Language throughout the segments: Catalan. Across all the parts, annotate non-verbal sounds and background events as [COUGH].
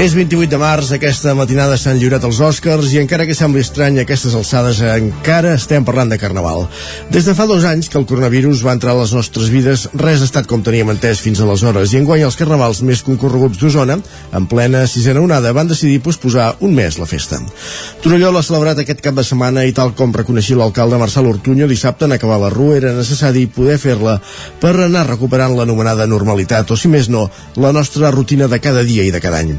És 28 de març, aquesta matinada s'han lliurat els Oscars i encara que sembli estrany aquestes alçades encara estem parlant de Carnaval. Des de fa dos anys que el coronavirus va entrar a les nostres vides, res ha estat com teníem entès fins aleshores i enguany els carnavals més concorreguts d'Osona, en plena sisena onada, van decidir posposar un mes la festa. Torelló l'ha celebrat aquest cap de setmana i tal com reconeixia l'alcalde Marçal Ortuño dissabte en acabar la rua era necessari poder fer-la per anar recuperant l'anomenada normalitat o si més no, la nostra rutina de cada dia i de cada any.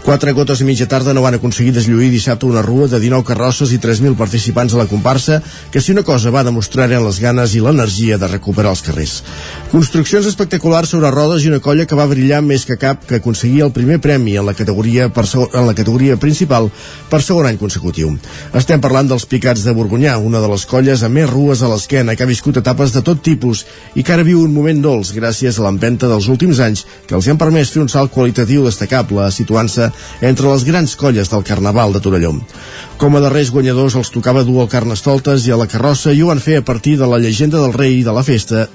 Quatre gotes a mitja tarda no van aconseguir deslluir dissabte una rua de 19 carrosses i 3.000 participants a la comparsa que si una cosa va demostrar eren les ganes i l'energia de recuperar els carrers. Construccions espectaculars sobre rodes i una colla que va brillar més que cap que aconseguia el primer premi en la categoria, per segon, en la categoria principal per segon any consecutiu. Estem parlant dels Picats de Borgonyà, una de les colles amb més rues a l'esquena que ha viscut etapes de tot tipus i que ara viu un moment dolç gràcies a l'empenta dels últims anys que els han permès fer un salt qualitatiu destacable situant-se entre les grans colles del Carnaval de Torelló. Com a darrers guanyadors els tocava dur el Carnestoltes i a la carrossa i ho van fer a partir de la llegenda del rei de la festa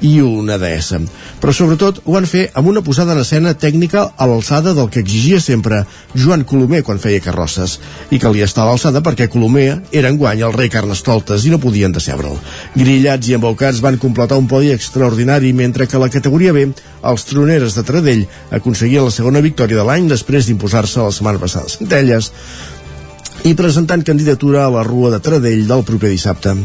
i una deessa. Però sobretot ho van fer amb una posada en escena tècnica a l'alçada del que exigia sempre Joan Colomer quan feia carrosses i calia estar a l'alçada perquè Colomer era en guany el rei Carnestoltes i no podien decebre'l. Grillats i embaucats van completar un podi extraordinari mentre que la categoria B, els troneres de Tradell, aconseguien la segona victòria de l'any després d'imposar-se la setmana passada a Centelles i presentant candidatura a la Rua de Tradell del proper dissabte.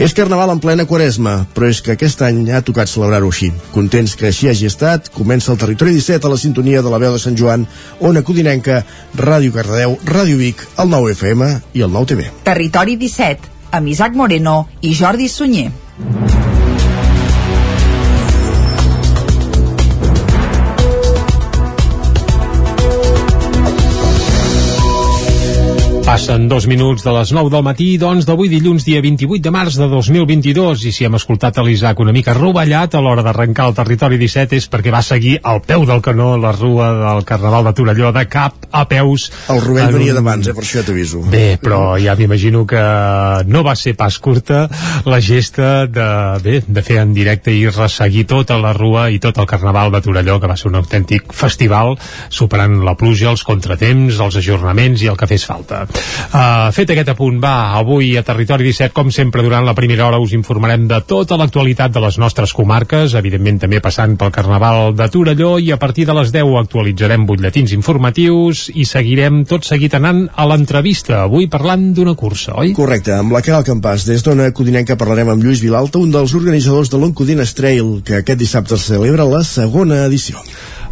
És Carnaval en plena quaresma, però és que aquest any ha tocat celebrar-ho així. Contents que així hagi estat, comença el Territori 17 a la sintonia de la veu de Sant Joan, Ona Codinenca, Ràdio Cardedeu, Ràdio Vic, el 9 FM i el 9 TV. Territori 17, amb Isaac Moreno i Jordi Sunyer. Passen dos minuts de les 9 del matí, doncs, d'avui dilluns, dia 28 de març de 2022, i si hem escoltat a l'Isaac una mica rovellat a l'hora d'arrencar el territori 17 és perquè va seguir al peu del canó la rua del Carnaval de Torelló de cap a peus. El rovell un... venia d'abans, eh, per això ja t'aviso. Bé, però ja m'imagino que no va ser pas curta la gesta de, bé, de fer en directe i resseguir tota la rua i tot el Carnaval de Torelló, que va ser un autèntic festival, superant la pluja, els contratemps, els ajornaments i el que fes falta. Uh, fet aquest apunt, va, avui a Territori 17, com sempre, durant la primera hora us informarem de tota l'actualitat de les nostres comarques, evidentment també passant pel Carnaval de Torelló, i a partir de les 10 actualitzarem butlletins informatius i seguirem tot seguit anant a l'entrevista, avui parlant d'una cursa, oi? Correcte, amb la Caral Campàs. Des d'Ona Codinenca parlarem amb Lluís Vilalta, un dels organitzadors de l'Oncodines Trail, que aquest dissabte celebra la segona edició.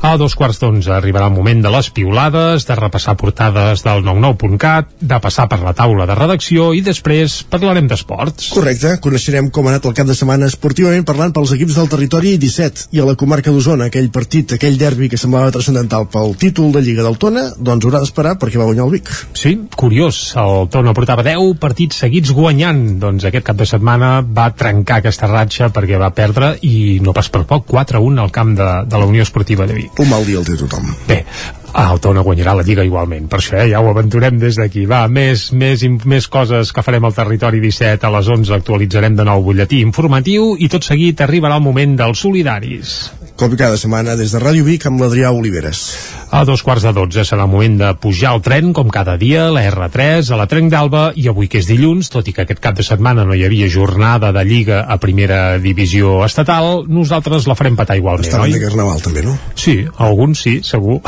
A dos quarts d'onze arribarà el moment de les piulades, de repassar portades del 99.cat, de passar per la taula de redacció i després parlarem d'esports. Correcte, coneixerem com ha anat el cap de setmana esportivament parlant pels equips del territori 17 i a la comarca d'Osona, aquell partit, aquell derbi que semblava transcendental pel títol de Lliga del Tona, doncs haurà d'esperar perquè va guanyar el Vic. Sí, curiós, el Tona portava 10 partits seguits guanyant, doncs aquest cap de setmana va trencar aquesta ratxa perquè va perdre i no pas per poc, 4-1 al camp de, de la Unió Esportiva de Vic. Un mal dia el té tothom. Bé, el Tona guanyarà la Lliga igualment, per això eh, ja ho aventurem des d'aquí. Va, més, més, més coses que farem al territori 17 a les 11 actualitzarem de nou butlletí informatiu i tot seguit arribarà el moment dels solidaris. Com cada setmana des de Ràdio Vic amb l'Adrià Oliveres. A dos quarts de dotze serà el moment de pujar al tren, com cada dia, la R3, a la Trenc d'Alba, i avui que és dilluns, tot i que aquest cap de setmana no hi havia jornada de Lliga a primera divisió estatal, nosaltres la farem patar igualment, Estaven oi? de Carnaval també, no? Sí, alguns sí, segur.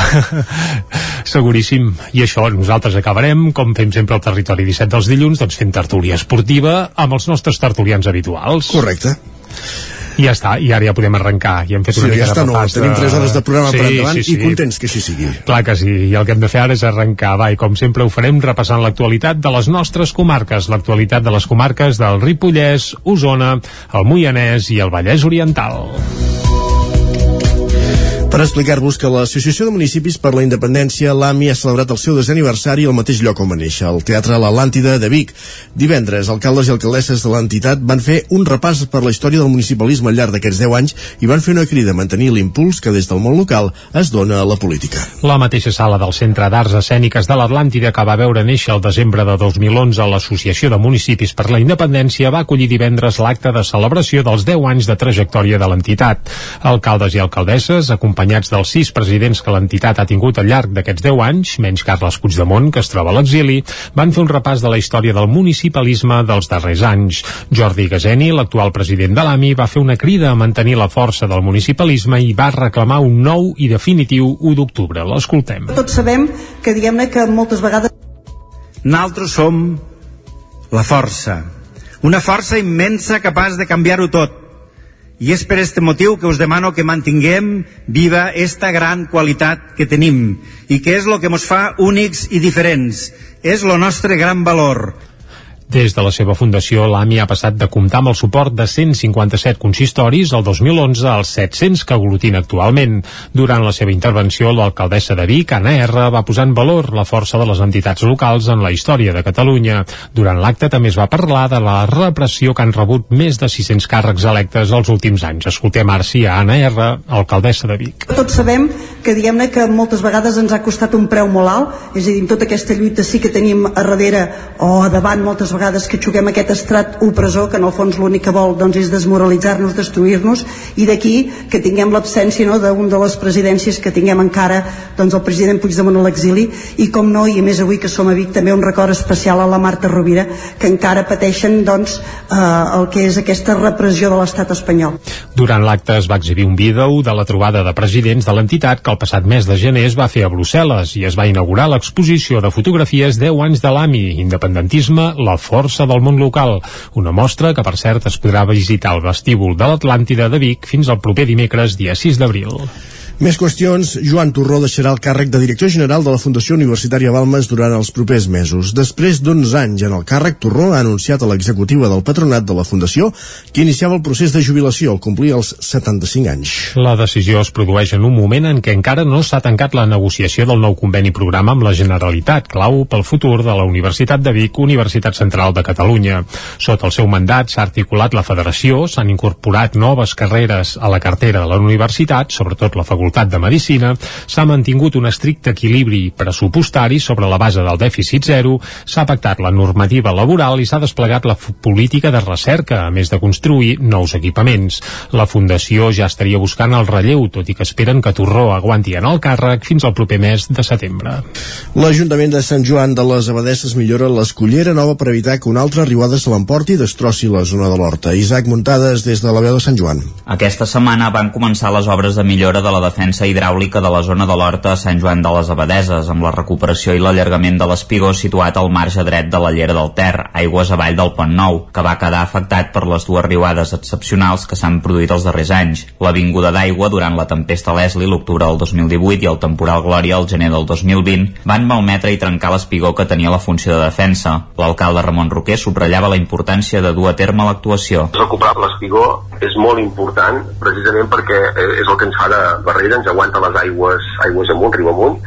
[LAUGHS] Seguríssim. I això, nosaltres acabarem, com fem sempre al territori 17 dels dilluns, doncs fent tertúlia esportiva amb els nostres tertulians habituals. Correcte. I ja està, i ara ja podem arrencar. I hem fet Sí, una ja mica està, de no, repàs tenim 3 hores de programa sí, per endavant sí, sí. i contents que així sigui. Clar que sí, i el que hem de fer ara és arrencar, va, i com sempre ho farem repassant l'actualitat de les nostres comarques, l'actualitat de les comarques del Ripollès, Osona, el Moianès i el Vallès Oriental. Per explicar-vos que l'Associació de Municipis per la Independència, l'AMI, ha celebrat el seu desè aniversari al mateix lloc on va néixer, el Teatre L'Atlàntida de Vic. Divendres, alcaldes i alcaldesses de l'entitat van fer un repàs per la història del municipalisme al llarg d'aquests 10 anys i van fer una crida a mantenir l'impuls que des del món local es dona a la política. La mateixa sala del Centre d'Arts Escèniques de l'Atlàntida que va veure néixer el desembre de 2011 l'Associació de Municipis per la Independència va acollir divendres l'acte de celebració dels 10 anys de trajectòria de l'entitat. Alcaldes i alcaldesses, acompanyats acompanyats dels sis presidents que l'entitat ha tingut al llarg d'aquests 10 anys, menys Carles Puigdemont, que es troba a l'exili, van fer un repàs de la història del municipalisme dels darrers anys. Jordi Gazeni, l'actual president de l'AMI, va fer una crida a mantenir la força del municipalisme i va reclamar un nou i definitiu 1 d'octubre. L'escoltem. Tots sabem que diguem-ne que moltes vegades Naltros som la força. Una força immensa capaç de canviar-ho tot i és per este motiu que us demano que mantinguem viva esta gran qualitat que tenim i que és el que ens fa únics i diferents. És el nostre gran valor des de la seva fundació, l'AMI ha passat de comptar amb el suport de 157 consistoris el 2011 als 700 que aglutina actualment. Durant la seva intervenció, l'alcaldessa de Vic, Anna R, va posar en valor la força de les entitats locals en la història de Catalunya. Durant l'acte també es va parlar de la repressió que han rebut més de 600 càrrecs electes els últims anys. Escoltem ara sí a Anna R, alcaldessa de Vic. tots sabem que diguem-ne que moltes vegades ens ha costat un preu molt alt, és a dir, tota aquesta lluita sí que tenim a darrere o a davant moltes vegades vegades que juguem aquest estrat opressor que en el fons l'únic que vol doncs, és desmoralitzar-nos, destruir-nos i d'aquí que tinguem l'absència no, d'un de les presidències que tinguem encara doncs, el president Puigdemont a l'exili i com no, i més avui que som a Vic també un record especial a la Marta Rovira que encara pateixen doncs, eh, el que és aquesta repressió de l'estat espanyol. Durant l'acte es va exhibir un vídeo de la trobada de presidents de l'entitat que el passat mes de gener es va fer a Brussel·les i es va inaugurar l'exposició de fotografies 10 anys de l'AMI, independentisme, la força del món local. Una mostra que, per cert, es podrà visitar al vestíbul de l'Atlàntida de Vic fins al proper dimecres, dia 6 d'abril. Més qüestions. Joan Torró deixarà el càrrec de director general de la Fundació Universitària Balmes durant els propers mesos. Després d'uns anys en el càrrec, Torró ha anunciat a l'executiva del patronat de la Fundació que iniciava el procés de jubilació al complir els 75 anys. La decisió es produeix en un moment en què encara no s'ha tancat la negociació del nou conveni programa amb la Generalitat, clau pel futur de la Universitat de Vic, Universitat Central de Catalunya. Sota el seu mandat s'ha articulat la federació, s'han incorporat noves carreres a la cartera de la universitat, sobretot la facultat Facultat de Medicina, s'ha mantingut un estricte equilibri pressupostari sobre la base del dèficit zero, s'ha pactat la normativa laboral i s'ha desplegat la política de recerca, a més de construir nous equipaments. La Fundació ja estaria buscant el relleu, tot i que esperen que Torró aguanti en el càrrec fins al proper mes de setembre. L'Ajuntament de Sant Joan de les Abadesses millora l'escollera nova per evitar que una altra riuada se l'emporti i destrossi la zona de l'Horta. Isaac Muntades des de la veu de Sant Joan. Aquesta setmana van començar les obres de millora de la defensa defensa hidràulica de la zona de l'Horta a Sant Joan de les Abadeses, amb la recuperació i l'allargament de l'espigó situat al marge dret de la llera del Ter, aigües avall del Pont Nou, que va quedar afectat per les dues riuades excepcionals que s'han produït els darrers anys. L'avinguda d'aigua durant la tempesta Leslie l'octubre del 2018 i el temporal Glòria el gener del 2020 van malmetre i trencar l'espigó que tenia la funció de defensa. L'alcalde Ramon Roquer subratllava la importància de dur a terme l'actuació. Recuperar l'espigó és molt important precisament perquè és el que ens fa de barrera ens aguanta les aigües, aigües amunt, riu amunt.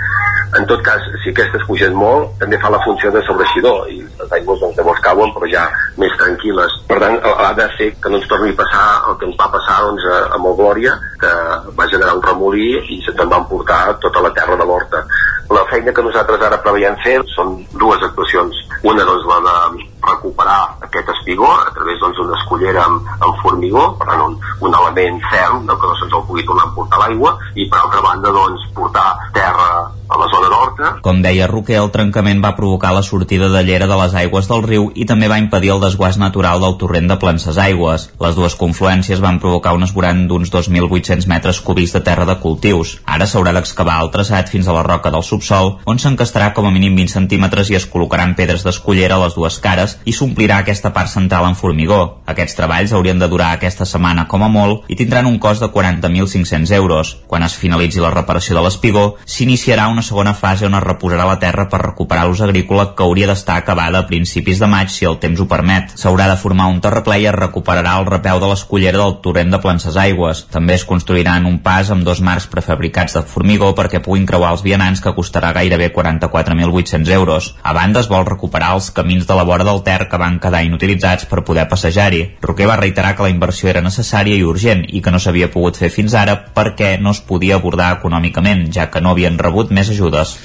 En tot cas, si aquestes pugen molt, també fa la funció de sobreixidor i les aigües doncs, llavors cauen però ja més tranquil·les. Per tant, ha de ser que no ens torni a passar el que ens va passar doncs, amb el Glòria, que va generar un remolí i se'n van portar tota la terra de l'horta. La feina que nosaltres ara preveiem fer són dues actuacions. Una, doncs, la de recuperar aquest espigó a través doncs, d'una doncs, escollera amb, amb formigó, per tant, un, un element ferm no, que no se'ns el pugui tornar a portar l'aigua, i per altra banda, doncs, portar terra a la zona d'Horta. Com deia Roquer, el trencament va provocar la sortida de llera de les aigües del riu i també va impedir el desguàs natural del torrent de Planses Aigües. Les dues confluències van provocar un esborant d'uns 2.800 metres cúbics de terra de cultius. Ara s'haurà d'excavar el traçat fins a la roca del subsol, on s'encastarà com a mínim 20 centímetres i es col·locaran pedres d'escollera a les dues cares i s'omplirà aquesta part central en formigó. Aquests treballs haurien de durar aquesta setmana com a molt i tindran un cost de 40.500 euros. Quan es finalitzi la reparació de l'espigó, s'iniciarà una segona fase on es reposarà la terra per recuperar l'ús agrícola que hauria d'estar acabada a principis de maig si el temps ho permet. S'haurà de formar un terraplè i es recuperarà el repeu de l'escullera del torrent de Planses Aigües. També es construiran un pas amb dos marcs prefabricats de formigó perquè puguin creuar els vianants que costarà gairebé 44.800 euros. A banda es vol recuperar els camins de la vora del Ter que van quedar inutilitzats per poder passejar-hi. Roquer va reiterar que la inversió era necessària i urgent i que no s'havia pogut fer fins ara perquè no es podia abordar econòmicament, ja que no havien rebut més ajudes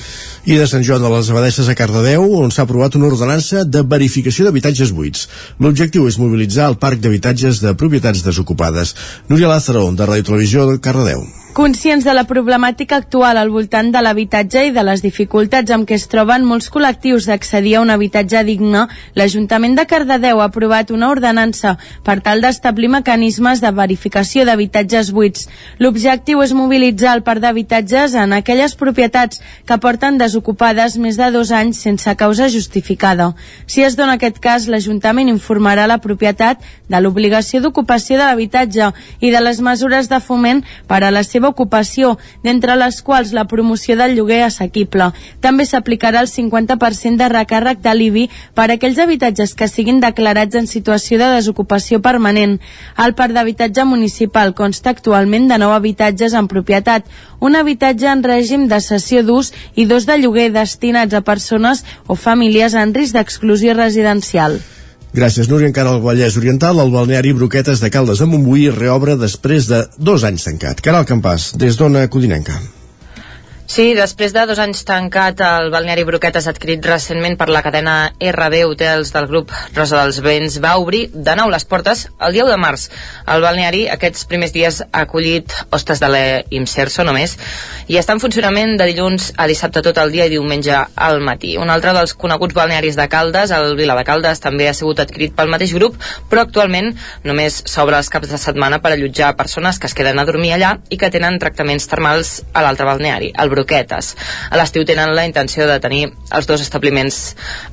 i de Sant Joan de les Abadesses a Cardedeu, on s'ha aprovat una ordenança de verificació d'habitatges buits. L'objectiu és mobilitzar el parc d'habitatges de propietats desocupades. Núria Lázaro, de Ràdio Televisió de Cardedeu. Conscients de la problemàtica actual al voltant de l'habitatge i de les dificultats amb què es troben molts col·lectius d'accedir a un habitatge digne, l'Ajuntament de Cardedeu ha aprovat una ordenança per tal d'establir mecanismes de verificació d'habitatges buits. L'objectiu és mobilitzar el parc d'habitatges en aquelles propietats que porten desocupades més de dos anys sense causa justificada. Si es dona aquest cas, l'Ajuntament informarà la propietat de l'obligació d'ocupació de l'habitatge i de les mesures de foment per a la seva ocupació, d'entre les quals la promoció del lloguer assequible. També s'aplicarà el 50% de recàrrec de l'IBI per a aquells habitatges que siguin declarats en situació de desocupació permanent. El parc d'habitatge municipal consta actualment de 9 habitatges en propietat, un habitatge en règim de cessió d'ús i dos de lloguer destinats a persones o famílies en risc d'exclusió residencial. Gràcies, Núria. Encara al Vallès Oriental, el balneari Broquetes de Caldes de Montbui reobre després de dos anys tancat. Caral Campàs, des d'Ona Codinenca. Sí, després de dos anys tancat, el balneari Broquetes adquirit recentment per la cadena RB Hotels del grup Rosa dels Vents va obrir de nou les portes el dia 1 de març. El balneari aquests primers dies ha acollit hostes de l'Imserso només i està en funcionament de dilluns a dissabte tot el dia i diumenge al matí. Un altre dels coneguts balnearis de Caldes, el Vila de Caldes, també ha sigut adquirit pel mateix grup, però actualment només s'obre els caps de setmana per allotjar persones que es queden a dormir allà i que tenen tractaments termals a l'altre balneari, el Broquetes. A l'estiu tenen la intenció de tenir els dos establiments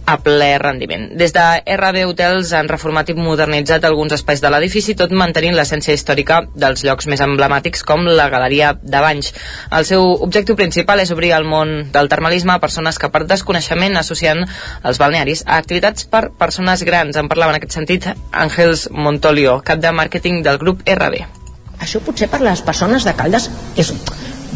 a ple rendiment. Des de RB Hotels han reformat i modernitzat alguns espais de l'edifici, tot mantenint l'essència històrica dels llocs més emblemàtics com la Galeria de Banys. El seu objectiu principal és obrir el món del termalisme a persones que per desconeixement associen els balnearis a activitats per persones grans. En parlava en aquest sentit Àngels Montolio, cap de màrqueting del grup RB. Això potser per les persones de Caldes és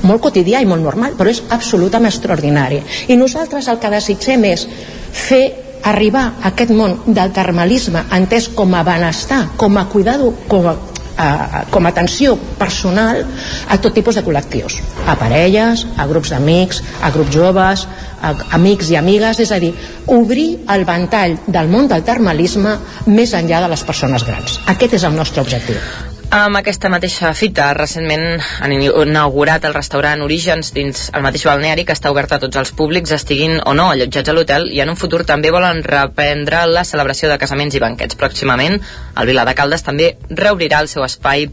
molt quotidià i molt normal, però és absolutament extraordinari. I nosaltres el que desitgem és fer arribar a aquest món del termalisme entès com a benestar, com a cuidado, com a a, com a atenció personal a tot tipus de col·lectius. A parelles, a grups d'amics a grups joves, a amics i amigues és a dir, obrir el ventall del món del termalisme més enllà de les persones grans. Aquest és el nostre objectiu amb aquesta mateixa fita, recentment han inaugurat el restaurant Orígens dins el mateix balneari que està obert a tots els públics, estiguin o no allotjats a l'hotel i en un futur també volen reprendre la celebració de casaments i banquets. Pròximament, el Vila de Caldes també reobrirà el seu espai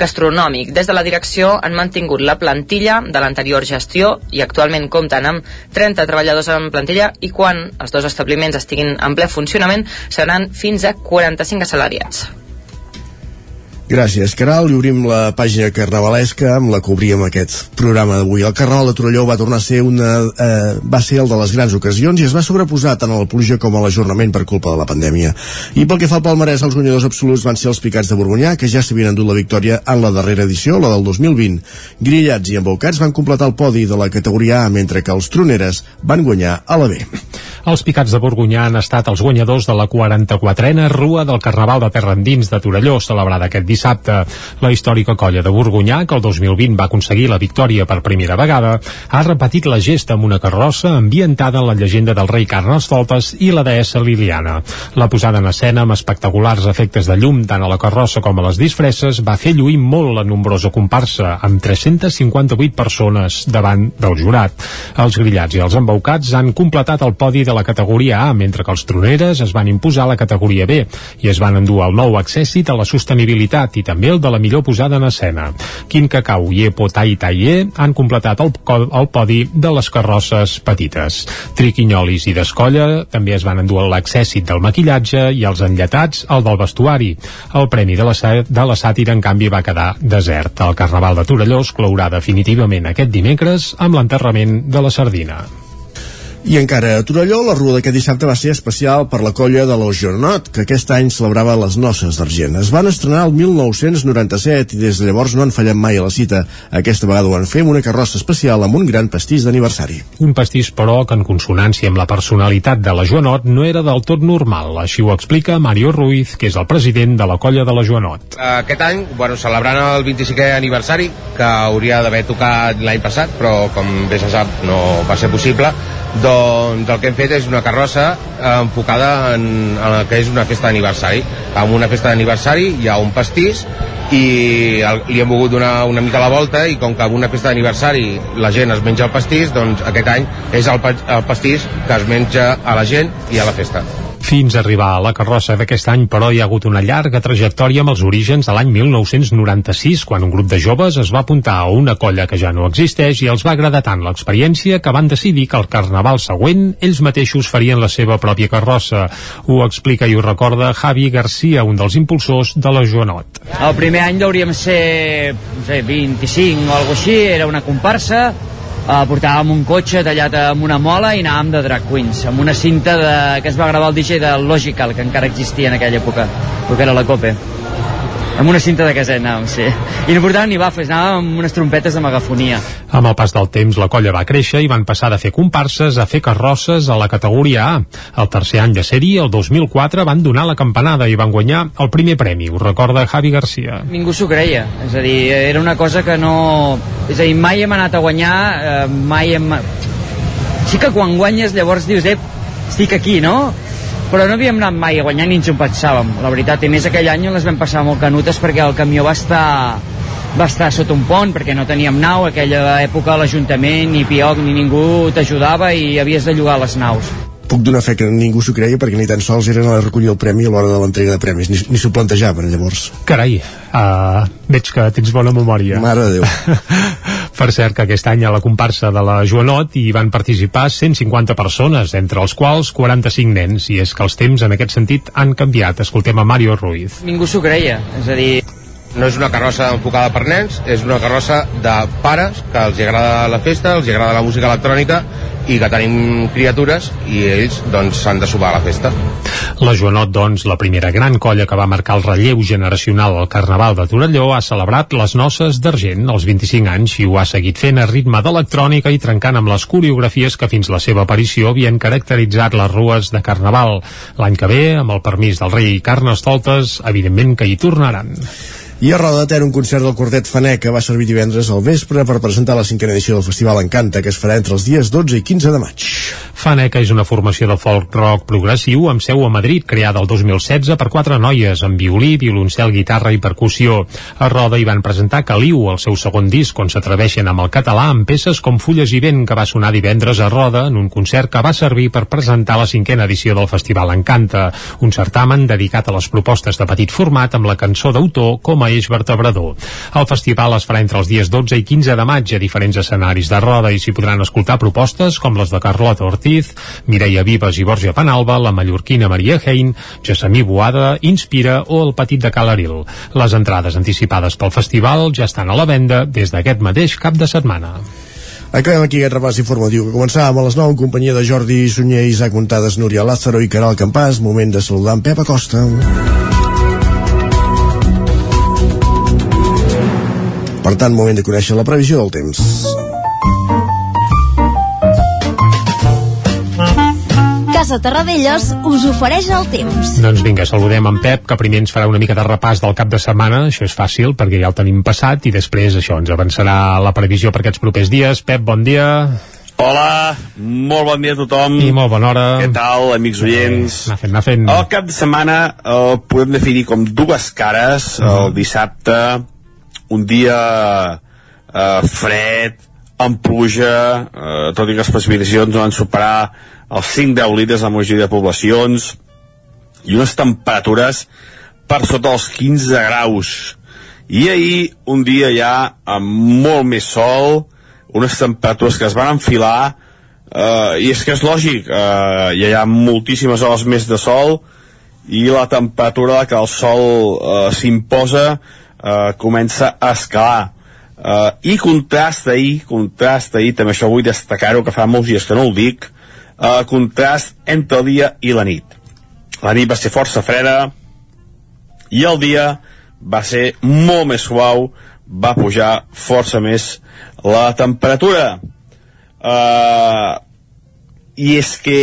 gastronòmic. Des de la direcció han mantingut la plantilla de l'anterior gestió i actualment compten amb 30 treballadors en plantilla i quan els dos establiments estiguin en ple funcionament seran fins a 45 assalariats. Gràcies, Caral. I obrim la pàgina carnavalesca amb la que obríem aquest programa d'avui. El Carnaval de Torelló va tornar a ser una... Eh, va ser el de les grans ocasions i es va sobreposar tant a la pluja com a l'ajornament per culpa de la pandèmia. I pel que fa al palmarès, els guanyadors absoluts van ser els Picats de Borgonyà, que ja s'havien endut la victòria en la darrera edició, la del 2020. Grillats i embaucats van completar el podi de la categoria A, mentre que els Troneres van guanyar a la B. Els Picats de Borgonyà han estat els guanyadors de la 44a Rua del Carnaval de Terra Endins de Torelló, celebrada aquest dissabte. La històrica colla de Borgonyà, que el 2020 va aconseguir la victòria per primera vegada, ha repetit la gesta amb una carrossa ambientada en la llegenda del rei Carnestoltes i la deessa Liliana. La posada en escena amb espectaculars efectes de llum tant a la carrossa com a les disfresses va fer lluir molt la nombrosa comparsa, amb 358 persones davant del jurat. Els grillats i els embaucats han completat el podi de a la categoria A, mentre que els troneres es van imposar a la categoria B i es van endur el nou accèssit a la sostenibilitat i també el de la millor posada en escena. Quim Cacau i Epo Tai Taier han completat el, el podi de les carrosses petites. Triquinyolis i Descolla també es van endur l'accèssit del maquillatge i els enllatats el del vestuari. El premi de la, de la sàtira, en canvi, va quedar desert. El Carnaval de Torelló es clourà definitivament aquest dimecres amb l'enterrament de la sardina. I encara a Torelló, la rua d'aquest dissabte va ser especial per la colla de l'Ojonot, que aquest any celebrava les noces d'argent. Es van estrenar el 1997 i des de llavors no han fallat mai a la cita. Aquesta vegada ho han fet una carrossa especial amb un gran pastís d'aniversari. Un pastís, però, que en consonància amb la personalitat de la Joanot no era del tot normal. Així ho explica Mario Ruiz, que és el president de la colla de la Joanot. Aquest any, bueno, celebrant el 25è aniversari, que hauria d'haver tocat l'any passat, però com bé se sap no va ser possible, doncs el que hem fet és una carrossa eh, enfocada en, en el que és una festa d'aniversari. Amb una festa d'aniversari hi ha un pastís i el, li hem volgut donar una mica la volta i com que en una festa d'aniversari la gent es menja el pastís, doncs aquest any és el, el pastís que es menja a la gent i a la festa. Fins a arribar a la carrossa d'aquest any, però, hi ha hagut una llarga trajectòria amb els orígens de l'any 1996, quan un grup de joves es va apuntar a una colla que ja no existeix i els va agradar tant l'experiència que van decidir que el carnaval següent ells mateixos farien la seva pròpia carrossa. Ho explica i ho recorda Javi Garcia, un dels impulsors de la Joanot. El primer any hauríem ser no sé, 25 o alguna així, era una comparsa, eh, portàvem un cotxe tallat amb una mola i anàvem de drag queens, amb una cinta de, que es va gravar el DJ de Logical, que encara existia en aquella època, perquè era la COPE amb una cinta de caset anàvem, sí. I no portàvem ni bafes, anàvem amb unes trompetes de megafonia. Amb el pas del temps, la colla va créixer i van passar de fer comparses a fer carrosses a la categoria A. El tercer any de sèrie, el 2004, van donar la campanada i van guanyar el primer premi, ho recorda Javi Garcia. Ningú s'ho creia, és a dir, era una cosa que no... És a dir, mai hem anat a guanyar, eh, mai hem... Sí que quan guanyes llavors dius, eh, estic aquí, no? Però no havíem anat mai a guanyar ni ens ho pensàvem, la veritat, i més aquell any les vam passar molt canutes perquè el camió va estar va estar sota un pont perquè no teníem nau, aquella època l'Ajuntament ni Pioc ni ningú t'ajudava i havies de llogar les naus puc donar fe que ningú s'ho creia perquè ni tan sols eren a recollir el premi a l'hora de l'entrega de premis, ni, ni s'ho plantejaven llavors. Carai, uh, veig que tens bona memòria. Mare de Déu. [LAUGHS] per cert que aquest any a la comparsa de la Joanot hi van participar 150 persones, entre els quals 45 nens, i és que els temps en aquest sentit han canviat. Escoltem a Mario Ruiz. Ningú s'ho creia, és a dir, no és una carrossa enfocada per nens, és una carrossa de pares que els agrada la festa, els agrada la música electrònica i que tenim criatures i ells doncs s'han de subar a la festa. La Joanot, doncs, la primera gran colla que va marcar el relleu generacional al Carnaval de Torelló, ha celebrat les noces d'argent als 25 anys i ho ha seguit fent a ritme d'electrònica i trencant amb les coreografies que fins la seva aparició havien caracteritzat les rues de Carnaval. L'any que ve, amb el permís del rei Carnestoltes, evidentment que hi tornaran. I a Roda de Ter, un concert del quartet Faneca va servir divendres al vespre per presentar la cinquena edició del Festival Encanta, que es farà entre els dies 12 i 15 de maig. Faneca és una formació de folk rock progressiu amb seu a Madrid, creada el 2016 per quatre noies, amb violí, violoncel, guitarra i percussió. A Roda hi van presentar Caliu, el seu segon disc, on s'atreveixen amb el català amb peces com Fulles i Vent, que va sonar divendres a Roda en un concert que va servir per presentar la cinquena edició del Festival Encanta, un certamen dedicat a les propostes de petit format amb la cançó d'autor com a eix vertebrador. El festival es farà entre els dies 12 i 15 de maig a diferents escenaris de roda i s'hi podran escoltar propostes com les de Carlota Ortiz, Mireia Vives i Borja Panalba, la mallorquina Maria Hein, Gessamí Boada, Inspira o el Petit de Calaril. Les entrades anticipades pel festival ja estan a la venda des d'aquest mateix cap de setmana. Acabem aquí aquest repàs informatiu que començàvem a les 9 en companyia de Jordi Sunyer, Isaac Montades, Núria Lázaro i Caral Campàs. Moment de saludar en Pep Acosta. Per tant, moment de conèixer la previsió del temps. Casa Terradellos us ofereix el temps. Doncs vinga, saludem en Pep, que primer ens farà una mica de repàs del cap de setmana. Això és fàcil, perquè ja el tenim passat, i després això ens avançarà la previsió per aquests propers dies. Pep, bon dia. Hola, molt bon dia a tothom. I molt bona hora. Què tal, amics oients? Anar fent, anar fent. El cap de setmana el podem definir com dues cares. Uh -huh. El dissabte, un dia eh, fred, amb pluja, eh, tot i que les precipitacions no van superar els 5-10 litres a la majoria de poblacions i unes temperatures per sota els 15 graus. I ahir, un dia ja amb molt més sol, unes temperatures que es van enfilar, eh, i és que és lògic, eh, ja hi ha moltíssimes hores més de sol, i la temperatura que el sol eh, s'imposa eh, comença a escalar. Uh, i contrast ahir, contrast ahir, també això vull destacar-ho, que fa molts dies que no ho dic, uh, contrast entre el dia i la nit. La nit va ser força freda i el dia va ser molt més suau, va pujar força més la temperatura. Uh, I és que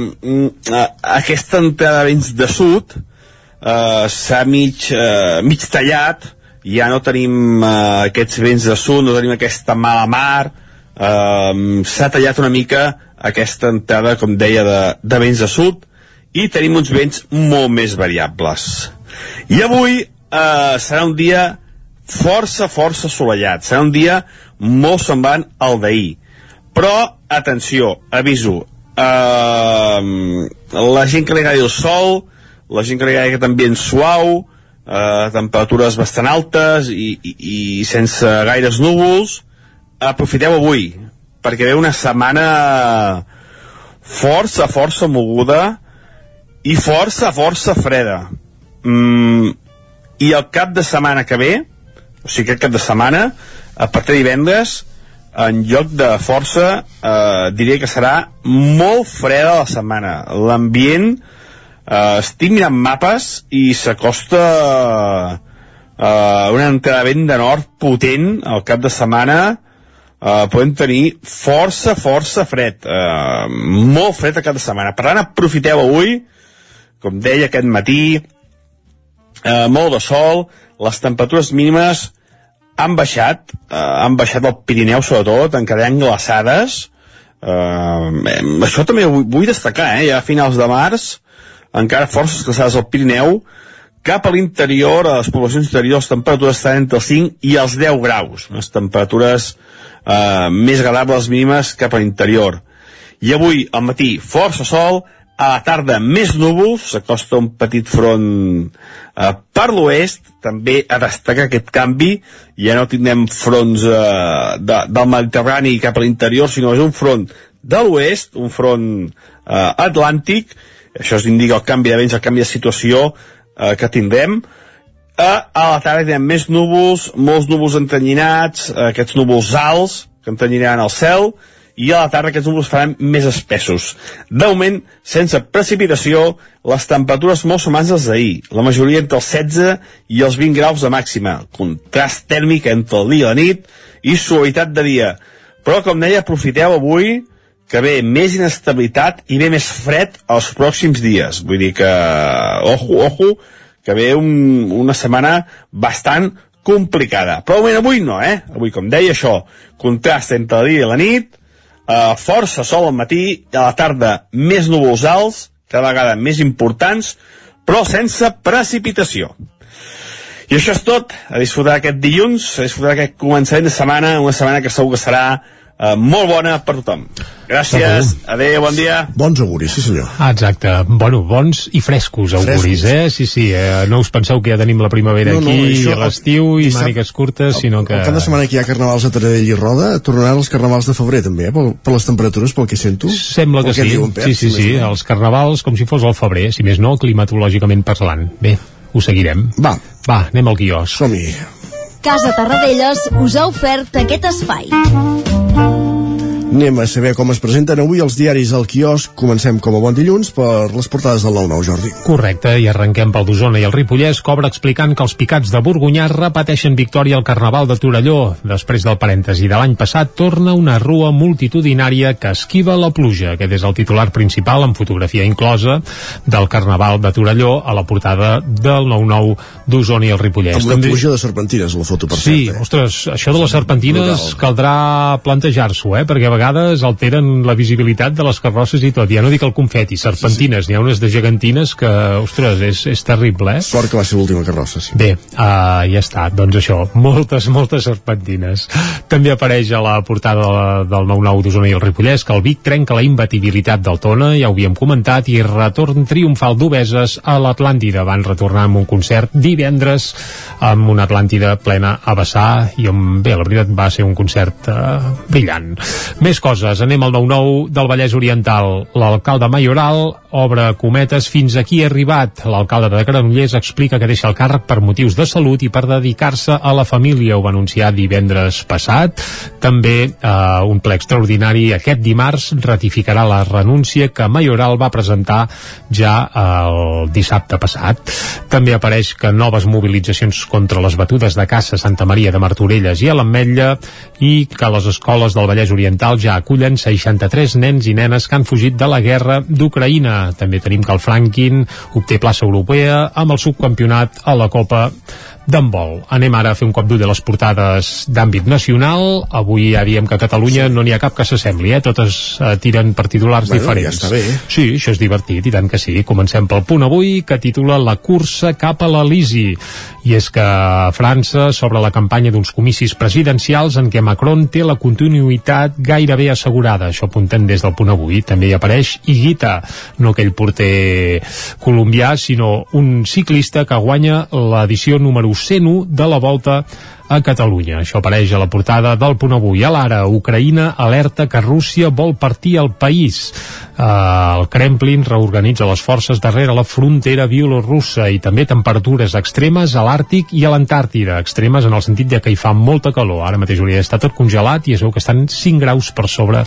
uh, aquesta entrada vents de sud uh, s'ha mig, uh, mig tallat, ja no tenim uh, aquests vents de sud, no tenim aquesta mala mar, uh, s'ha tallat una mica aquesta entrada, com deia, de, de vents de sud, i tenim uns vents molt més variables. I avui eh, serà un dia força, força assolellat. Serà un dia molt semblant al d'ahir. Però, atenció, aviso, eh, la gent que li agradi el sol, la gent que li agradi aquest ambient suau, eh, temperatures bastant altes i, i, i sense gaires núvols, aprofiteu avui, perquè ve una setmana força, força moguda i força, força freda. Mm, I el cap de setmana que ve, o sigui, aquest cap de setmana, a partir de divendres, en lloc de força, eh, diria que serà molt freda la setmana. L'ambient, eh, estic mirant mapes i s'acosta eh, una entrada de de nord potent al cap de setmana, eh, podem tenir força, força fred, eh, molt fred a cada setmana. Per tant, aprofiteu avui, com deia aquest matí, eh, molt de sol, les temperatures mínimes han baixat, eh, han baixat al Pirineu sobretot, en quedaran glaçades, eh, això també vull, vull destacar, eh, ja a finals de març, encara forces glaçades al Pirineu, cap a l'interior, a les poblacions interiors, les temperatures estan entre els 5 i els 10 graus, unes temperatures eh, més agradables mínimes cap a l'interior. I avui, al matí, força sol, a la tarda més núvols, s'acosta un petit front eh, per l'oest, també a destacar aquest canvi, ja no tindrem fronts eh, de, del Mediterrani cap a l'interior, sinó és un front de l'oest, un front eh, atlàntic, això es indica el canvi de vents, el canvi de situació eh, que tindrem, a, a la tarda tindrem més núvols, molts núvols entanyinats, eh, aquests núvols alts que entanyinaran el cel, i a la tarda aquests núvols faran més espessos. De moment, sense precipitació, les temperatures molt semblants als d'ahir, la majoria entre els 16 i els 20 graus de màxima, contrast tèrmic entre el dia i la nit i suavitat de dia. Però, com deia, aprofiteu avui que ve més inestabilitat i ve més fred els pròxims dies. Vull dir que, ojo, ojo, que ve un, una setmana bastant complicada. Però moment avui no, eh? Avui, com deia això, contrast entre el dia i la nit, eh, força sol al matí, i a la tarda més núvols alts, cada vegada més importants, però sense precipitació. I això és tot, a disfrutar aquest dilluns, a disfrutar aquest començament de setmana, una setmana que segur que serà eh, molt bona per tothom. Gràcies, adeu, bon dia. Bons auguris, sí senyor. Ah, exacte. Bueno, bons i frescos auguris, Frescos. eh? Sí, sí, eh? no us penseu que ja tenim la primavera No, no, aquí, això- i l'estiu i mànigues curtes, sinó que... El cap de setmana que hi ha carnavals a Taradell i Roda, tornaran els carnavals de febrer també, eh? per, per les temperatures, pel que sento. Sembla que Pel sí, diuen, Pep, sí, sí, sí, no. els carnavals com si fos el febrer, si més no, climatològicament parlant. Bé, ho seguirem. Va. Va, anem al quiosc. Som-hi. Casa Tarradellas us ha ofert aquest espai. Thank you. Anem a saber com es presenten avui els diaris al quiosc. Comencem com a bon dilluns per les portades del 9-9, Jordi. Correcte, i arrenquem pel d'Osona i el Ripollès cobra explicant que els picats de Borgunyà repeteixen victòria al Carnaval de Torelló. Després del parèntesi de l'any passat, torna una rua multitudinària que esquiva la pluja. Aquest és el titular principal, amb fotografia inclosa, del Carnaval de Torelló a la portada del 9-9 d'Osona i el Ripollès. Amb una pluja de serpentines, la foto, per Sí, cert. Eh? ostres, això de les serpentines Brutal. caldrà plantejar-s'ho, eh? perquè a vegades alteren la visibilitat de les carrosses i tot. Ja no dic el confeti, serpentines, n'hi ha unes de gegantines que, ostres, és, és terrible, eh? Sort que va ser l'última carrossa, sí. Bé, uh, ja està, doncs això, moltes, moltes serpentines. També apareix a la portada de la, del 9-9 d'Osona i el Ripollès que el Vic trenca la imbatibilitat del Tona, ja ho havíem comentat, i retorn triomfal d'Obeses a l'Atlàntida. Van retornar amb un concert divendres amb una Atlàntida plena a vessar i on, bé, la veritat va ser un concert uh, brillant. Més coses, anem al 9-9 del Vallès Oriental. L'alcalde Mayoral obre cometes fins aquí ha arribat. L'alcalde de Granollers explica que deixa el càrrec per motius de salut i per dedicar-se a la família. Ho va anunciar divendres passat. També eh, un ple extraordinari aquest dimarts ratificarà la renúncia que Mayoral va presentar ja el dissabte passat. També apareix que noves mobilitzacions contra les batudes de caça Santa Maria de Martorelles i a l'Ametlla i que les escoles del Vallès Oriental ja acullen 63 nens i nenes que han fugit de la guerra d'Ucraïna. També tenim que el Franklin obté plaça europea amb el subcampionat a la Copa d'handbol. Anem ara a fer un cop d'ull a les portades d'àmbit nacional. Avui ja diem que a Catalunya no n'hi ha cap que s'assembli, eh? Totes eh, tiren per titulars bueno, diferents. Ja està bé. Sí, això és divertit, i tant que sí. Comencem pel punt avui, que titula La cursa cap a l'Elisi. I és que França s'obre la campanya d'uns comicis presidencials en què Macron té la continuïtat gairebé assegurada. Això apuntem des del punt avui. També hi apareix Higuita, no aquell porter colombià, sinó un ciclista que guanya l'edició número 101 de la Volta a Catalunya. Això apareix a la portada del Punt Avui. A l'ara, Ucraïna alerta que Rússia vol partir el país. Uh, el Kremlin reorganitza les forces darrere la frontera bielorrussa i també temperatures extremes a l'Àrtic i a l'Antàrtida. Extremes en el sentit de que hi fa molta calor. Ara mateix hauria d'estar tot congelat i es veu que estan 5 graus per sobre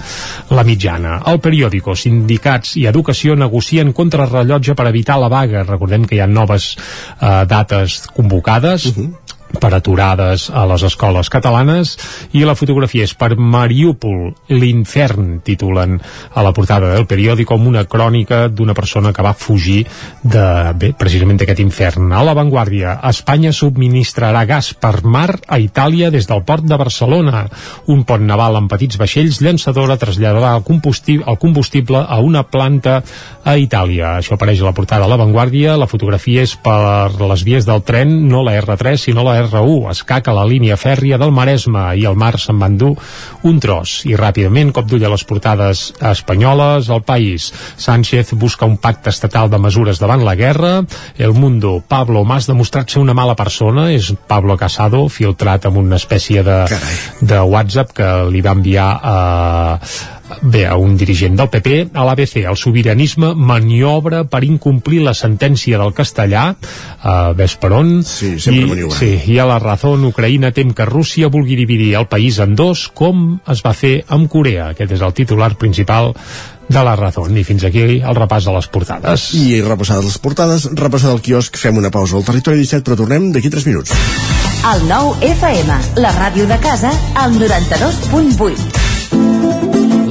la mitjana. El periòdico, sindicats i educació negocien contrarrellotge per evitar la vaga. Recordem que hi ha noves uh, dates convocades. Uh -huh per aturades a les escoles catalanes i la fotografia és per Mariúpol, l'infern, titulen a la portada del periòdic com una crònica d'una persona que va fugir de, bé, precisament d'aquest infern. A l'avantguàrdia, Espanya subministrarà gas per mar a Itàlia des del port de Barcelona. Un pont naval amb petits vaixells llançadora traslladarà el combustible, el combustible a una planta a Itàlia. Això apareix a la portada de l'avantguàrdia. La fotografia és per les vies del tren, no la R3, sinó la R1 escaca la línia fèrria del Maresme i el mar se'n va endur un tros. I ràpidament, cop d'ull a les portades espanyoles, el país. Sánchez busca un pacte estatal de mesures davant la guerra. El Mundo, Pablo Mas demostrat ser una mala persona, és Pablo Casado, filtrat amb una espècie de, de WhatsApp que li va enviar a, Bé, a un dirigent del PP, a l'ABC, el sobiranisme maniobra per incomplir la sentència del castellà, uh, ves per on. Sí, sempre I, maniobra. Sí, i a la raó, Ucraïna tem que Rússia vulgui dividir el país en dos, com es va fer amb Corea. Aquest és el titular principal de la raó. I fins aquí el repàs de les portades. I repassades les portades, repassat el quiosc, fem una pausa al territori 17, però tornem d'aquí 3 minuts. El nou FM, la ràdio de casa, al 92.8.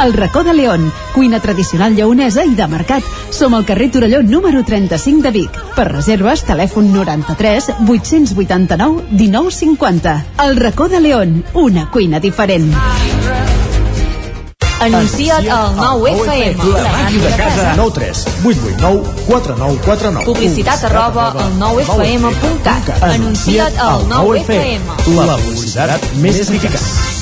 El racó de León, cuina tradicional lleonesa i de mercat. Som al carrer Torelló número 35 de Vic. Per reserves, telèfon 93 889 1950. El racó de León, una cuina diferent. Anuncia't al 9FM. La màquina de casa. 9 3 8 8 9 4 9 4 9. Publicitat arroba al 9FM.cat. Anuncia't al 9FM. La publicitat més eficaç.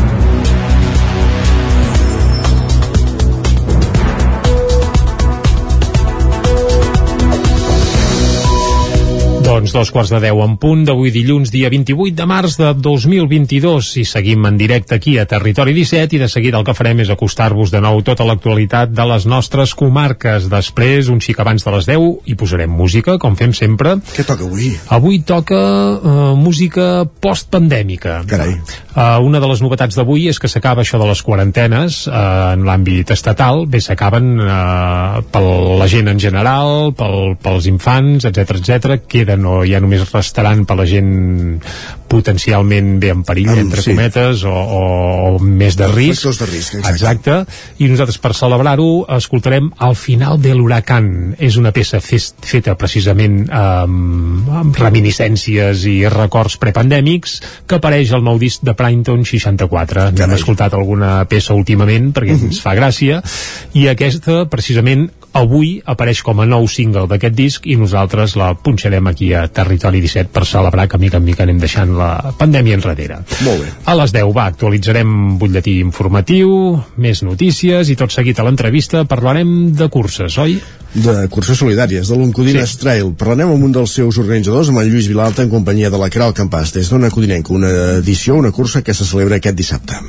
Doncs dos quarts de deu en punt d'avui dilluns, dia 28 de març de 2022 i seguim en directe aquí a Territori 17 i de seguida el que farem és acostar-vos de nou tota l'actualitat de les nostres comarques. Després, un xic abans de les 10, hi posarem música, com fem sempre. Què toca avui? Avui toca uh, música postpandèmica. Carai. Uh, una de les novetats d'avui és que s'acaba això de les quarantenes uh, en l'àmbit estatal. Bé, s'acaben uh, per la gent en general, pel, pels infants, etc etc. Queden ja només restaran per la gent potencialment bé en perill, Amb- entre sí. cometes, o, o, o més de risc. Factors de risc, exacte. exacte. I nosaltres, per celebrar-ho, escoltarem Al final de l'huracán. És una peça fes, feta precisament um, amb reminiscències i records prepandèmics que apareix al nou disc de Primeton 64. Hem escoltat alguna peça últimament perquè Mhm. ens fa gràcia i aquesta, precisament, avui apareix com a nou single d'aquest disc i nosaltres la punxarem aquí a Territori 17 per celebrar que mica en mica anem deixant la pandèmia enrere. Molt bé. A les 10, va, actualitzarem butlletí informatiu, més notícies i tot seguit a l'entrevista parlarem de curses, oi? de curses solidàries, de l'Uncodines sí. Trail. Parlarem amb un dels seus organitzadors, amb el Lluís Vilalta, en companyia de la Caral Campàs, des d'una Codinenca, una edició, una cursa que se celebra aquest dissabte.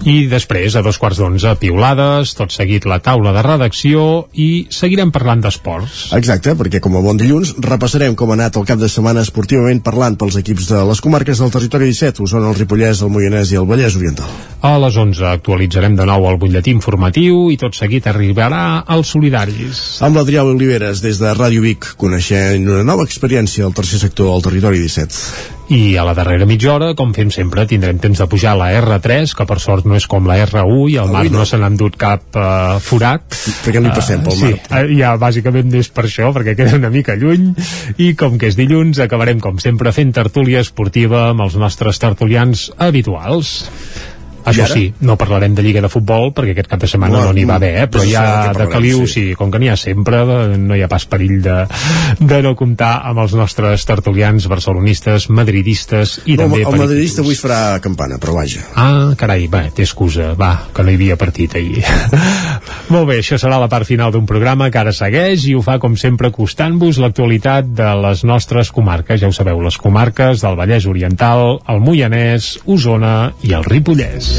I després, a dos quarts d'onze, piulades, tot seguit la taula de redacció i seguirem parlant d'esports. Exacte, perquè com a bon dilluns repassarem com ha anat el cap de setmana esportivament parlant pels equips de les comarques del territori 17, Osona, el Ripollès, el Moianès i el Vallès Oriental. A les 11 actualitzarem de nou el butlletí informatiu i tot seguit arribarà als solidaris. Amb l'Adrià Oliveres, des de Ràdio Vic, coneixent una nova experiència al tercer sector del territori 17. I a la darrera mitja hora, com fem sempre, tindrem temps de pujar a la R3, que per sort no és com la R1 i el mar no, no se n'ha endut cap uh, forat. Perquè no hi passem pel mar. Sí, eh, ja bàsicament és per això, perquè queda una mica lluny. I com que és dilluns, acabarem com sempre fent tertúlia esportiva amb els nostres tertulians habituals. Això sí, no parlarem de Lliga de Futbol perquè aquest cap de setmana No, no n'hi va haver, eh? però ja de caliu, sí. sí, com que n'hi ha sempre, no hi ha pas perill de, de no comptar amb els nostres tertulians barcelonistes, madridistes i No, també el madridista periquitos. avui farà campana, però vaja. Ah, carai, va, té excusa, va, que no hi havia partit ahir. [LAUGHS] Molt bé, això serà la part final d'un programa que ara segueix i ho fa, com sempre, acostant-vos l'actualitat de les nostres comarques. Ja ho sabeu, les comarques del Vallès Oriental, el Moianès, Osona i el Ripollès.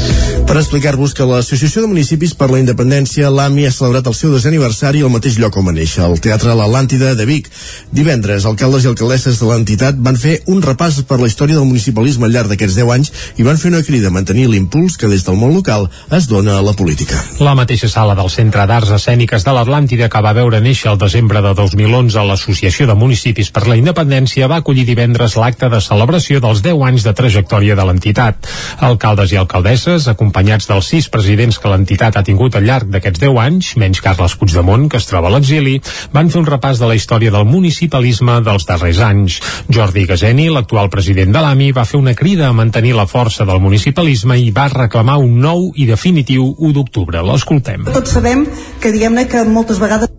Per explicar-vos que l'Associació de Municipis per la Independència, l'AMI, ha celebrat el seu desaniversari al mateix lloc on va néixer, al Teatre L'Atlàntida de Vic. Divendres, alcaldes i alcaldesses de l'entitat van fer un repàs per la història del municipalisme al llarg d'aquests 10 anys i van fer una crida a mantenir l'impuls que des del món local es dona a la política. La mateixa sala del Centre d'Arts Escèniques de l'Atlàntida que va veure néixer el desembre de 2011 l'Associació de Municipis per la Independència va acollir divendres l'acte de celebració dels 10 anys de trajectòria de l'entitat. Alcaldes i alcaldesses Abadesses, acompanyats dels sis presidents que l'entitat ha tingut al llarg d'aquests 10 anys, menys Carles Puigdemont, que es troba a l'exili, van fer un repàs de la història del municipalisme dels darrers anys. Jordi Gaseni, l'actual president de l'AMI, va fer una crida a mantenir la força del municipalisme i va reclamar un nou i definitiu 1 d'octubre. L'escoltem. Tots sabem que diguem-ne que moltes vegades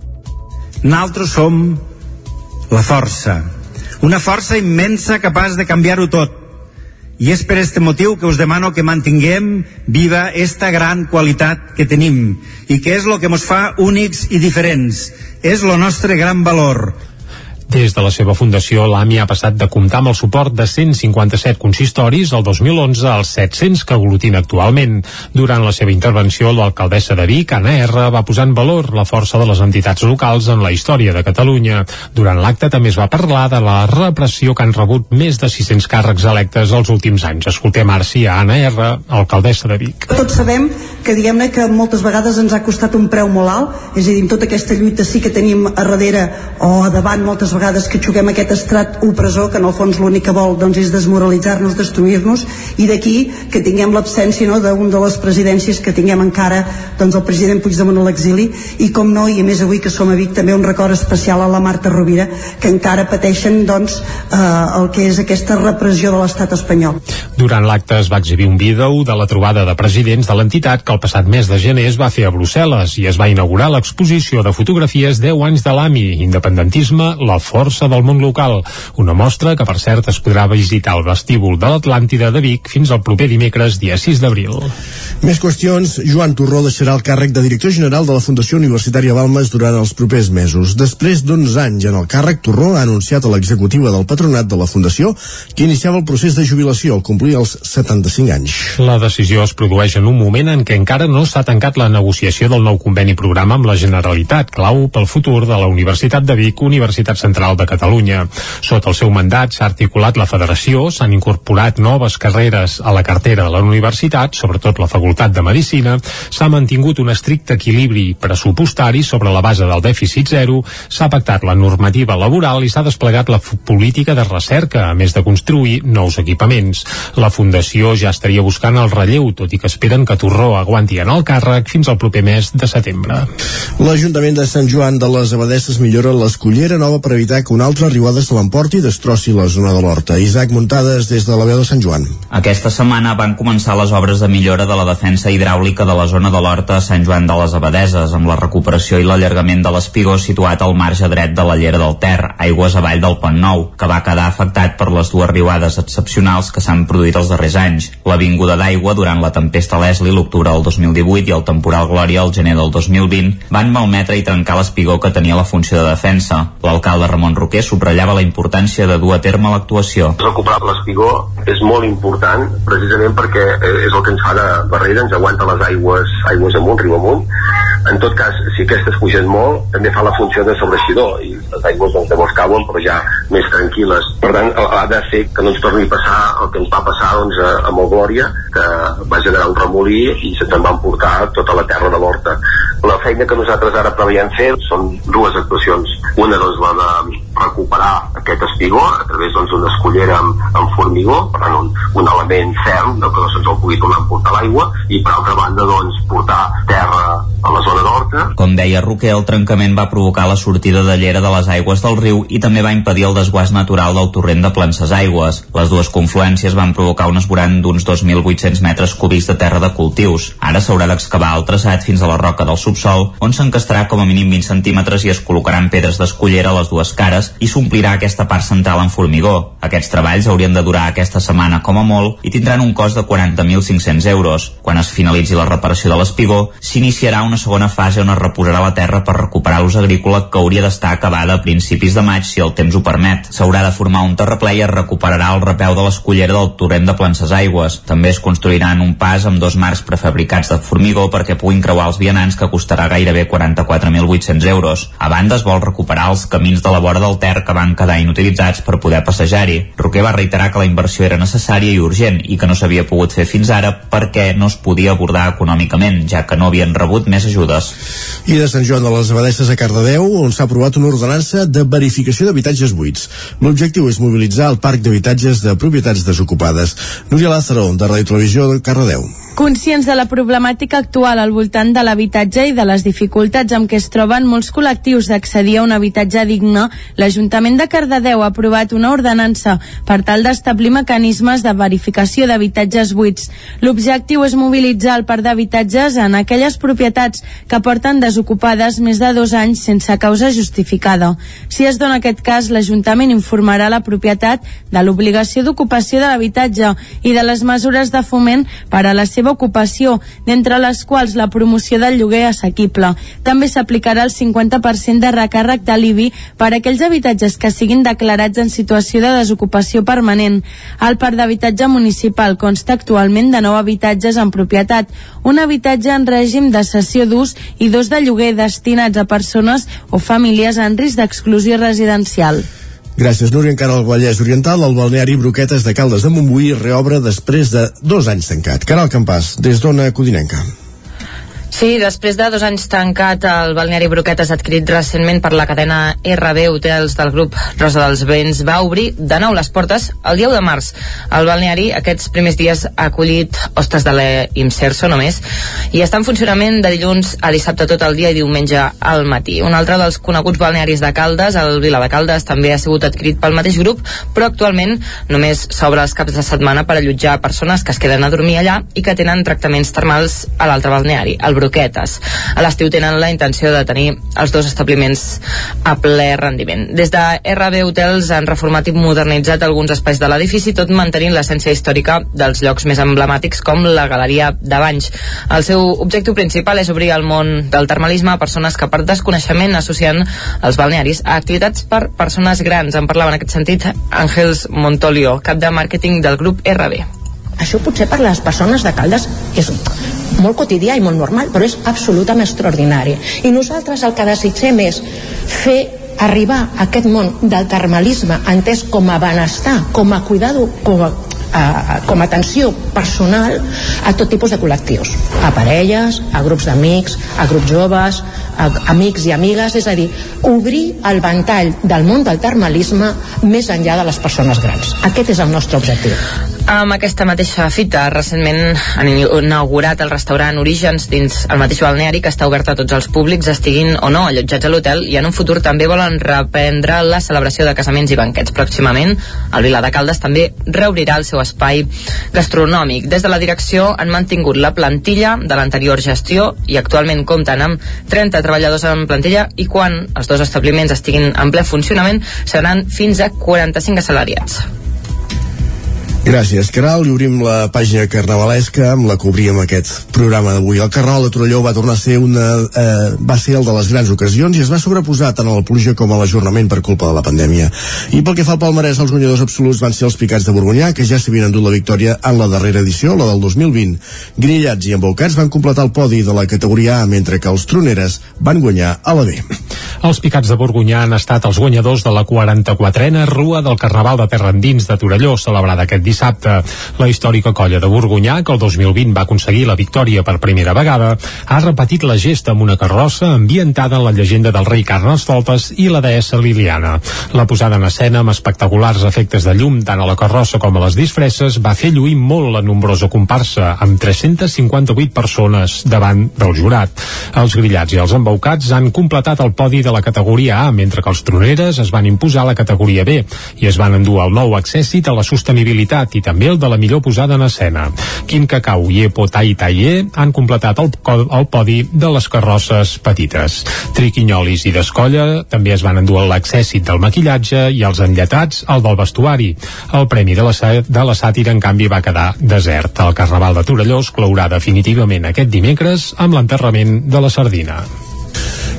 Naltros som la força. Una força immensa capaç de canviar-ho tot. I és per este motiu que us demano que mantinguem viva esta gran qualitat que tenim i que és lo que ens fa únics i diferents. És lo nostre gran valor. Des de la seva fundació, l'AMI ha passat de comptar amb el suport de 157 consistoris el 2011 als 700 que aglutina actualment. Durant la seva intervenció, l'alcaldessa de Vic, Anna R, va posar en valor la força de les entitats locals en la història de Catalunya. Durant l'acte també es va parlar de la repressió que han rebut més de 600 càrrecs electes els últims anys. Escoltem ara sí a Anna R, alcaldessa de Vic. tots sabem que diguem-ne que moltes vegades ens ha costat un preu molt alt, és a dir, tota aquesta lluita sí que tenim a darrere o a davant moltes vegades que juguem aquest estrat opressor que en el fons l'únic que vol doncs, és desmoralitzar-nos, destruir-nos i d'aquí que tinguem l'absència no, d'un de les presidències que tinguem encara doncs, el president Puigdemont a l'exili i com no, i més avui que som a Vic també un record especial a la Marta Rovira que encara pateixen doncs, eh, el que és aquesta repressió de l'estat espanyol. Durant l'acte es va exhibir un vídeo de la trobada de presidents de l'entitat que el passat mes de gener es va fer a Brussel·les i es va inaugurar l'exposició de fotografies 10 anys de l'AMI, independentisme, la força del món local. Una mostra que, per cert, es podrà visitar al vestíbul de l'Atlàntida de Vic fins al proper dimecres, dia 6 d'abril. Més qüestions. Joan Torró deixarà el càrrec de director general de la Fundació Universitària Balmes durant els propers mesos. Després d'uns anys en el càrrec, Torró ha anunciat a l'executiva del patronat de la Fundació que iniciava el procés de jubilació al complir els 75 anys. La decisió es produeix en un moment en què encara no s'ha tancat la negociació del nou conveni programa amb la Generalitat, clau pel futur de la Universitat de Vic, Universitat Central de Catalunya. Sota el seu mandat s'ha articulat la federació, s'han incorporat noves carreres a la cartera de la universitat, sobretot la Facultat de Medicina, s'ha mantingut un estricte equilibri pressupostari sobre la base del dèficit zero, s'ha pactat la normativa laboral i s'ha desplegat la política de recerca, a més de construir nous equipaments. La Fundació ja estaria buscant el relleu, tot i que esperen que Torró aguanti en el càrrec fins al proper mes de setembre. L'Ajuntament de Sant Joan de les Abadesses millora l'escollera nova per evitar que una altra riuada se l'emporti i destrossi la zona de l'Horta. Isaac Muntades des de la veu de Sant Joan. Aquesta setmana van començar les obres de millora de la defensa hidràulica de la zona de l'Horta a Sant Joan de les Abadeses, amb la recuperació i l'allargament de l'espigó situat al marge dret de la llera del Ter, aigües avall del Pont Nou, que va quedar afectat per les dues riuades excepcionals que s'han produït els darrers anys. L'avinguda d'aigua durant la tempesta Leslie l'octubre del 2018 i el temporal Glòria al gener del 2020 van malmetre i trencar l'espigó que tenia la funció de defensa. L'alcalde Ramon Roquer subratllava la importància de dur a terme l'actuació. recuperar l'espigó és molt important precisament perquè eh, és el que ens fa de barrera, ens aguanta les aigües aigües amunt, riu amunt. En tot cas, si aquestes pugen molt també fa la funció de sobreixidor i les aigües doncs, llavors cauen però ja més tranquil·les. Per tant, ha de ser que no ens torni a passar el que ens va passar doncs, a- amb el Glòria que va generar un remolí i se'ns en van portar tota la terra de l'horta. La feina que nosaltres ara preveiem fer són dues actuacions. Una doncs la de recuperar aquest espigó a través doncs, d'una escollera amb, amb formigó, per tant un, un element ferm de que no se'ns el pugui tornar a portar l'aigua i per altra banda doncs, portar terra a la zona d'Horta Com deia Roquer, el trencament va provocar la sortida de llera de les aigües del riu i també va impedir el desguàs natural del torrent de Planses Aigües. Les dues confluències van provocar un esborant d'uns 2.800 metres cúbics de terra de cultius. Ara s'haurà d'excavar el traçat fins a la roca del subsol, on s'encastarà com a mínim 20 centímetres i es col·locaran pedres d'escollera a les dues cares i s'omplirà aquesta part central en formigó. Aquests treballs haurien de durar aquesta setmana com a molt i tindran un cost de 40.500 euros. Quan es finalitzi la reparació de l'espigó, s'iniciarà una segona fase on es reposarà la terra per recuperar l'ús agrícola que hauria d'estar acabada a principis de maig si el temps ho permet. S'haurà de formar un terraplè i es recuperarà el repeu de l'escollera del torrent de Planses Aigües. També es construiran un pas amb dos marcs prefabricats de formigó perquè puguin creuar els vianants que costarà gairebé 44.800 euros. A banda es vol recuperar els camins de la vora del Ter que van quedar inutilitzats per poder passejar-hi. Roquer va reiterar que la inversió era necessària i urgent i que no s'havia pogut fer fins ara perquè no es podia abordar econòmicament, ja que no havien rebut més més ajudes. I de Sant Joan de les Abadesses a Cardedeu, on s'ha aprovat una ordenança de verificació d'habitatges buits. L'objectiu és mobilitzar el parc d'habitatges de propietats desocupades. Núria Lázaro, de Ràdio Televisió de Cardedeu. Conscients de la problemàtica actual al voltant de l'habitatge i de les dificultats amb què es troben molts col·lectius d'accedir a un habitatge digne, l'Ajuntament de Cardedeu ha aprovat una ordenança per tal d'establir mecanismes de verificació d'habitatges buits. L'objectiu és mobilitzar el parc d'habitatges en aquelles propietats que porten desocupades més de dos anys sense causa justificada. Si es dona aquest cas, l'Ajuntament informarà la propietat de l'obligació d'ocupació de l'habitatge i de les mesures de foment per a la seva ocupació, d'entre les quals la promoció del lloguer assequible. També s'aplicarà el 50% de recàrrec de l'IBI per a aquells habitatges que siguin declarats en situació de desocupació permanent. El parc d'habitatge municipal consta actualment de 9 habitatges en propietat, un habitatge en règim de cessió d'ús i dos de lloguer destinats a persones o famílies en risc d'exclusió residencial. Gràcies, Núria. Encara al Vallès Oriental, el balneari Broquetes de Caldes de Montbui reobre després de dos anys tancat. Caral Campàs, des d'Ona Codinenca. Sí, després de dos anys tancat, el balneari Broquetes adquirit recentment per la cadena RB Hotels del grup Rosa dels Vents va obrir de nou les portes el dia 1 de març. El balneari aquests primers dies ha acollit hostes de l'Imserso només i està en funcionament de dilluns a dissabte tot el dia i diumenge al matí. Un altre dels coneguts balnearis de Caldes, el Vila de Caldes, també ha sigut adquirit pel mateix grup, però actualment només s'obre els caps de setmana per allotjar persones que es queden a dormir allà i que tenen tractaments termals a l'altre balneari, el Broquetes. A l'estiu tenen la intenció de tenir els dos establiments a ple rendiment. Des de RB Hotels han reformat i modernitzat alguns espais de l'edifici, tot mantenint l'essència històrica dels llocs més emblemàtics com la Galeria de Banys. El seu objectiu principal és obrir el món del termalisme a persones que per desconeixement associen els balnearis a activitats per persones grans. En parlava en aquest sentit Àngels Montolio, cap de màrqueting del grup RB. Això potser per les persones de Caldes és molt quotidià i molt normal, però és absolutament extraordinari. I nosaltres el que desitgem és fer arribar a aquest món del termalisme entès com a benestar, com a cuidado, com a a, com a atenció personal a tot tipus de col·lectius. A parelles, a grups d'amics a grups joves, a amics i amigues és a dir, obrir el ventall del món del termalisme més enllà de les persones grans. Aquest és el nostre objectiu. Amb aquesta mateixa fita, recentment han inaugurat el restaurant Orígens dins el mateix balneari que està obert a tots els públics, estiguin o no allotjats a l'hotel i en un futur també volen reprendre la celebració de casaments i banquets. Pròximament, el Vila de Caldes també reobrirà el seu espai gastronòmic. Des de la direcció han mantingut la plantilla de l'anterior gestió i actualment compten amb 30 treballadors en plantilla i quan els dos establiments estiguin en ple funcionament seran fins a 45 assalariats. Gràcies, Caral. I obrim la pàgina carnavalesca amb la que obríem aquest programa d'avui. El Carnaval de Torelló va tornar a ser una... Eh, va ser el de les grans ocasions i es va sobreposar tant a la pluja com a l'ajornament per culpa de la pandèmia. I pel que fa al palmarès, els guanyadors absoluts van ser els Picats de Borgonyà, que ja s'havien endut la victòria en la darrera edició, la del 2020. Grillats i embaucats van completar el podi de la categoria A, mentre que els Troneres van guanyar a la B. Els Picats de Borgonyà han estat els guanyadors de la 44a Rua del Carnaval de Terra Endins de Torelló, celebrada aquest. La històrica colla de Borgonyà, que el 2020 va aconseguir la victòria per primera vegada, ha repetit la gesta amb una carrossa ambientada en la llegenda del rei Carnestoltes i la deessa Liliana. La posada en escena amb espectaculars efectes de llum tant a la carrossa com a les disfresses va fer lluir molt la nombrosa comparsa, amb 358 persones davant del jurat. Els grillats i els embaucats han completat el podi de la categoria A, mentre que els troneres es van imposar a la categoria B i es van endur el nou accèssit a la sostenibilitat i també el de la millor posada en escena. Quim Cacau i Epo Tai Taie han completat el, el podi de les carrosses petites. Triquinyolis i Descolla també es van endur l'accèssit del maquillatge i els enllatats el del vestuari. El premi de la, de la sàtira, en canvi, va quedar desert. El Carnaval de Torelló es clourà definitivament aquest dimecres amb l'enterrament de la sardina.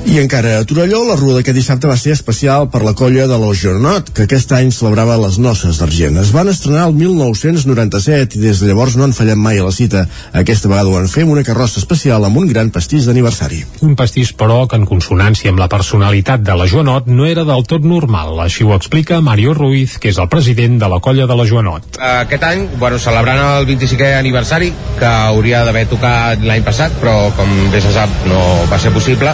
I encara a Torelló, la rua d'aquest dissabte va ser especial per la colla de l'Ojonot, que aquest any celebrava les noces d'Argent. Es van estrenar el 1997 i des de llavors no han fallat mai a la cita. Aquesta vegada ho fer amb una carrossa especial amb un gran pastís d'aniversari. Un pastís, però, que en consonància amb la personalitat de la Joanot no era del tot normal. Així ho explica Mario Ruiz, que és el president de la colla de la Joanot. Aquest any, bueno, celebrant el 25è aniversari, que hauria d'haver tocat l'any passat, però com bé se sap no va ser possible,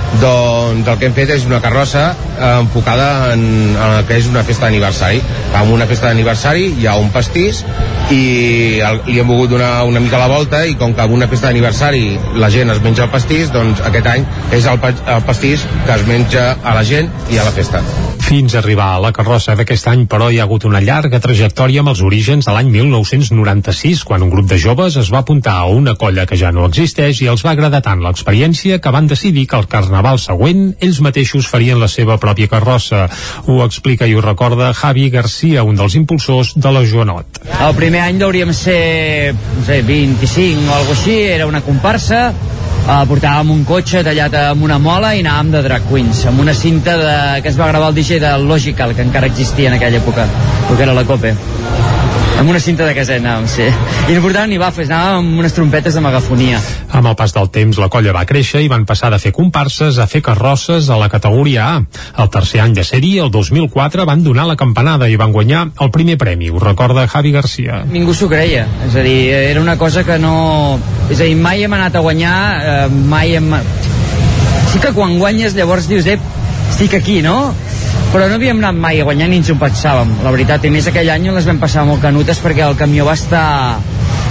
doncs el que hem fet és una carrossa eh, enfocada en, en el que és una festa d'aniversari. Amb una festa d'aniversari hi ha un pastís i el, li hem volgut donar una mica la volta i com que en una festa d'aniversari la gent es menja el pastís, doncs aquest any és el, el pastís que es menja a la gent i a la festa. Fins a arribar a la carrossa d'aquest any, però, hi ha hagut una llarga trajectòria amb els orígens de l'any 1996, quan un grup de joves es va apuntar a una colla que ja no existeix i els va agradar tant l'experiència que van decidir que el carnaval següent ells mateixos farien la seva pròpia carrossa. Ho explica i ho recorda Javi Garcia, un dels impulsors de la Joanot. El primer any hauríem ser, no sé, 25 o alguna així, era una comparsa, eh, portàvem un cotxe tallat amb una mola i anàvem de drag queens, amb una cinta de, que es va gravar el DJ de Logical, que encara existia en aquella època, el que era la COPE amb una cinta de caset anàvem, sí. I no portàvem ni bafes, anàvem amb unes trompetes de megafonia. Amb el pas del temps, la colla va créixer i van passar de fer comparses a fer carrosses a la categoria A. El tercer any de sèrie, el 2004, van donar la campanada i van guanyar el primer premi, ho recorda Javi Garcia. Ningú s'ho creia, és a dir, era una cosa que no... És a dir, mai hem anat a guanyar, eh, mai hem... Sí que quan guanyes llavors dius, eh, estic aquí, no? Però no havíem anat mai a guanyar ni ens ho pensàvem, la veritat. I més aquell any les vam passar molt canutes perquè el camió va estar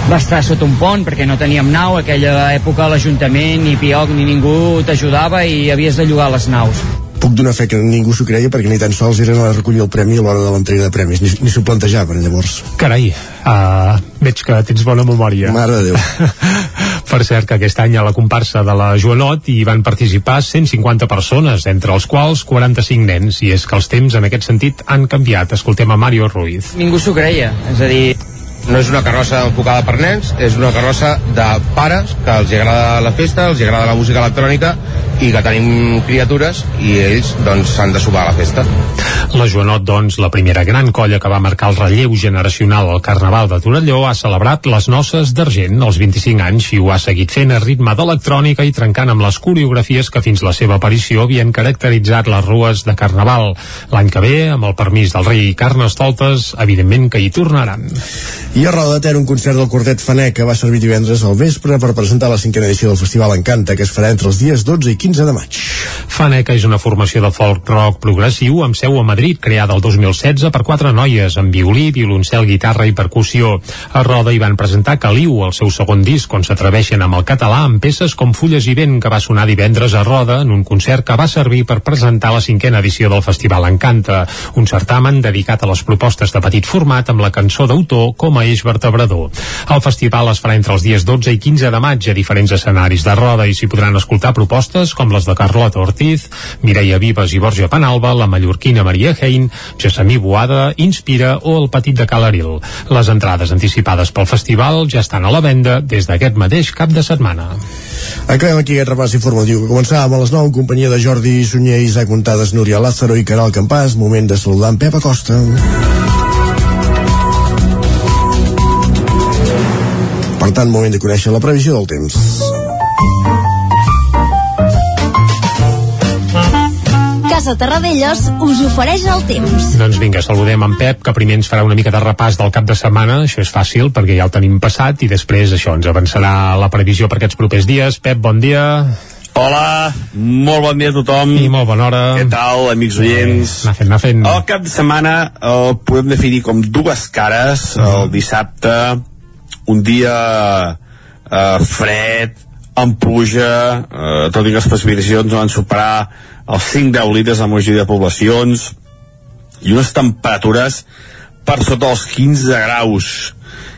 va estar sota un pont perquè no teníem nau, aquella època l'Ajuntament ni Pioc ni ningú t'ajudava i havies de llogar les naus. Puc donar fe que ningú s'ho creia perquè ni tan sols eren a recollir el premi a l'hora de l'entrega de premis, ni, ni s'ho plantejaven llavors. Carai, uh, veig que tens bona memòria. Mare de Déu. [LAUGHS] per cert que aquest any a la comparsa de la Joanot hi van participar 150 persones, entre els quals 45 nens, i és que els temps en aquest sentit han canviat. Escoltem a Mario Ruiz. Ningú s'ho creia, és a dir, no és una carrossa enfocada per nens, és una carrossa de pares que els agrada la festa, els agrada la música electrònica i que tenim criatures i ells doncs de subar a la festa. La Joanot, doncs, la primera gran colla que va marcar el relleu generacional al Carnaval de Torelló, ha celebrat les noces d'argent als 25 anys i ho ha seguit fent a ritme d'electrònica i trencant amb les coreografies que fins la seva aparició havien caracteritzat les rues de Carnaval. L'any que ve, amb el permís del rei Carnestoltes, evidentment que hi tornaran. I a Roda de Ter, un concert del quartet Fanec que va servir divendres al vespre per presentar la cinquena edició del Festival Encanta, que es farà entre els dies 12 i 15 de maig. Faneca és una formació de folk rock progressiu amb seu a Madrid, creada el 2016 per quatre noies, amb violí, violoncel, guitarra i percussió. A Roda hi van presentar Caliu, el seu segon disc, on s'atreveixen amb el català amb peces com Fulles i Vent, que va sonar divendres a Roda en un concert que va servir per presentar la cinquena edició del Festival Encanta, un certamen dedicat a les propostes de petit format amb la cançó d'autor com a eix vertebrador. El festival es farà entre els dies 12 i 15 de maig a diferents escenaris de Roda i s'hi podran escoltar propostes com les de Carlota Ortiz, Mireia Vives i Borja Penalba, la mallorquina Maria Hein, Gessamí Boada, Inspira o el Petit de Calaril. Les entrades anticipades pel festival ja estan a la venda des d'aquest mateix cap de setmana. Acabem aquí aquest repàs informatiu que començàvem a les 9 en companyia de Jordi Sunyer, Isaac Montades, Núria Lázaro i Caral Campàs. Moment de saludar en Pep Acosta. Per tant, moment de conèixer la previsió del temps. Casa Terradellos us ofereix el temps. Doncs vinga, saludem en Pep, que primer ens farà una mica de repàs del cap de setmana. Això és fàcil, perquè ja el tenim passat, i després això ens avançarà la previsió per aquests propers dies. Pep, bon dia. Hola, molt bon dia a tothom. I molt bona hora. Què tal, amics oients? Anar fent, anar fent. El cap de setmana el podem definir com dues cares. El dissabte, un dia eh, fred, amb pluja, eh, tot i que les precipitacions no van superar els 5-10 litres a la majoria de poblacions i unes temperatures per sota els 15 graus.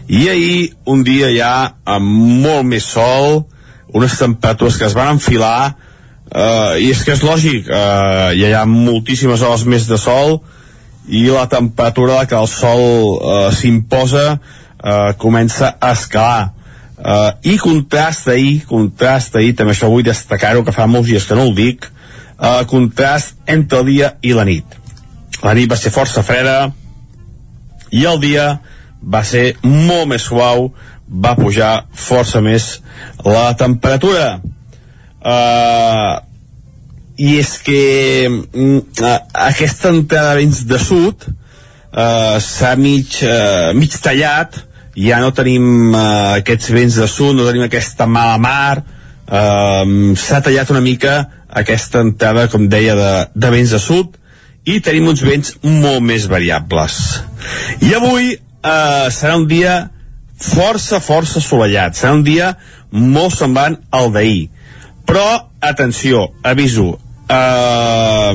I ahir, un dia ja amb molt més sol, unes temperatures que es van enfilar, eh, i és que és lògic, eh, ja hi ha moltíssimes hores més de sol, i la temperatura que el sol eh, s'imposa eh, comença a escalar. Uh, i contrasta ahir, contrasta ahir, també això vull destacar-ho, que fa molts dies que no ho dic, el contrast entre el dia i la nit. La nit va ser força freda i el dia va ser molt més suau, va pujar força més la temperatura. Uh, I és que uh, aquesta entrada de vents de sud uh, s'ha mig, uh, mig tallat, ja no tenim uh, aquests vents de sud, no tenim aquesta mala mar, uh, s'ha tallat una mica aquesta entrada, com deia, de, de vents de sud, i tenim uns vents molt més variables. I avui eh, serà un dia força, força assolellat. Serà un dia molt semblant al d'ahir. Però, atenció, aviso, eh,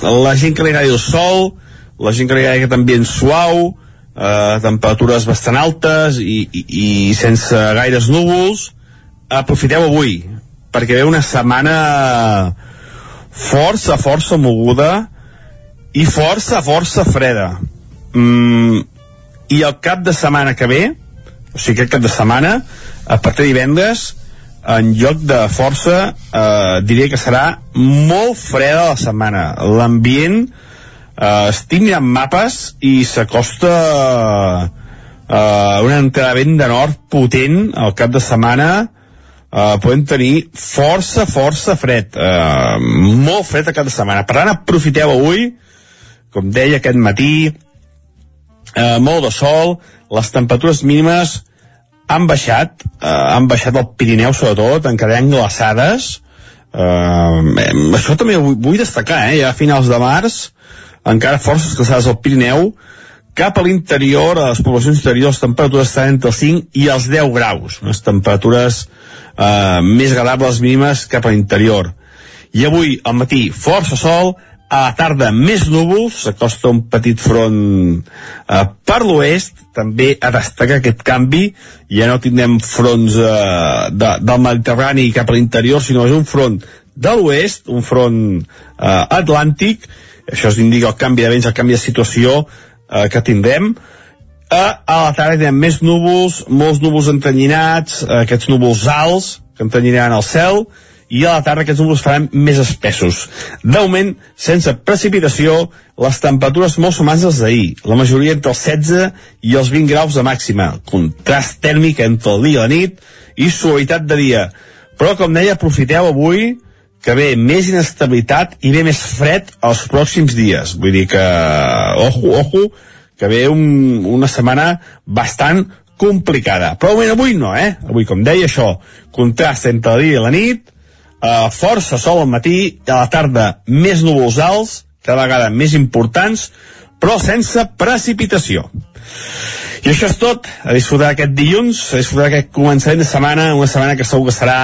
la gent que li agradi el sol, la gent que li agradi aquest ambient suau, eh, temperatures bastant altes i, i, i sense gaires núvols, aprofiteu avui, perquè ve una setmana força, força moguda i força, força freda. Mm, I el cap de setmana que ve, o sigui, aquest cap de setmana, a partir de divendres, en lloc de força, eh, diria que serà molt freda la setmana. L'ambient, eh, estic mirant mapes i s'acosta eh, una entrada vent de nord potent al cap de setmana, uh, podem tenir força, força fred. Uh, molt fred a cada setmana. Per tant, aprofiteu avui, com deia aquest matí, uh, molt de sol, les temperatures mínimes han baixat, uh, han baixat al Pirineu sobretot, en quedem glaçades, Uh, això també vull, vull destacar, eh? ja a finals de març, encara forces glaçades al Pirineu, cap a l'interior, a les poblacions interiors, temperatures estan entre els 5 i els 10 graus, unes temperatures eh, més agradables mínimes cap a l'interior. I avui, al matí, força sol, a la tarda més núvols, s'acosta un petit front eh, per l'oest, també a destacar aquest canvi, ja no tindrem fronts eh, de, del Mediterrani cap a l'interior, sinó és un front de l'oest, un front eh, atlàntic, això es indica el canvi de vents, el canvi de situació eh, que tindrem, a, a la tarda tindrem més núvols, molts núvols entanyinats, eh, aquests núvols alts que entanyinaran el cel, i a la tarda aquests núvols faran més espessos. D'augment, sense precipitació, les temperatures molt semblants als d'ahir, la majoria entre els 16 i els 20 graus de màxima, contrast tèrmic entre el dia i la nit i suavitat de dia. Però, com deia, aprofiteu avui que ve més inestabilitat i ve més fred els pròxims dies. Vull dir que, ojo, ojo, que ve un, una setmana bastant complicada. Però avui, avui no, eh? Avui, com deia això, contrast entre el dia i la nit, eh, força sol al matí i a la tarda més núvols alts, cada vegada més importants, però sense precipitació. I això és tot, a disfrutar aquest dilluns, a disfrutar aquest començament de setmana, una setmana que segur que serà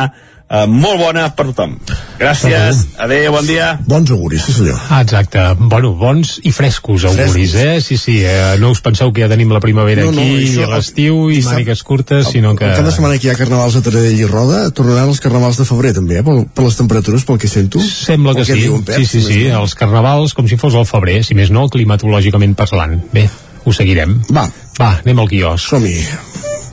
eh, molt bona per tothom. Gràcies, adeu, bon dia. Bons auguris, sí senyor. Ah, exacte. Bueno, bons i frescos auguris, Frescos. eh? Sí, sí, eh, no us penseu que ja tenim la primavera No, no, aquí, això- i l'estiu, i mànigues curtes, sinó que... El de setmana que hi ha carnavals a Taradell i Roda, tornaran els carnavals de febrer també, eh? Per, per les temperatures, pel que sento. Sembla que Pel sí, diu en Pep, sí, sí, sí, no. els carnavals com si fos el febrer, si més no, climatològicament parlant. Bé, ho seguirem. Va. Va, anem al quiosc. Som-hi.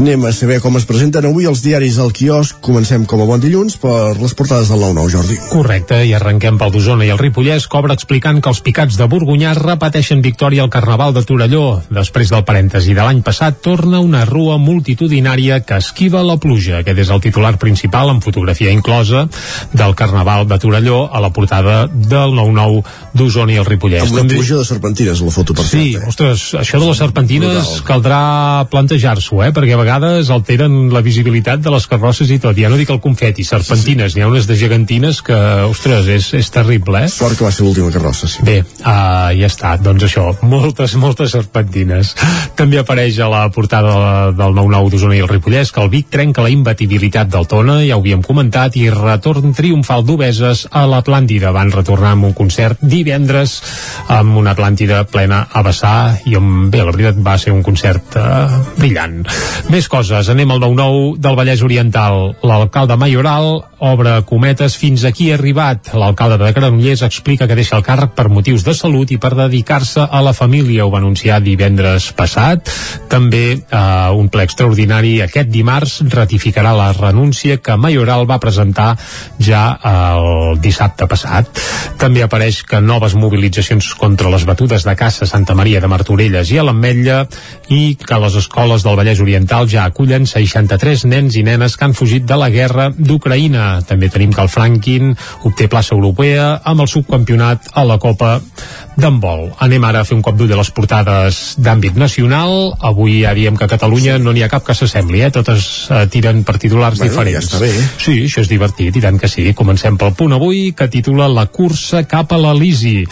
Anem a saber com es presenten avui els diaris al quiosc. Comencem com a bon dilluns per les portades del 9-9, Jordi. Correcte, i arrenquem pel d'Osona i el Ripollès cobra explicant que els picats de Borgunyà repeteixen victòria al Carnaval de Torelló. Després del parèntesi de l'any passat, torna una rua multitudinària que esquiva la pluja. Aquest és el titular principal, amb fotografia inclosa, del Carnaval de Torelló a la portada del 9-9 d'Osona i el Ripollès. Amb una pluja de serpentines, la foto, per Sí, cert. Eh? ostres, això de les serpentines Brutal. caldrà plantejar-s'ho, eh? perquè a vegades alteren la visibilitat de les carrosses i tot. Ja no dic el confeti, serpentines, n'hi ha unes de gegantines que, ostres, és, és terrible, eh? Sort que va ser l'última carrossa, sí. Bé, uh, ja està, doncs això, moltes, moltes serpentines. També apareix a la portada de- del 9-9 d'Osona i el Ripollès que el Vic trenca la imbatibilitat del Tona, ja ho havíem comentat, i retorn triomfal d'Obeses a l'Atlàntida. Van retornar amb un concert divendres amb una Atlàntida plena a vessar i on, bé, la veritat va ser un concert uh, brillant. Més coses, anem al 9-9 del Vallès Oriental. L'alcalde Mayoral obre cometes, fins aquí ha arribat. L'alcalde de Granollers explica que deixa el càrrec per motius de salut i per dedicar-se a la família. Ho va anunciar divendres passat. També eh, un ple extraordinari aquest dimarts ratificarà la renúncia que Mayoral va presentar ja el dissabte passat. També apareix que noves mobilitzacions contra les batudes de caça Santa Maria de Martorelles i a l'Ametlla i que les escoles del Vallès Oriental ja acullen 63 nens i nenes que han fugit de la guerra d'Ucraïna. També tenim que el Franklin obté plaça europea amb el subcampionat a la Copa d'handbol. Anem ara a fer un cop d'ull a les portades d'àmbit nacional. Avui ja diem que a Catalunya no n'hi ha cap que s'assembli, eh? totes eh, tiren per titulars Bueno, diferents. ja està bé. Sí, això és divertit, i tant que sí. Comencem pel punt avui, que titula La cursa cap a l'Elisi.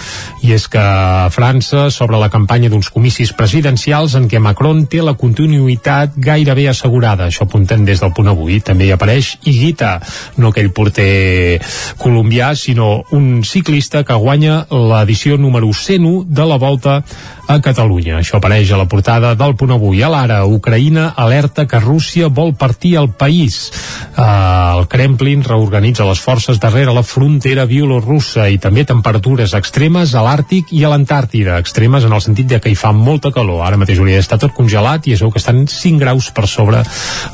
I és que a França, sobre la campanya d'uns comicis presidencials en què Macron té la continuïtat gairebé assegurada. Això apuntem des del punt avui. També hi apareix Higuita, no aquell porter colombià, sinó un ciclista que guanya l'edició número 101 de la Volta a Catalunya. Això apareix a la portada del punt avui. A l'ara, Ucraïna alerta que Rússia vol partir el país. Uh, el Kremlin reorganitza les forces darrere la frontera bielorrussa i també temperatures extremes a l'Àrtic i a l'Antàrtida. Extremes en el sentit de que hi fa molta calor. Ara mateix hauria d'estar tot congelat i es veu que estan 5 graus per sobre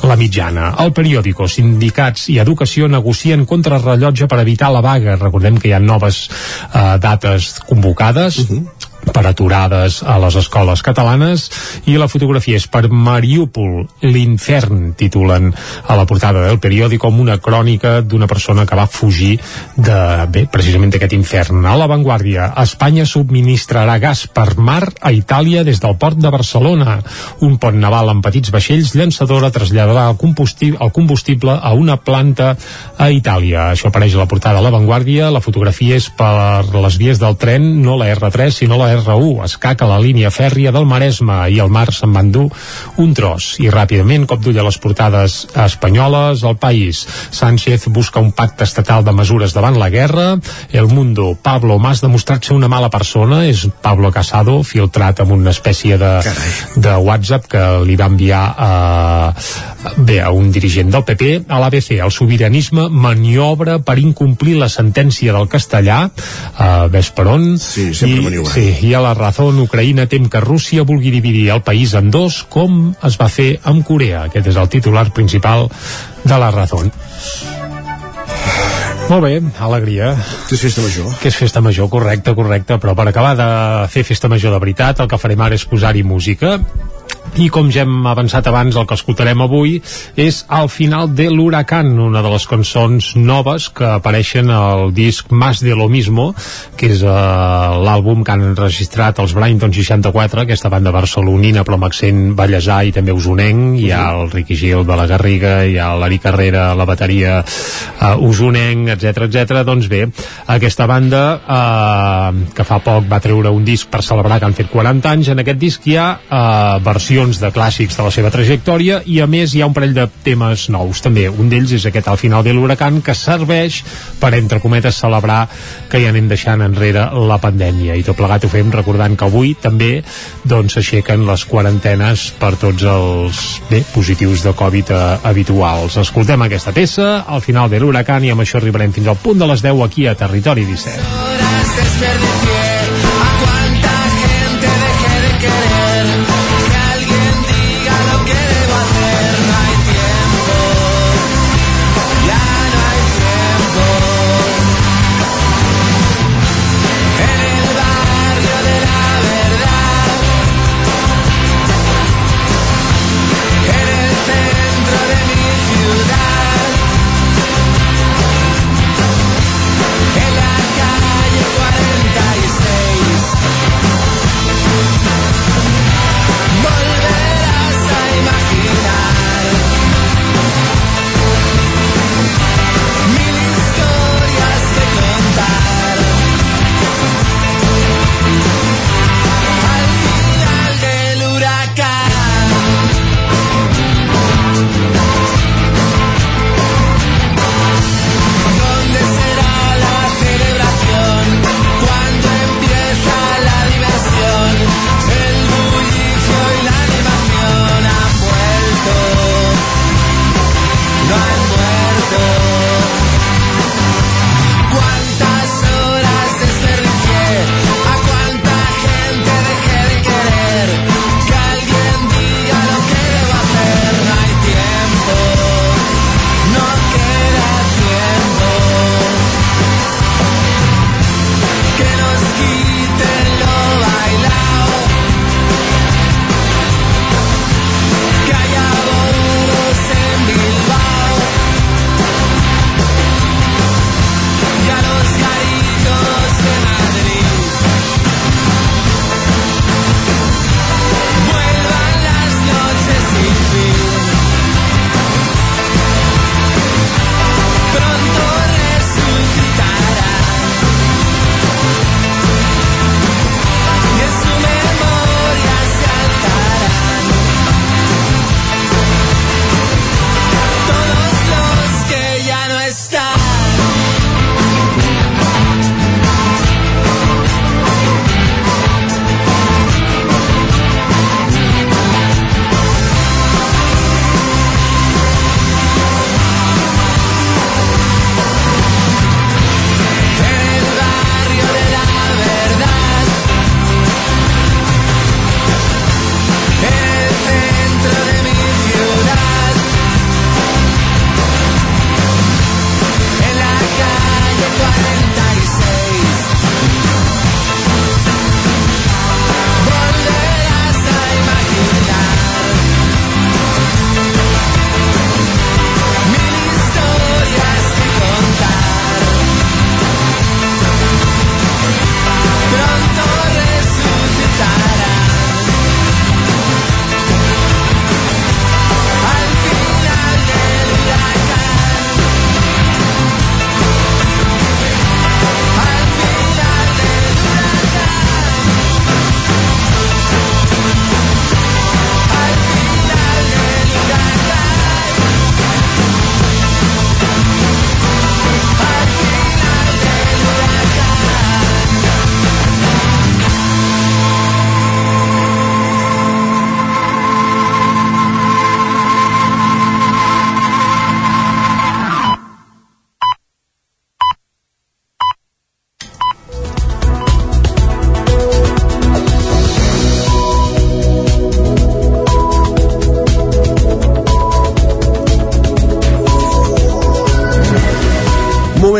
la mitjana. El periòdico, sindicats i educació negocien contrarrellotge per evitar la vaga. Recordem que hi ha noves uh, dates convocades. Uh -huh per aturades a les escoles catalanes i la fotografia és per Mariúpol, l'infern titulen a la portada del periòdic com una crònica d'una persona que va fugir de, bé, precisament d'aquest infern. A l'avantguàrdia, Espanya subministrarà gas per mar a Itàlia des del port de Barcelona. Un pont naval amb petits vaixells llançadora traslladarà el combustible, el combustible a una planta a Itàlia. Això apareix a la portada de l'avantguàrdia. La fotografia és per les vies del tren, no la R3, sinó la R1. Es caca la línia fèrria del Maresme i el mar se'n va endur un tros. I ràpidament, cop d'ull a les portades espanyoles, el país. Sánchez busca un pacte estatal de mesures davant la guerra. El Mundo, Pablo Mas demostrat ser una mala persona, és Pablo Casado, filtrat amb una espècie de, de WhatsApp que li va enviar a, bé, a un dirigent del PP. A l'ABC, el sobiranisme maniobra per incomplir la sentència del castellà, a ves per on. Sí, sempre I, maniobra. sí, i a la Razón, Ucraïna tem que Rússia vulgui dividir el país en dos, com es va fer amb Corea. Aquest és el titular principal de la Razón. Molt bé, alegria. Que és festa major. Que és festa major, correcte, correcte, però per acabar de fer festa major de veritat, el que farem ara és posar-hi música i com ja hem avançat abans el que escoltarem avui és Al final de l'huracán una de les cançons noves que apareixen al disc Más de lo mismo que és uh, l'àlbum que han registrat els Brighton 64 aquesta banda barcelonina però amb accent ballesà i també usonenc hi ha el Riqui Gil de la Garriga hi ha l'Ari Carrera, la bateria uh, usonenc, etc etc. doncs bé, aquesta banda uh, que fa poc va treure un disc per celebrar que han fet 40 anys en aquest disc hi ha uh, versions de clàssics de la seva trajectòria i a més hi ha un parell de temes nous també, un d'ells és aquest al final de l'huracan que serveix per entre cometes celebrar que ja anem deixant enrere la pandèmia i tot plegat ho fem recordant que avui també doncs s'aixequen les quarantenes per tots els bé, positius de Covid eh, habituals. Escoltem aquesta peça al final de l'huracan i amb això arribarem fins al punt de les 10 aquí a Territori 17.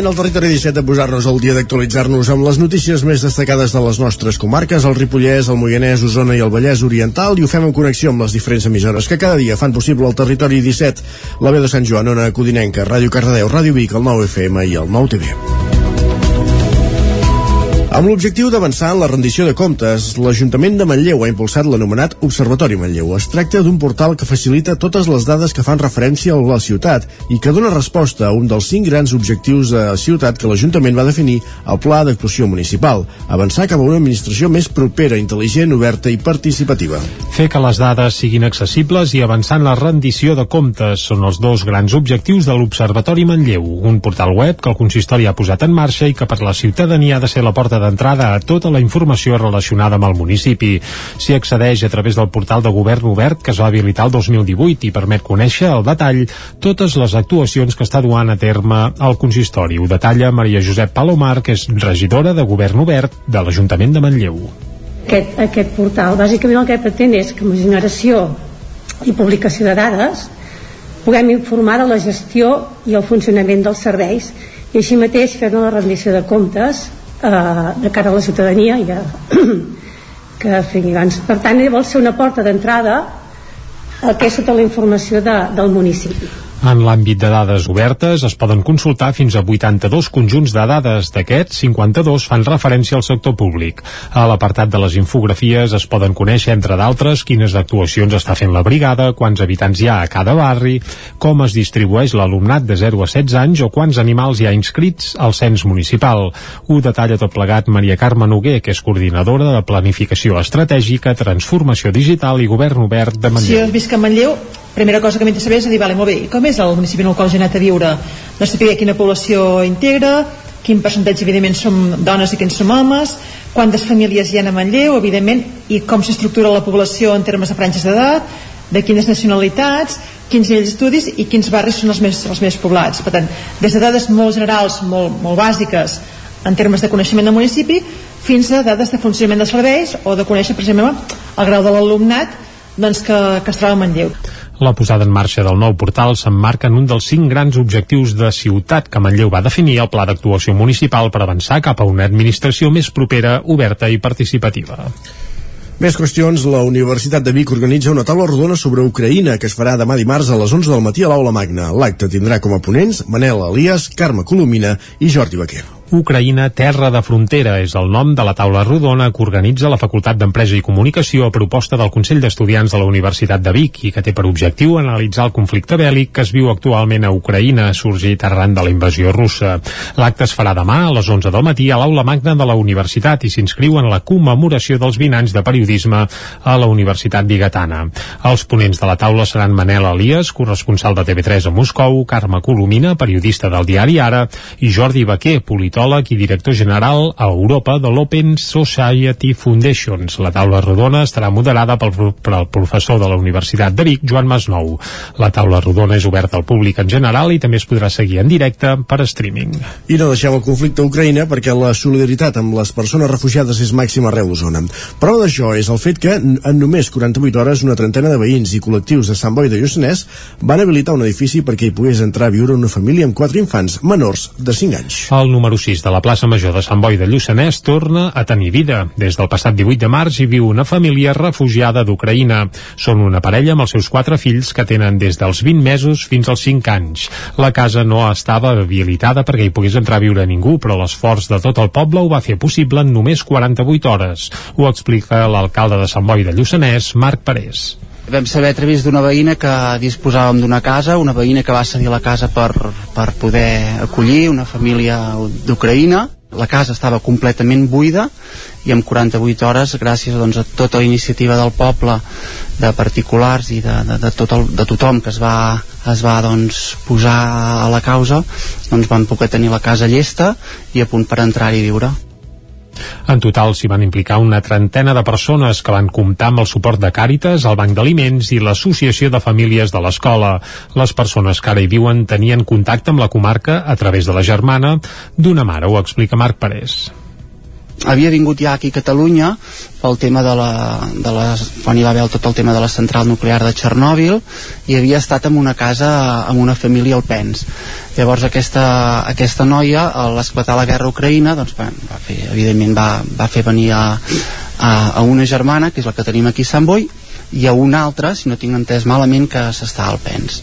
Moment al territori 17 de posar-nos al dia d'actualitzar-nos amb les notícies més destacades de les nostres comarques, el Ripollès, el Moianès, Osona i el Vallès Oriental, i ho fem en connexió amb les diferents emissores que cada dia fan possible el territori 17, la veu de Sant Joan, Ona Codinenca, Ràdio Cardedeu, Ràdio Vic, el 9 FM i el 9 TV. Amb l'objectiu d'avançar en la rendició de comptes, l'Ajuntament de Manlleu ha impulsat l'anomenat Observatori Manlleu. Es tracta d'un portal que facilita totes les dades que fan referència a la ciutat i que dona resposta a un dels cinc grans objectius de ciutat que l'Ajuntament va definir al Pla d'Actuació Municipal, avançar cap a una administració més propera, intel·ligent, oberta i participativa. Fer que les dades siguin accessibles i avançar en la rendició de comptes són els dos grans objectius de l'Observatori Manlleu, un portal web que el consistori ha posat en marxa i que per la ciutadania ha de ser la porta d'entrada a tota la informació relacionada amb el municipi. S'hi accedeix a través del portal de govern obert que es va habilitar el 2018 i permet conèixer al detall totes les actuacions que està duant a terme el consistori. Ho detalla Maria Josep Palomar, que és regidora de govern obert de l'Ajuntament de Manlleu. Aquest, aquest portal bàsicament el que pretén és que amb generació i publicació de dades puguem informar de la gestió i el funcionament dels serveis i així mateix fer la rendició de comptes eh, de cara a la ciutadania i a, [CLEARS THROAT] que abans. Per tant, vol ser una porta d'entrada al que és tota la informació de, del municipi. En l'àmbit de dades obertes es poden consultar fins a 82 conjunts de dades. D'aquests, 52 fan referència al sector públic. A l'apartat de les infografies es poden conèixer, entre d'altres, quines actuacions està fent la brigada, quants habitants hi ha a cada barri, com es distribueix l'alumnat de 0 a 16 anys o quants animals hi ha inscrits al cens municipal. Ho detalla tot plegat Maria Carme Noguer, que és coordinadora de Planificació Estratègica, Transformació Digital i Govern Obert de Manlleu. jo visc a Manlleu, primera cosa que de saber és dir, vale, molt bé, i com és el municipi en el qual he anat a viure? De saber quina població integra, quin percentatge, evidentment, som dones i quins som homes, quantes famílies hi ha a Manlleu, evidentment, i com s'estructura la població en termes de franges d'edat, de quines nacionalitats, quins nivells d'estudis i quins barris són els més, els més poblats. Per tant, des de dades molt generals, molt, molt bàsiques, en termes de coneixement del municipi, fins a dades de funcionament dels serveis o de conèixer, per exemple, el grau de l'alumnat doncs, que, que es troba a Manlleu. La posada en marxa del nou portal s'emmarca en un dels cinc grans objectius de ciutat que Manlleu va definir al Pla d'Actuació Municipal per avançar cap a una administració més propera, oberta i participativa. Més qüestions, la Universitat de Vic organitza una taula rodona sobre Ucraïna que es farà demà dimarts a les 11 del matí a l'Aula Magna. L'acte tindrà com a ponents Manel Elias, Carme Colomina i Jordi Baquer. Ucraïna, terra de frontera, és el nom de la taula rodona que organitza la Facultat d'Empresa i Comunicació a proposta del Consell d'Estudiants de la Universitat de Vic i que té per objectiu analitzar el conflicte bèl·lic que es viu actualment a Ucraïna, sorgit arran de la invasió russa. L'acte es farà demà a les 11 del matí a l'Aula Magna de la Universitat i s'inscriu en la commemoració dels 20 anys de periodisme a la Universitat Bigatana. Els ponents de la taula seran Manel Elias, corresponsal de TV3 a Moscou, Carme Colomina, periodista del diari Ara, i Jordi Baquer, politòleg i director general a Europa de l'Open Society Foundations. La taula rodona estarà moderada pel, pel professor de la Universitat de Vic, Joan Masnou. La taula rodona és oberta al públic en general i també es podrà seguir en directe per streaming. I no deixem el conflicte a Ucraïna perquè la solidaritat amb les persones refugiades és màxima arreu d'Osona. Prova d'això és el fet que en només 48 hores una trentena de veïns i col·lectius de Sant Boi de Lluçanès van habilitar un edifici perquè hi pogués entrar a viure una família amb quatre infants menors de 5 anys. El número 6 de la plaça Major de Sant Boi de Lluçanès torna a tenir vida. Des del passat 18 de març hi viu una família refugiada d'Ucraïna. Són una parella amb els seus quatre fills que tenen des dels 20 mesos fins als 5 anys. La casa no estava habilitada perquè hi pogués entrar a viure ningú, però l'esforç de tot el poble ho va fer possible en només 48 hores. Ho explica l'alcalde de Sant Boi de Lluçanès, Marc Parés. Vam saber a través d'una veïna que disposàvem d'una casa, una veïna que va cedir la casa per, per poder acollir una família d'Ucraïna. La casa estava completament buida i en 48 hores, gràcies doncs, a tota la iniciativa del poble, de particulars i de, de, de, tot el, de tothom que es va, es va doncs, posar a la causa, doncs van poder tenir la casa llesta i a punt per entrar-hi a viure. En total s'hi van implicar una trentena de persones que van comptar amb el suport de Càritas, el Banc d'Aliments i l'Associació de Famílies de l'Escola. Les persones que ara hi viuen tenien contacte amb la comarca a través de la germana d'una mare, ho explica Marc Parés. Havia vingut ja aquí a Catalunya pel tema de la, de la quan hi va haver tot el tema de la central nuclear de Txernòbil i havia estat en una casa amb una família alpens llavors aquesta, aquesta noia a l'esclatar la guerra Ucraïna doncs, va, va fer, evidentment va, va fer venir a, a, a una germana que és la que tenim aquí a Sant Boi i a una altra, si no tinc entès malament, que s'està al PENS.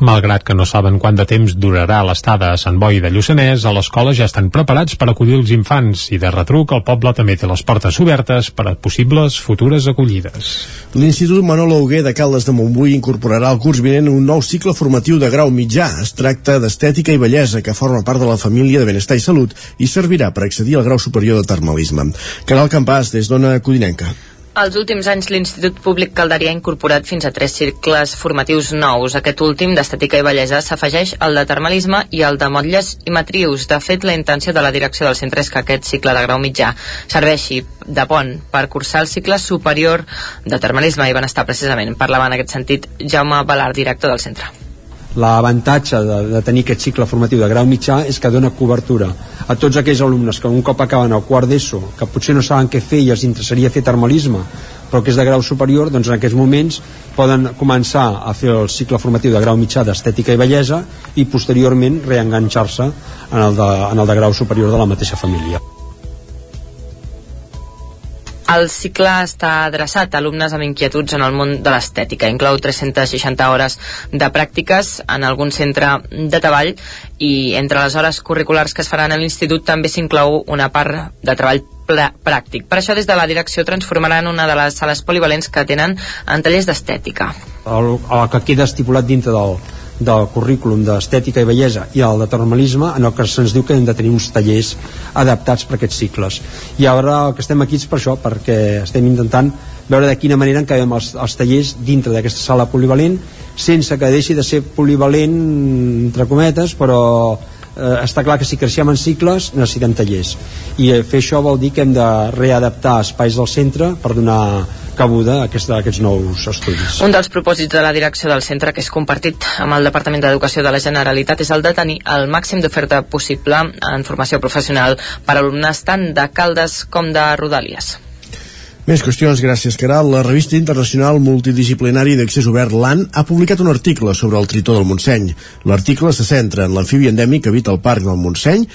Malgrat que no saben quant de temps durarà l'estada a Sant Boi de Lluçanès, a l'escola ja estan preparats per acollir els infants i de retruc el poble també té les portes obertes per a possibles futures acollides. L'Institut Manolo Hugué de Caldes de Montbui incorporarà al curs vinent un nou cicle formatiu de grau mitjà. Es tracta d'estètica i bellesa, que forma part de la família de benestar i salut i servirà per accedir al grau superior de termalisme. Caral Campàs, des d'Ona Codinenca. Els últims anys l'Institut Públic Calderià ha incorporat fins a tres cicles formatius nous. Aquest últim, d'estètica i bellesa, s'afegeix al de termalisme i el de motlles i matrius. De fet, la intenció de la direcció del centre és que aquest cicle de grau mitjà serveixi de pont per cursar el cicle superior de termalisme i benestar precisament. Parlava en aquest sentit Jaume Balart, director del centre. L'avantatge de, de tenir aquest cicle formatiu de grau mitjà és que dona cobertura a tots aquells alumnes que un cop acaben el quart d'ESO, que potser no saben què fer i els interessaria fer termalisme, però que és de grau superior, doncs en aquests moments poden començar a fer el cicle formatiu de grau mitjà d'estètica i bellesa i posteriorment reenganxar-se en, el de, en el de grau superior de la mateixa família. El cicle està adreçat a alumnes amb inquietuds en el món de l'estètica. Inclou 360 hores de pràctiques en algun centre de treball i entre les hores curriculars que es faran a l'institut també s'inclou una part de treball pràctic. Per això des de la direcció transformaran una de les sales polivalents que tenen en tallers d'estètica. El, el que queda estipulat dintre del, del currículum d'estètica i bellesa i el de termalisme en el que se'ns diu que hem de tenir uns tallers adaptats per aquests cicles. I ara el que estem aquí és per això perquè estem intentant veure de quina manera encabem els, els tallers dintre d'aquesta sala polivalent sense que deixi de ser polivalent entre cometes però eh, està clar que si creixem en cicles necessitem tallers i eh, fer això vol dir que hem de readaptar espais del centre per donar cabuda a, aquesta, a aquests nous estudis. Un dels propòsits de la direcció del centre, que és compartit amb el Departament d'Educació de la Generalitat, és el de tenir el màxim d'oferta possible en formació professional per a alumnes tant de Caldes com de Rodalies. Més qüestions, gràcies, Caral. La revista internacional multidisciplinari d'accés obert LAN ha publicat un article sobre el tritó del Montseny. L'article se centra en l'amfibi endèmic que habita al parc del Montseny,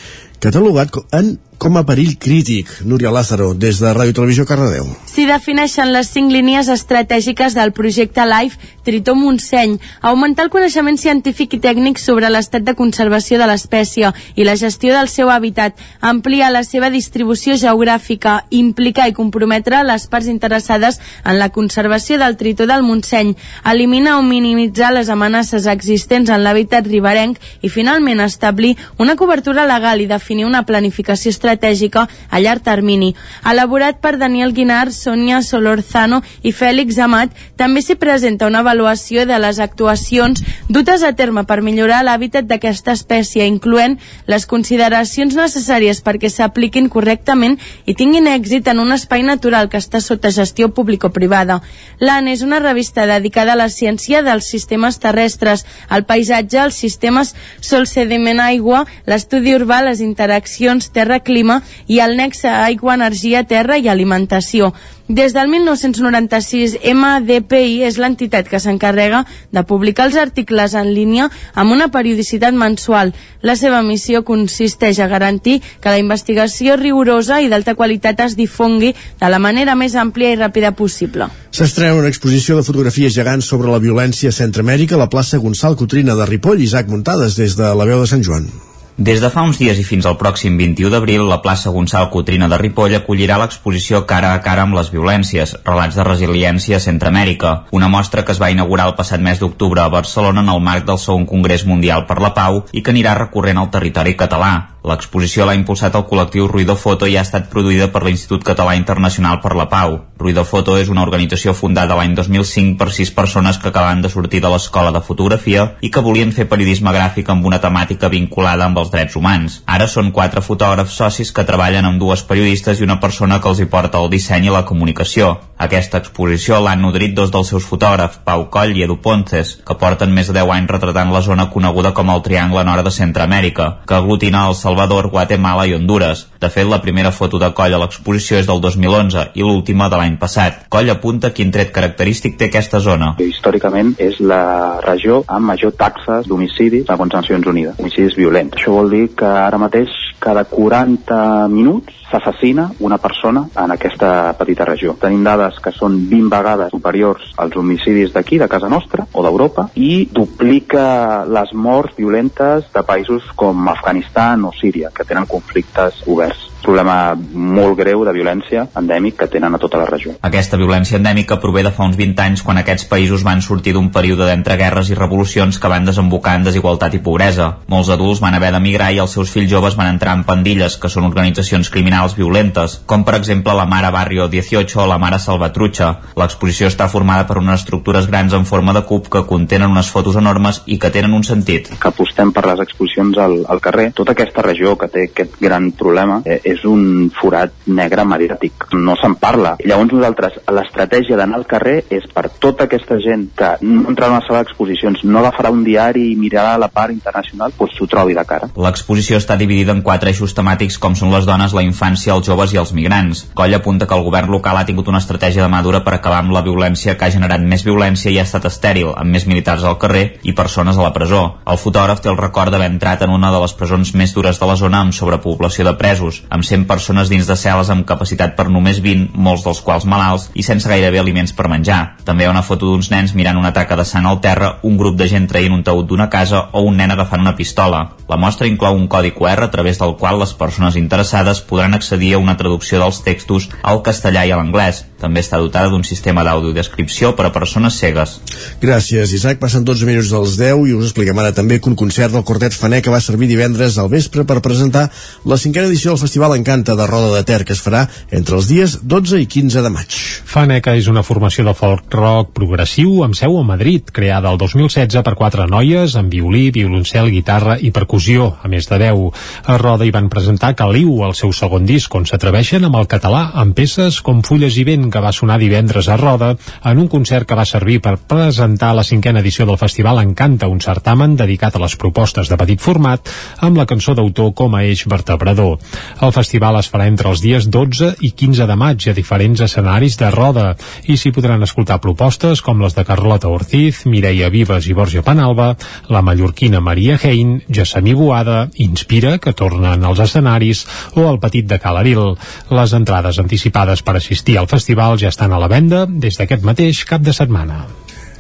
catalogat en com a perill crític. Núria Lázaro, des de Ràdio Televisió Cardedeu. S'hi defineixen les cinc línies estratègiques del projecte LIFE Tritó Montseny, augmentar el coneixement científic i tècnic sobre l'estat de conservació de l'espècie i la gestió del seu hàbitat, ampliar la seva distribució geogràfica, implicar i comprometre les parts interessades en la conservació del tritó del Montseny, eliminar o minimitzar les amenaces existents en l'hàbitat riberenc. I finalment establir una cobertura legal i definir una planificació estratègica a llarg termini. Elaborat per Daniel Guinar, Sonia Solorzano i Fèlix Amat, també s'hi presenta una avaluació de les actuacions dutes a terme per millorar l'hàbitat d'aquesta espècie, incloent les consideracions necessàries perquè s'apliquin correctament i tinguin èxit en un espai natural que està sota gestió público-privada. L'AN és una revista dedicada a la ciència dels sistemes terrestres, al paisatge, als sistemes sol-sediment-aigua, l'estudi urbà, les interaccions terra-clima i el nexe aigua-energia-terra i alimentació. Des del 1996, MDPI és l'entitat que s'encarrega de publicar els articles en línia amb una periodicitat mensual. La seva missió consisteix a garantir que la investigació rigorosa i d'alta qualitat es difongui de la manera més àmplia i ràpida possible. S'estrena una exposició de fotografies gegants sobre la violència a Centroamèrica a la plaça Gonçal Cotrina de Ripoll, Isaac Muntades, des de la veu de Sant Joan. Des de fa uns dies i fins al pròxim 21 d'abril, la plaça Gonçal Cotrina de Ripoll acollirà l'exposició Cara a cara amb les violències, relats de resiliència a Centroamèrica, una mostra que es va inaugurar el passat mes d'octubre a Barcelona en el marc del segon Congrés Mundial per la Pau i que anirà recorrent al territori català. L'exposició l'ha impulsat el col·lectiu Ruido Foto i ha estat produïda per l'Institut Català Internacional per la Pau. Ruido Foto és una organització fundada l'any 2005 per sis persones que acaben de sortir de l'escola de fotografia i que volien fer periodisme gràfic amb una temàtica vinculada amb els drets humans. Ara són quatre fotògrafs socis que treballen amb dues periodistes i una persona que els hi porta el disseny i la comunicació. Aquesta exposició l'han nodrit dos dels seus fotògrafs, Pau Coll i Edu Ponces, que porten més de 10 anys retratant la zona coneguda com el Triangle Nord de Centroamèrica, que aglutina el Salvador Salvador, Guatemala i Honduras. De fet, la primera foto de Coll a l'exposició és del 2011 i l'última de l'any passat. Coll apunta quin tret característic té aquesta zona. Històricament és la regió amb major taxes d'homicidi segons Nacions Unides, homicidis violents. Això vol dir que ara mateix cada 40 minuts s'assassina una persona en aquesta petita regió. Tenim dades que són 20 vegades superiors als homicidis d'aquí, de casa nostra, o d'Europa, i duplica les morts violentes de països com Afganistan o Síria, que tenen conflictes oberts problema molt greu de violència endèmic que tenen a tota la regió. Aquesta violència endèmica prové de fa uns 20 anys quan aquests països van sortir d'un període d'entreguerres i revolucions que van desembocar en desigualtat i pobresa. Molts adults van haver d'emigrar i els seus fills joves van entrar en pandilles, que són organitzacions criminals violentes, com per exemple la Mara Barrio 18 o la Mara Salvatrucha. L'exposició està formada per unes estructures grans en forma de cub que contenen unes fotos enormes i que tenen un sentit. Que apostem per les exposicions al, al carrer. Tota aquesta regió que té aquest gran problema eh, és un forat negre mediàtic. No se'n parla. Llavors nosaltres, l'estratègia d'anar al carrer és per tota aquesta gent que no entrarà a una sala d'exposicions, no agafarà un diari i mirarà la part internacional, doncs s'ho trobi de cara. L'exposició està dividida en quatre eixos temàtics com són les dones, la infància, els joves i els migrants. Coll apunta que el govern local ha tingut una estratègia de madura per acabar amb la violència que ha generat més violència i ha estat estèril, amb més militars al carrer i persones a la presó. El fotògraf té el record d'haver entrat en una de les presons més dures de la zona amb sobrepoblació de presos, amb 100 persones dins de cel·les amb capacitat per només 20, molts dels quals malalts i sense gairebé aliments per menjar. També hi ha una foto d'uns nens mirant una taca de sang al terra, un grup de gent traient un taüt d'una casa o un nen agafant una pistola. La mostra inclou un codi QR a través del qual les persones interessades podran accedir a una traducció dels textos al castellà i a l'anglès. També està dotada d'un sistema d'audiodescripció per a persones cegues. Gràcies, Isaac. Passen 12 minuts dels 10 i us expliquem ara també que un concert del Quartet Faneca va servir divendres al vespre per presentar la cinquena edició del Festival Encanta de Roda de Ter, que es farà entre els dies 12 i 15 de maig. Faneca és una formació de folk rock progressiu amb seu a Madrid, creada el 2016 per quatre noies amb violí, violoncel, guitarra i percussió, a més de veu. A Roda hi van presentar Caliu, el seu segon disc, on s'atreveixen amb el català amb peces com Fulles i Vent, que va sonar divendres a Roda, en un concert que va servir per presentar la cinquena edició del Festival Encanta, un certamen dedicat a les propostes de petit format, amb la cançó d'autor com a eix vertebrador. El festival es farà entre els dies 12 i 15 de maig a diferents escenaris de Roda i s'hi podran escoltar propostes com les de Carlota Ortiz, Mireia Vives i Borja Panalba, la mallorquina Maria Hein, Gessamí Boada, Inspira, que tornen als escenaris, o el Petit de Calaril. Les entrades anticipades per assistir al festival ja estan a la venda des d'aquest mateix cap de setmana.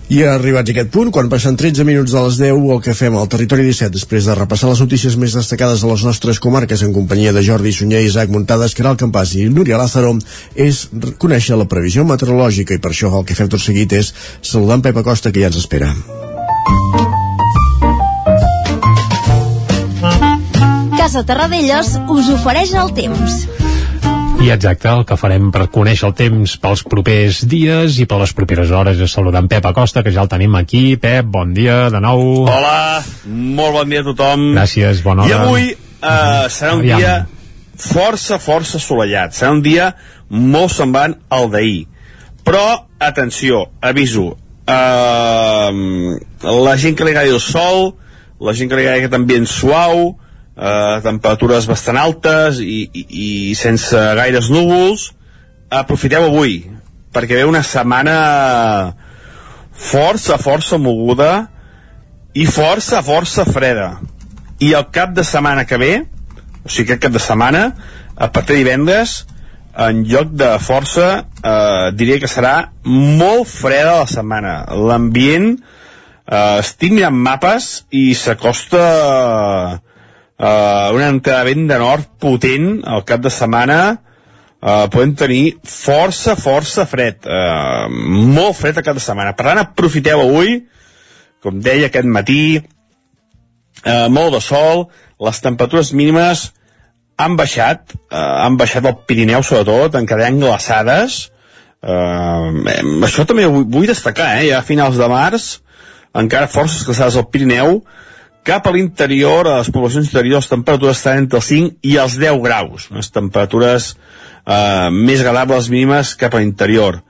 I arribats a aquest punt, quan passen 13 minuts de les 10, el que fem al Territori 17, després de repassar les notícies més destacades de les nostres comarques en companyia de Jordi Sunyer, Isaac Muntades, Caral Campàs i Núria Lázaro, és conèixer la previsió meteorològica i per això el que fem tot seguit és saludar en Pep Acosta, que ja ens espera. Casa Terradellos us ofereix el temps. I exacte, el que farem per conèixer el temps pels propers dies i per les properes hores és saludar en Pep Acosta, que ja el tenim aquí. Pep, bon dia de nou. Hola, molt bon dia a tothom. Gràcies, bona hora. I avui eh, serà un Aviam. dia força, força assolellat. Serà un dia molt semblant al d'ahir. Però, atenció, aviso, eh, la gent que li agradi el sol, la gent que li agradi aquest ambient suau, eh, temperatures bastant altes i, i, i sense gaires núvols, aprofiteu avui, perquè ve una setmana força, força moguda i força, força freda. I el cap de setmana que ve, o sigui, aquest cap de setmana, a partir de divendres, en lloc de força, eh, diria que serà molt freda la setmana. L'ambient, eh, estic mirant mapes i s'acosta eh, una entrada de nord potent al cap de setmana eh, podem tenir força, força fred. Eh, molt fred al cap de setmana. Per tant, aprofiteu avui, com deia aquest matí, eh, molt de sol, les temperatures mínimes han baixat, eh, han baixat al Pirineu sobretot, en quedant glaçades, eh, això també ho vull destacar, eh, ja a finals de març, encara forces glaçades al Pirineu, cap a l'interior, a les poblacions interiors, les temperatures estan entre els 5 i els 10 graus, les temperatures eh, més agradables mínimes cap a l'interior.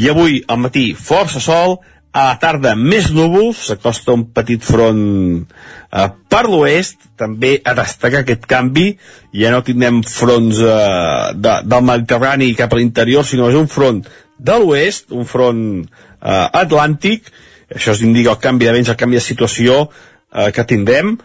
I avui, al matí, força sol, a la tarda més núvols, s'acosta un petit front eh, per l'oest, també a destacar aquest canvi, ja no tindrem fronts eh, de, del Mediterrani cap a l'interior, sinó és un front de l'oest, un front eh, atlàntic, això indica el canvi de vents, el canvi de situació eh, que tindrem,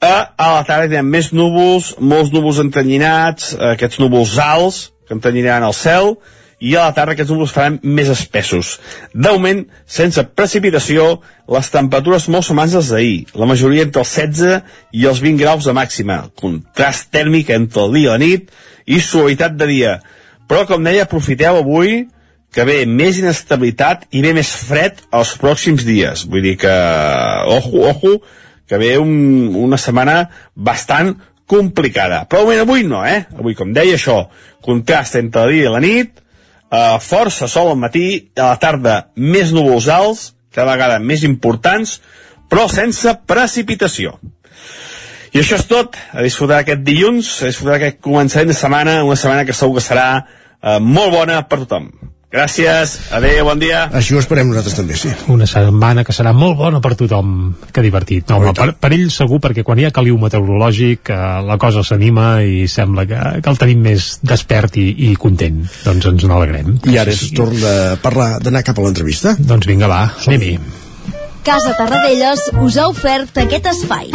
a, a la tarda tindrem més núvols, molts núvols entanyinats, eh, aquests núvols alts que entanyinaran el cel, i a la tarda aquests núvols faran més espessos. D'augment, sense precipitació, les temperatures molt semblants als d'ahir, la majoria entre els 16 i els 20 graus de màxima, contrast tèrmic entre el dia i la nit i suavitat de dia. Però, com deia, aprofiteu avui que ve més inestabilitat i ve més fred els pròxims dies. Vull dir que, ojo, ojo, que ve un, una setmana bastant complicada. Però avui, avui no, eh? Avui, com deia això, contrast entre el dia i la nit, eh, força sol al matí, a la tarda més núvols alts, cada vegada més importants, però sense precipitació. I això és tot, a disfrutar aquest dilluns, a disfrutar aquest començament de setmana, una setmana que segur que serà eh, molt bona per tothom. Gràcies, adeu, bon dia. Així ho esperem nosaltres també, sí. Una setmana que serà molt bona per tothom. Que divertit. No, home, per, per ell segur, perquè quan hi ha caliu meteorològic eh, la cosa s'anima i sembla que, que el tenim més despert i, i content. Doncs ens n'alegrem. I ara és torn de parlar, d'anar cap a l'entrevista. Doncs vinga, va, anem-hi. Casa Tarradellas us ha ofert aquest espai.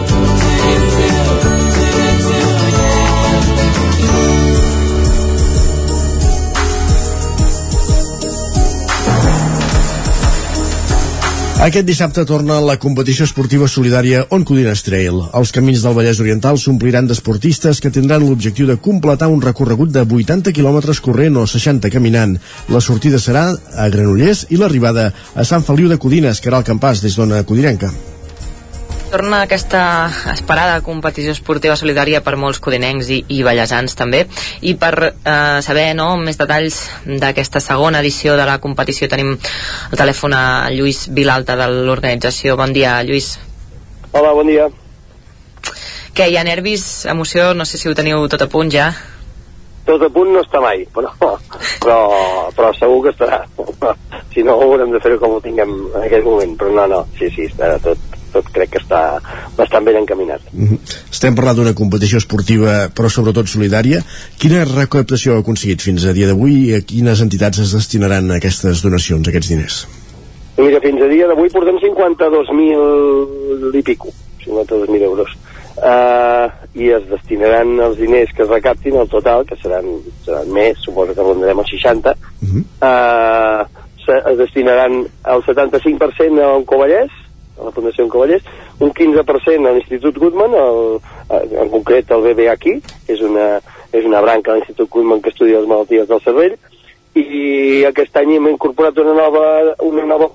Aquest dissabte torna la competició esportiva solidària On Codines Trail. Els camins del Vallès Oriental s'ompliran d'esportistes que tindran l'objectiu de completar un recorregut de 80 quilòmetres corrent o 60 caminant. La sortida serà a Granollers i l'arribada a Sant Feliu de Codines, que era el campàs des d'Ona Codinenca. Torna aquesta esperada competició esportiva solidària per molts codinencs i, i ballesans també i per eh, saber no, més detalls d'aquesta segona edició de la competició tenim al telèfon a Lluís Vilalta de l'organització. Bon dia, Lluís. Hola, bon dia. Què, hi ha nervis, emoció? No sé si ho teniu tot a punt ja. Tot a punt no està mai, però, però, però segur que estarà. [LAUGHS] Si no, haurem de fer-ho com ho tinguem en aquest moment, però no, no, sí, sí, estarà tot, tot crec que està bastant ben encaminat. Mm -hmm. Estem parlant d'una competició esportiva, però sobretot solidària. Quina recaptació ha aconseguit fins a dia d'avui i a quines entitats es destinaran aquestes donacions, aquests diners? Mira, fins a dia d'avui portem 52.000 i pico, 52.000 euros. Uh, i es destinaran els diners que es recaptin al total, que seran, seran més, suposo que rondarem els 60, uh -huh. uh, se, es destinaran el 75% a un Covallès, a la Fundació Cavallers, un 15% a l'Institut Goodman, el, en concret el BB aquí, és una, és una branca de l'Institut Goodman que estudia les malalties del cervell, i aquest any hem incorporat una nova, una nova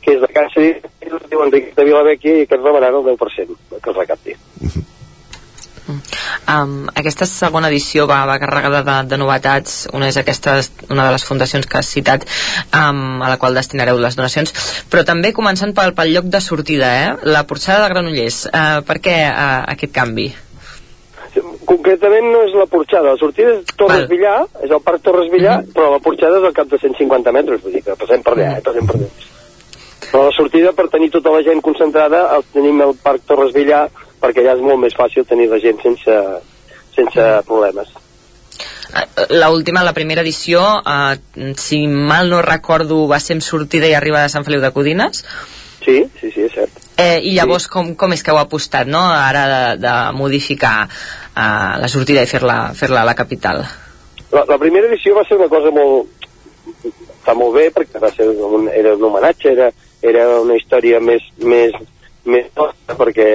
que és de càncer i es diu Enric de Vilavecchia i que es rebaran el 10% que es recapti. Um, aquesta segona edició va, va carregada de, de novetats una és aquesta, una de les fundacions que has citat um, a la qual destinareu les donacions però també començant pel, pel lloc de sortida eh? la porxada de Granollers uh, per què uh, aquest canvi? concretament no és la porxada, la sortida és Torres Val. Villà, és el parc Torres Villà, uh -huh. però la porxada és al cap de 150 metres, vull dir que passem per allà, eh? passem per allà. Però la sortida, per tenir tota la gent concentrada, el, tenim el parc Torres Villà, perquè allà és molt més fàcil tenir la gent sense, sense problemes. La última, la primera edició, eh, si mal no recordo, va ser amb sortida i arribada a Sant Feliu de Codines. Sí, sí, sí, és cert. Eh, I llavors, sí. com, com és que heu apostat, no?, ara de, de modificar eh, la sortida i fer-la fer, -la, a la capital? La, la primera edició va ser una cosa molt... està molt bé, perquè va ser un, era un homenatge, era, era una història més, més, més nostra, perquè,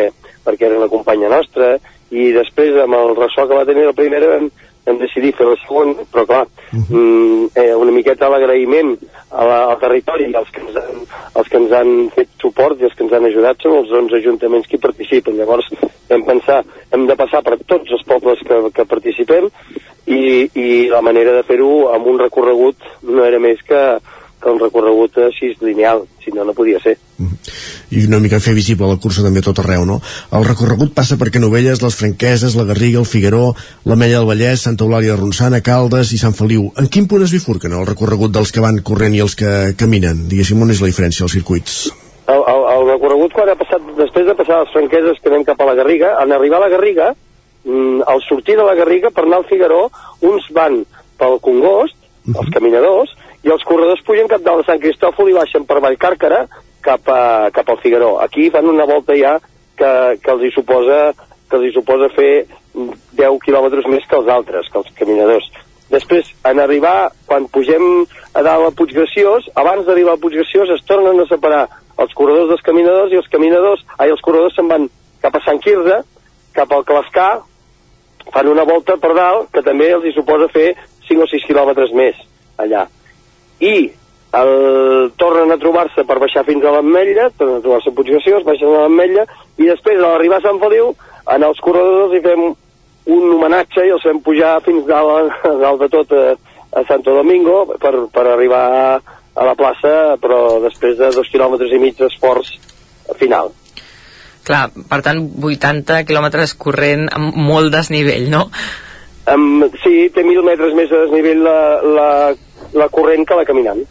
perquè era una companya nostra, i després amb el ressò que va tenir la primera vam, hem decidit fer la segona, però clar, mm, eh, una miqueta l'agraïment la, al territori i als que, ens han, els que ens han fet suport i els que ens han ajudat són els 11 ajuntaments que hi participen. Llavors vam pensar, hem de passar per tots els pobles que, que participem i, i la manera de fer-ho amb un recorregut no era més que, que un recorregut així lineal, si no, no podia ser. i una mica fer visible la cursa també tot arreu, no? El recorregut passa per Canovelles, les Franqueses, la Garriga, el Figueró, l'Ametlla del Vallès, Santa Eulàlia de Ronçana, Caldes i Sant Feliu. En quin punt es bifurquen el recorregut dels que van corrent i els que caminen? Diguéssim, on és la diferència als circuits? El, el, el recorregut quan ha passat, després de passar les franqueses que anem cap a la Garriga, en arribar a la Garriga, mm, al sortir de la Garriga per anar al Figaró, uns van pel Congost, els caminadors, i els corredors pugen cap dalt de Sant Cristòfol i baixen per Vallcàrquera cap, a, cap al Figaró. Aquí fan una volta ja que, que els hi suposa que els hi suposa fer 10 quilòmetres més que els altres, que els caminadors. Després, en arribar, quan pugem a dalt a Puiggraciós, abans d'arribar a Puiggraciós es tornen a separar els corredors dels caminadors i els caminadors, ai, els corredors se'n van cap a Sant Quirze, cap al Clascar, fan una volta per dalt, que també els hi suposa fer 5 o 6 quilòmetres més allà. I el, tornen a trobar-se per baixar fins a l'Ametlla, tornen a trobar-se a Puiggraciós, baixen a l'Ametlla, i després, a l'arribar a Sant Feliu, en els corredors hi fem un homenatge i els fem pujar fins dalt, a dalt de tot a, a Santo Domingo per, per arribar a, a la plaça, però després de dos quilòmetres i mig d'esforç final. Clar, per tant, 80 quilòmetres corrent amb molt desnivell, no? Um, sí, té mil metres més de desnivell la, la, la corrent que la caminant.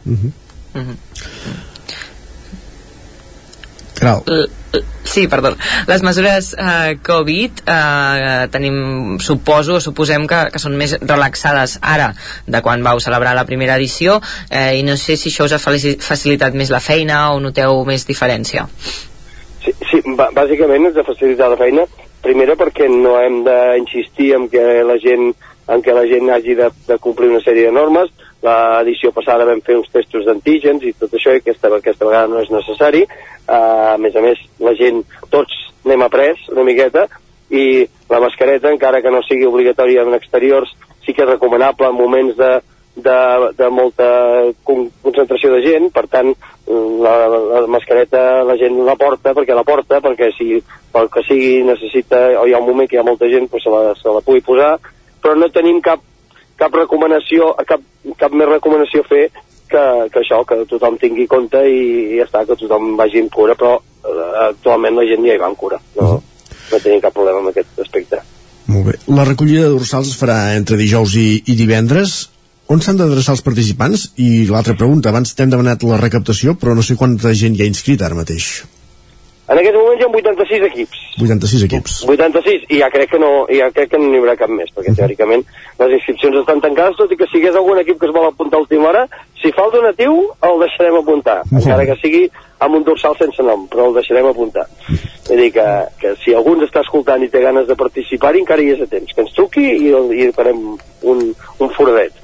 Caral. L- l- Sí, perdó. Les mesures eh, Covid eh, tenim, suposo, suposem que, que són més relaxades ara de quan vau celebrar la primera edició eh, i no sé si això us ha facilitat més la feina o noteu més diferència. Sí, sí bà- bàsicament ens ha facilitat la feina, primera perquè no hem d'insistir en que la gent en què la gent hagi de, de complir una sèrie de normes. L'edició passada vam fer uns testos d'antígens i tot això, i aquesta, aquesta vegada no és necessari. Uh, a més a més, la gent, tots n'hem après una miqueta, i la mascareta, encara que no sigui obligatòria en exteriors, sí que és recomanable en moments de, de, de molta con concentració de gent, per tant, la, la mascareta la gent la porta perquè la porta, perquè si pel que sigui necessita, o hi ha un moment que hi ha molta gent, doncs se la, se la pugui posar, però no tenim cap, cap recomanació, cap, cap més recomanació a fer que, que això, que tothom tingui compte i, i ja està, que tothom vagi amb cura, però eh, actualment la gent ja hi va amb cura, no, no tenim cap problema en aquest aspecte. Molt bé. La recollida de dorsals es farà entre dijous i, i divendres. On s'han d'adreçar els participants? I l'altra pregunta, abans t'hem demanat la recaptació, però no sé quanta gent hi ha inscrit ara mateix. En aquest moment hi ha 86 equips. 86 equips. 86, i ja crec que no, ja crec que no n'hi haurà cap més, perquè teòricament les inscripcions estan tancades, tot i que si hi hagués algun equip que es vol apuntar a última hora, si fa el donatiu, el deixarem apuntar, encara que sigui amb un dorsal sense nom, però el deixarem apuntar. Vull dir que, que si algú ens està escoltant i té ganes de participar-hi, encara hi és a temps, que ens truqui i, i farem un, un foradet.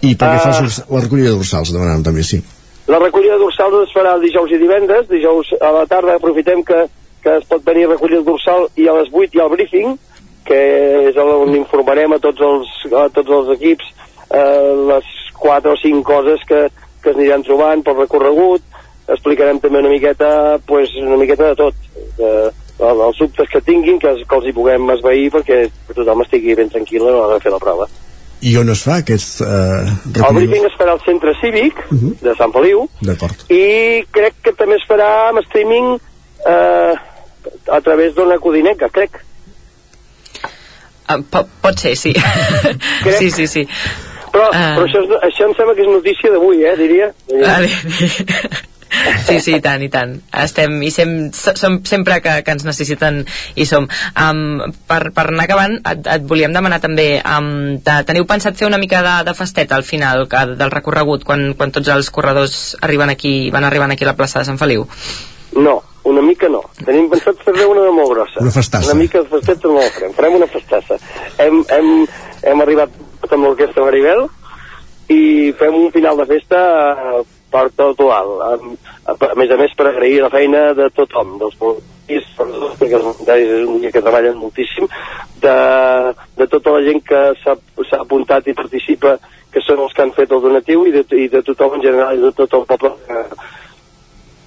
I perquè Ah. fa els- la recollida de dorsals, demanàvem també, sí. La recollida de dorsals es farà dijous i divendres. Dijous a la tarda aprofitem que, que es pot venir a recollir el dorsal i a les 8 hi ha el briefing, que és on informarem a tots els, a tots els equips eh, les 4 o 5 coses que, que es aniran trobant pel recorregut. Explicarem també una miqueta, pues, una miqueta de tot. Eh, els dubtes que tinguin, que, que els hi puguem esvair perquè tothom estigui ben tranquil a l'hora de fer la prova. I on es fa aquest eh, El briefing es farà al centre cívic de Sant Feliu, D'acord. i crec que també es farà amb streaming eh, a través d'una codineca, crec. Uh, po pot ser, sí. sí, sí, sí. Però, Ah. però això, és, això em sembla que és notícia d'avui, eh, diria. Vale. Sí, sí, i tant, i tant. Estem, i sem, som sempre que, que ens necessiten i som. Um, per, per anar acabant, et, et volíem demanar també, um, te, teniu pensat fer una mica de, de festeta al final que, del recorregut, quan, quan tots els corredors arriben aquí, van arribant aquí a la plaça de Sant Feliu? No, una mica no. Tenim pensat fer una de molt grossa. Una festassa. Una mica de festeta no la farem, farem una festassa. Hem, hem, hem arribat amb l'orquestra Maribel i fem un final de festa eh, per tot alt. A, a, a més a més per agrair la feina de tothom, dels, vol- voluntaris, perquè els voluntaris és un dia que treballen moltíssim, de, de tota la gent que s'ha apuntat i participa, que són els que han fet el donatiu, i de, i de tothom en general, i de tot el poble que,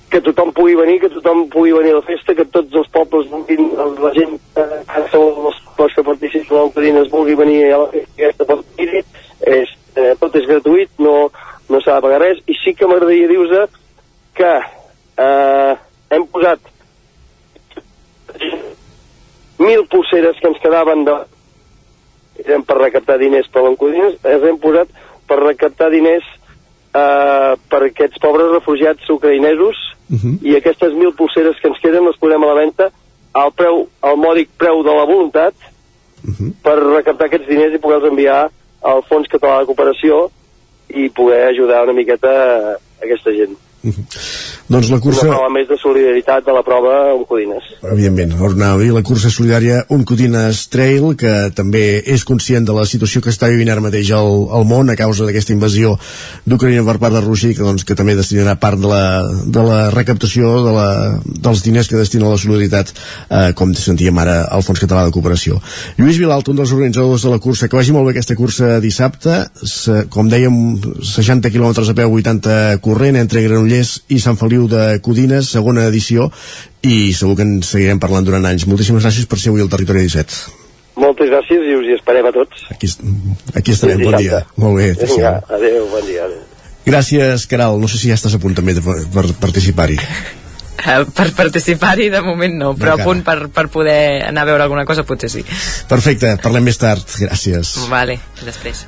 que tothom pugui venir, que tothom pugui venir a la festa, que tots els pobles vulguin, la gent que pobles que participen al Codines vulgui venir a la festa aquesta venir és, eh, tot és gratuït, no, no s'ha de pagar res, i sí que m'agradaria dir-vos que eh, hem posat mil pulseres que ens quedaven de eren per recaptar diners per l'Encodines, els hem posat per recaptar diners eh, per aquests pobres refugiats ucraïnesos i aquestes mil pulseres que ens queden les posem a la venda al preu, al mòdic preu de la voluntat per recaptar aquests diners i poder-los enviar al Fons Català de Cooperació i poder ajudar una miqueta aquesta gent. Doncs la cursa... Una prova més de solidaritat de la prova amb Codines. Evidentment, Ornau, i la cursa solidària Un Codines Trail, que també és conscient de la situació que està vivint ara mateix el, el món a causa d'aquesta invasió d'Ucraïna per part de Rússia que, doncs, que també destinarà part de la, de la recaptació de la, dels diners que destina a la solidaritat, eh, com sentíem ara al Fons Català de Cooperació. Lluís Vilalt, un dels organitzadors de la cursa, que vagi molt bé aquesta cursa dissabte, se, com dèiem, 60 quilòmetres a peu, 80 corrent, entre Granollers i Sant Feliu de Codines, segona edició, i segur que en seguirem parlant durant anys. Moltíssimes gràcies per ser avui al Territori 17. Moltes gràcies i us hi esperem a tots. Aquí, aquí estarem, bon dia. Molt bé. Vinga, adéu, bon dia. Adéu. Gràcies, Caral. No sé si ja estàs a punt també de, per participar-hi. Uh, per participar-hi de moment no, però a Encara. punt per, per poder anar a veure alguna cosa potser sí. Perfecte, parlem més tard. Gràcies. Vale, després.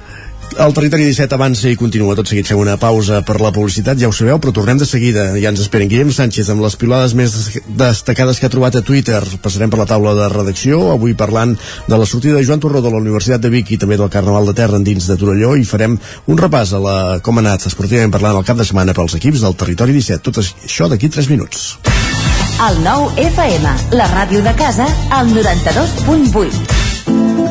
El Territori 17 avança i continua. Tot seguit fem una pausa per la publicitat, ja ho sabeu, però tornem de seguida. Ja ens esperen Guillem Sánchez amb les pilades més destacades que ha trobat a Twitter. Passarem per la taula de redacció, avui parlant de la sortida de Joan Torró de la Universitat de Vic i també del Carnaval de Terra endins de Torelló i farem un repàs a la com ha anat esportivament parlant el cap de setmana pels equips del Territori 17. Tot això d'aquí 3 minuts. El nou FM, la ràdio de casa, al 92.8.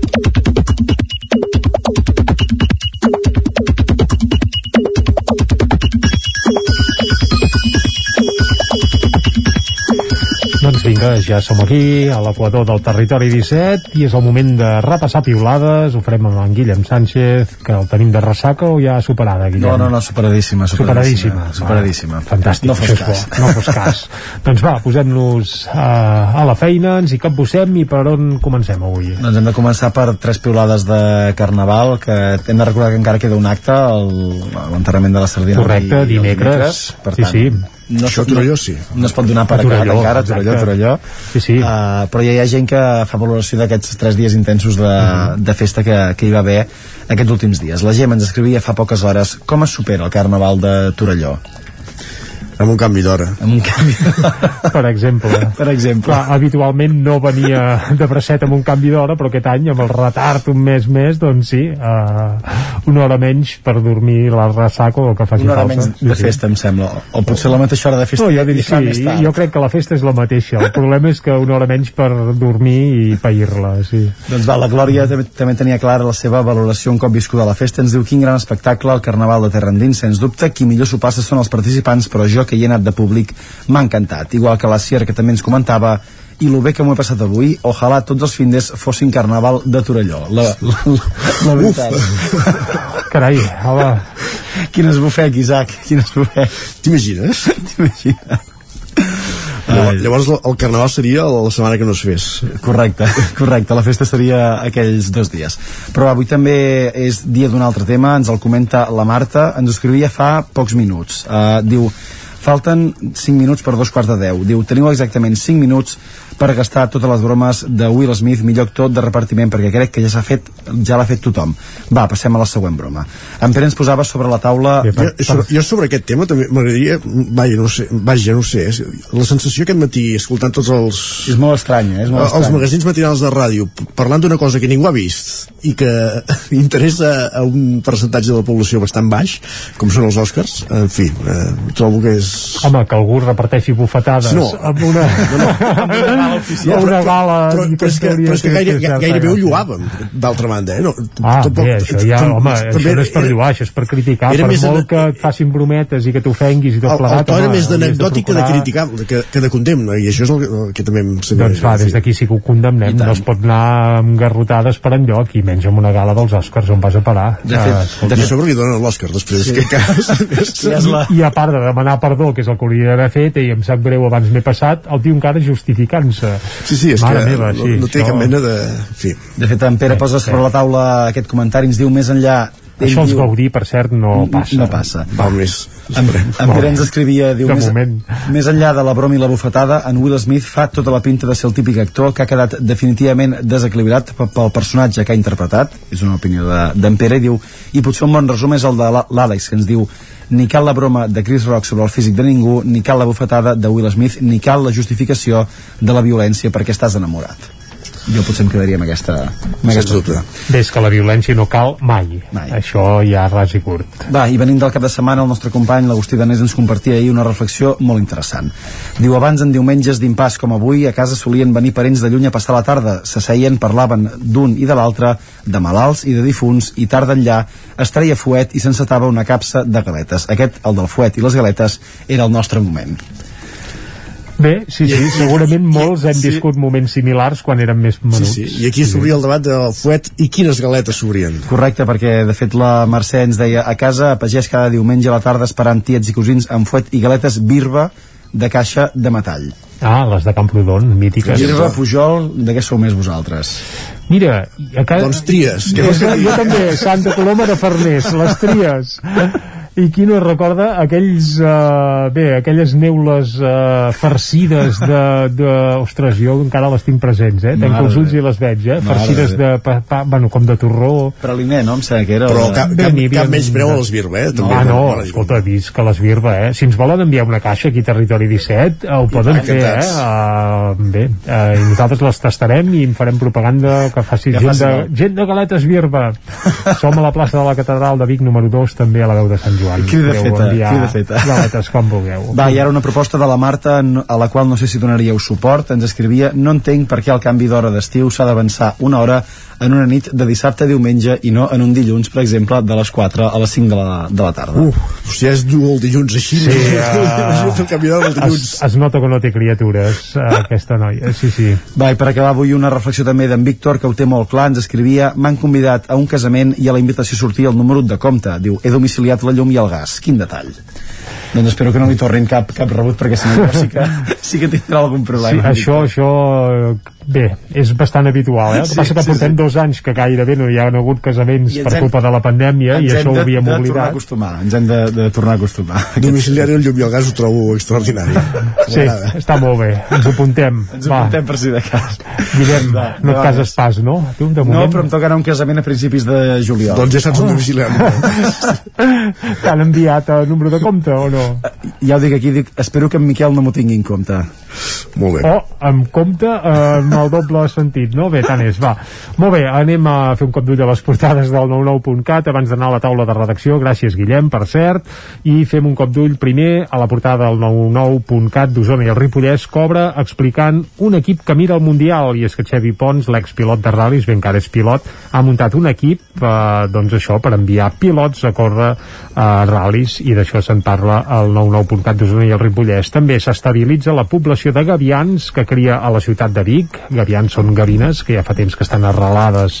Vinga, ja som aquí, a l'equador del territori 17, i és el moment de repassar piulades. Ho farem amb en Guillem Sánchez, que el tenim de ressaca o ja superada, Guillem? No, no, no, superadíssima, superadíssima. Superadíssima. Va, fantàstic, No fos cas. bo, no fos cas. [LAUGHS] doncs va, posem-nos uh, a la feina, ens hi capbussem i per on comencem avui? Doncs hem de començar per tres piulades de Carnaval, que hem de recordar que encara queda un acte, l'enterrament de la Sardina. Correcte, i- i el dimecres. Per Sí, tant, sí. No, Això a Torelló sí. No es pot donar per acabat encara, Torelló. Torelló. Sí, sí. Uh, però ja hi ha gent que fa valoració d'aquests tres dies intensos de, Mhm. de festa que, que hi va haver aquests últims dies. La Gemma ens escrivia fa poques hores com es supera el Carnaval de Torelló. Amb un canvi d'hora. Amb un canvi [LAUGHS] Per exemple. Per exemple. Clar, habitualment no venia de bracet amb un canvi d'hora, però aquest any, amb el retard un mes més, doncs sí, uh, una hora menys per dormir la ressaca o el que faci Una hora falta. menys de festa, em sembla. O potser la mateixa hora de festa. No, jo més sí, tard. jo crec que la festa és la mateixa. El problema és que una hora menys per dormir i pair-la, sí. Doncs va, la Glòria també, també tenia clara la seva valoració un cop viscuda la festa. Ens diu quin gran espectacle, el Carnaval de Terra Endins, sens dubte. Qui millor s'ho passa són els participants, però jo que hi he anat de públic m'ha encantat. Igual que la Sierra, que també ens comentava i lo bé que m'ho he passat avui, ojalà tots els findes fossin Carnaval de Torelló. La, la, la, la veritat. Carai, home. Quin esbufec, Isaac, quin esbufec. T'imagines? [LAUGHS] T'imagines? Llavors, el carnaval seria la setmana que no es fes. Correcte, correcte. La festa seria aquells dos dies. Però avui també és dia d'un altre tema, ens el comenta la Marta, ens ho escrivia fa pocs minuts. Uh, diu, falten 5 minuts per dos quarts de 10. Diu, teniu exactament 5 minuts per gastar totes les bromes de Will Smith, millor actor de repartiment, perquè crec que ja s'ha fet, ja l'ha fet tothom. Va, passem a la següent broma. En Pere ens posava sobre la taula... Jo, sobre, jo sobre aquest tema també m'agradaria vaja, no sé, vaja, no sé la sensació aquest matí escoltant tots els és molt estrany, eh? és molt els estrany. magazins matinals de ràdio parlant d'una cosa que ningú ha vist i que [LAUGHS] interessa a un percentatge de la població bastant baix com són els Oscars en fi, eh, trobo que és Home, que algú reparteixi bufetades No. amb una... [LAUGHS] No, no. No, una gala però, però, és que, però és que gaire, gairebé ho lloàvem d'altra banda, eh? No, Ah, tampoc- bé, això ja, home, això no és per lloar, això és per criticar, per molt que et facin brometes i que t'ofenguis i tot el, el plegat, to era més d'anecdòtic que de criticar que, que de condemna i això és el, el que també em sembla Doncs va, des d'aquí sí que ho condemnem, no es pot anar amb garrotades per enlloc i menys amb una gala dels Oscars on vas a parar. De fet, de fet sobre li donen l'Òscar després, Sí. que encara [LAUGHS] [LAUGHS] I, I a part de demanar perdó, que és el que hauria d'haver fet, i em sap greu, abans m'he passat, el tio encara Sí, sí, és Mare que meva, no, sí, no té això- cap mena de... En fi. De fet, en Pere posa sobre la taula aquest comentari, ens diu més enllà... ell Això els diu- gaudir, per cert, no passa. No passa. Val més. En, en Pere ens escrivia, diu, De més, moment. més enllà de la broma i la bufetada, en Will Smith fa tota la pinta de ser el típic actor que ha quedat definitivament desequilibrat pe- pel personatge que ha interpretat, és una opinió de- d'en Pere, i diu, i potser un bon resum és el de la- l'Àlex, que ens diu, ni cal la broma de Chris Rock sobre el físic de ningú, ni cal la bufetada de Will Smith, ni cal la justificació de la violència perquè estàs enamorat. Jo potser em quedaria amb aquesta, amb aquesta dubte. Des que la violència no cal mai. Mai. Això ja ras i curt. Va, i venint del cap de setmana, el nostre company, l'Agustí Danés, ens compartia ahir una reflexió molt interessant. Diu, abans en diumenges d'impàs com avui, a casa solien venir parents de lluny a passar la tarda. S'asseien, parlaven d'un i de l'altre, de malalts i de difunts, i tard enllà es treia fuet i s'encetava una capsa de galetes. Aquest, el del fuet i les galetes, era el nostre moment. Bé, sí, sí, segurament molts hem viscut moments similars quan érem més Sí, menuts. sí. I aquí s'obria el debat del fuet i quines galetes s'obrien. Correcte, perquè de fet la Mercè ens deia a casa pagès cada diumenge a la tarda esperant tiets i cosins amb fuet i galetes birba de caixa de metall. Ah, les de Camprodon, mítiques. Birba, Pujol, de què sou més vosaltres? Mira, a casa... Doncs tries. Jo, jo també, Santa Coloma de Farners, les tries. I qui no recorda aquells uh, bé, aquelles neules uh, farcides de, de ostres, jo encara les tinc presents eh? tenc els ulls i les veig eh? farcides de, pa, pa, bueno, com de torró Praliner, no? Em sembla que era... Però cap, Bé, cap, havia cap menys un- preu a l'esbirba, eh? També ah, no, escolta, vist que l'esbirba, eh? Si ens volen enviar una caixa aquí a Territori 17, ho poden fer, eh? Uh, bé, uh, i nosaltres les tastarem i en farem propaganda que faci Ja gent, faci de, gent de galetes birba. [LAUGHS] Som a la plaça de la Catedral de Vic número 2, també a la veu de Sant Joan. Crida feta, crida feta. [LAUGHS] Galetes com vulgueu. Va, i ara una proposta de la Marta a la qual no sé si donaríeu suport. Ens escrivia No entenc per què el canvi d'hora d'estiu s'ha d'avançar una hora en una nit de dissabte a diumenge i no en un dilluns, per exemple, de les 4 a les 5 de la, de la tarda. Uf, si és dur el dilluns així, Sí, uh, uh, [LAUGHS] el dilluns. es, es nota que no té criatures, uh, aquesta noia. Sí, sí. Va, i per acabar avui una reflexió també d'en Víctor, que ho té molt clar, ens escrivia M'han convidat a un casament i a la invitació sortia el número de compte. Diu, he domiciliat la llum i el gas. Quin detall. Doncs espero que no li tornin cap, cap rebut, perquè si no sí que, [LAUGHS] sí que tindrà algun Sí, problema. això, això, eh, bé, és bastant habitual, eh? El que Sí, passa que sí, portem sí. dos anys que gairebé no hi ha hagut casaments per hem- culpa de la pandèmia i això hem ho de, havíem de tornar a oblidat. acostumar. Ens hem de, de tornar a acostumar. [LAUGHS] Domiciliari el llum i el gas ho trobo extraordinari. Sí, està molt bé, ens ho apuntem. [LAUGHS] Ens ho apuntem per si de cas. Guillem, Va, no et cases pas, no? Tu, de No, moment, però em toca anar a un casament a principis de juliol. Doncs ja saps on domiciliari. t'han enviat el número de compte o no? Ja ho dic aquí, dic, espero que en Miquel no m'ho tingui en compte. Molt bé. O amb compte eh, en el doble sentit, no? Bé, tant és, va. Molt bé, anem a fer un cop d'ull a les portades del 99.cat abans d'anar a la taula de redacció. Gràcies, Guillem, per cert. I fem un cop d'ull primer a la portada del 99.cat d'Osona i el Ripollès cobra explicant un equip que mira el Mundial i és que Xevi Pons, l'expilot de ral·lis, ben que ara és pilot, ha muntat un equip eh, doncs això, per enviar pilots a córrer a ral·lis i d'això se'n parla al 99.cat d'Osona i el Ripollès. També s'estabilitza la població de gavians que cria a la ciutat de Vic. Gavians són gavines que ja fa temps que estan arrelades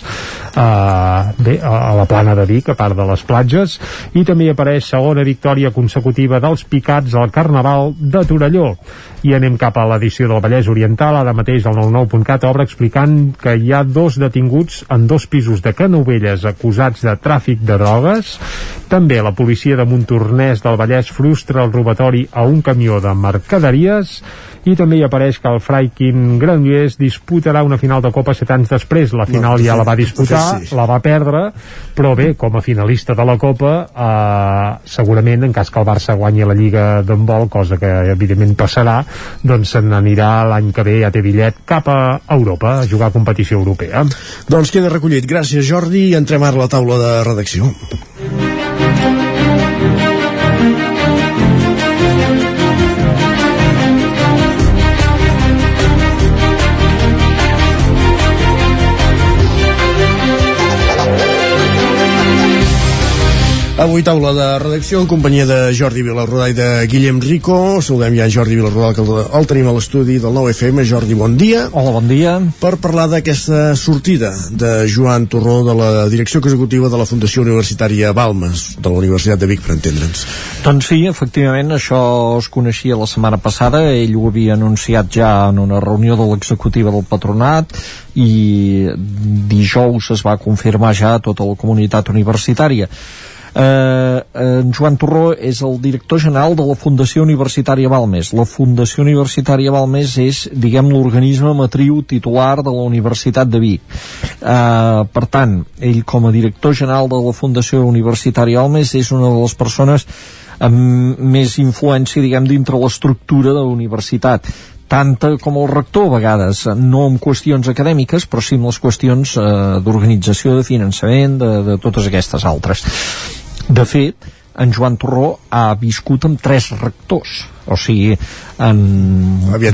eh, bé, a la plana de Vic, a part de les platges. I també apareix segona victòria consecutiva dels picats al Carnaval de Torelló. I anem cap a l'edició del Vallès Oriental. Ara mateix el 99.cat obre explicant que hi ha dos detinguts en dos pisos de Canovelles acusats de tràfic de drogues. També la policia de Montornès del Vallès frustra el robatori a un camió de mercaderies i també hi apareix que el Freikin Granollers disputarà una final de Copa set anys després. La final No, ja la va disputar, sí. la va perdre, però bé, com a finalista de la Copa, eh, segurament, en cas que el Barça guanyi la Lliga d'handbol, cosa que evidentment passarà, doncs se n'anirà l'any que ve, ja té bitllet, cap a Europa, a jugar a competició europea. Doncs queda recollit. Gràcies, Jordi, i entrem ara a la taula de redacció. Avui taula de redacció en companyia de Jordi Vilarrodà i de Guillem Rico. Saludem ja Jordi Vilarrodà, que el, el tenim a l'estudi del 9FM. Jordi, bon dia. Hola, bon dia. Per parlar d'aquesta sortida de Joan Torró de la direcció executiva de la Fundació Universitària Balmes, de la Universitat de Vic, per entendre'ns. Doncs sí, efectivament, això es coneixia la setmana passada, ell ho havia anunciat ja en una reunió de l'executiva del patronat i dijous es va confirmar ja a tota la comunitat universitària. Eh, en Joan Torró és el director general de la Fundació Universitària Balmes. La Fundació Universitària Balmes és, diguem, l'organisme matriu titular de la Universitat de Vic. Eh, per tant, ell com a director general de la Fundació Universitària Balmes és una de les persones amb més influència, diguem, dintre l'estructura de la universitat tanta com el rector a vegades, no en qüestions acadèmiques, però sí en les qüestions eh, d'organització, de finançament, de, de totes aquestes altres. De fet, en Joan Torró ha viscut amb tres rectors, o sigui, en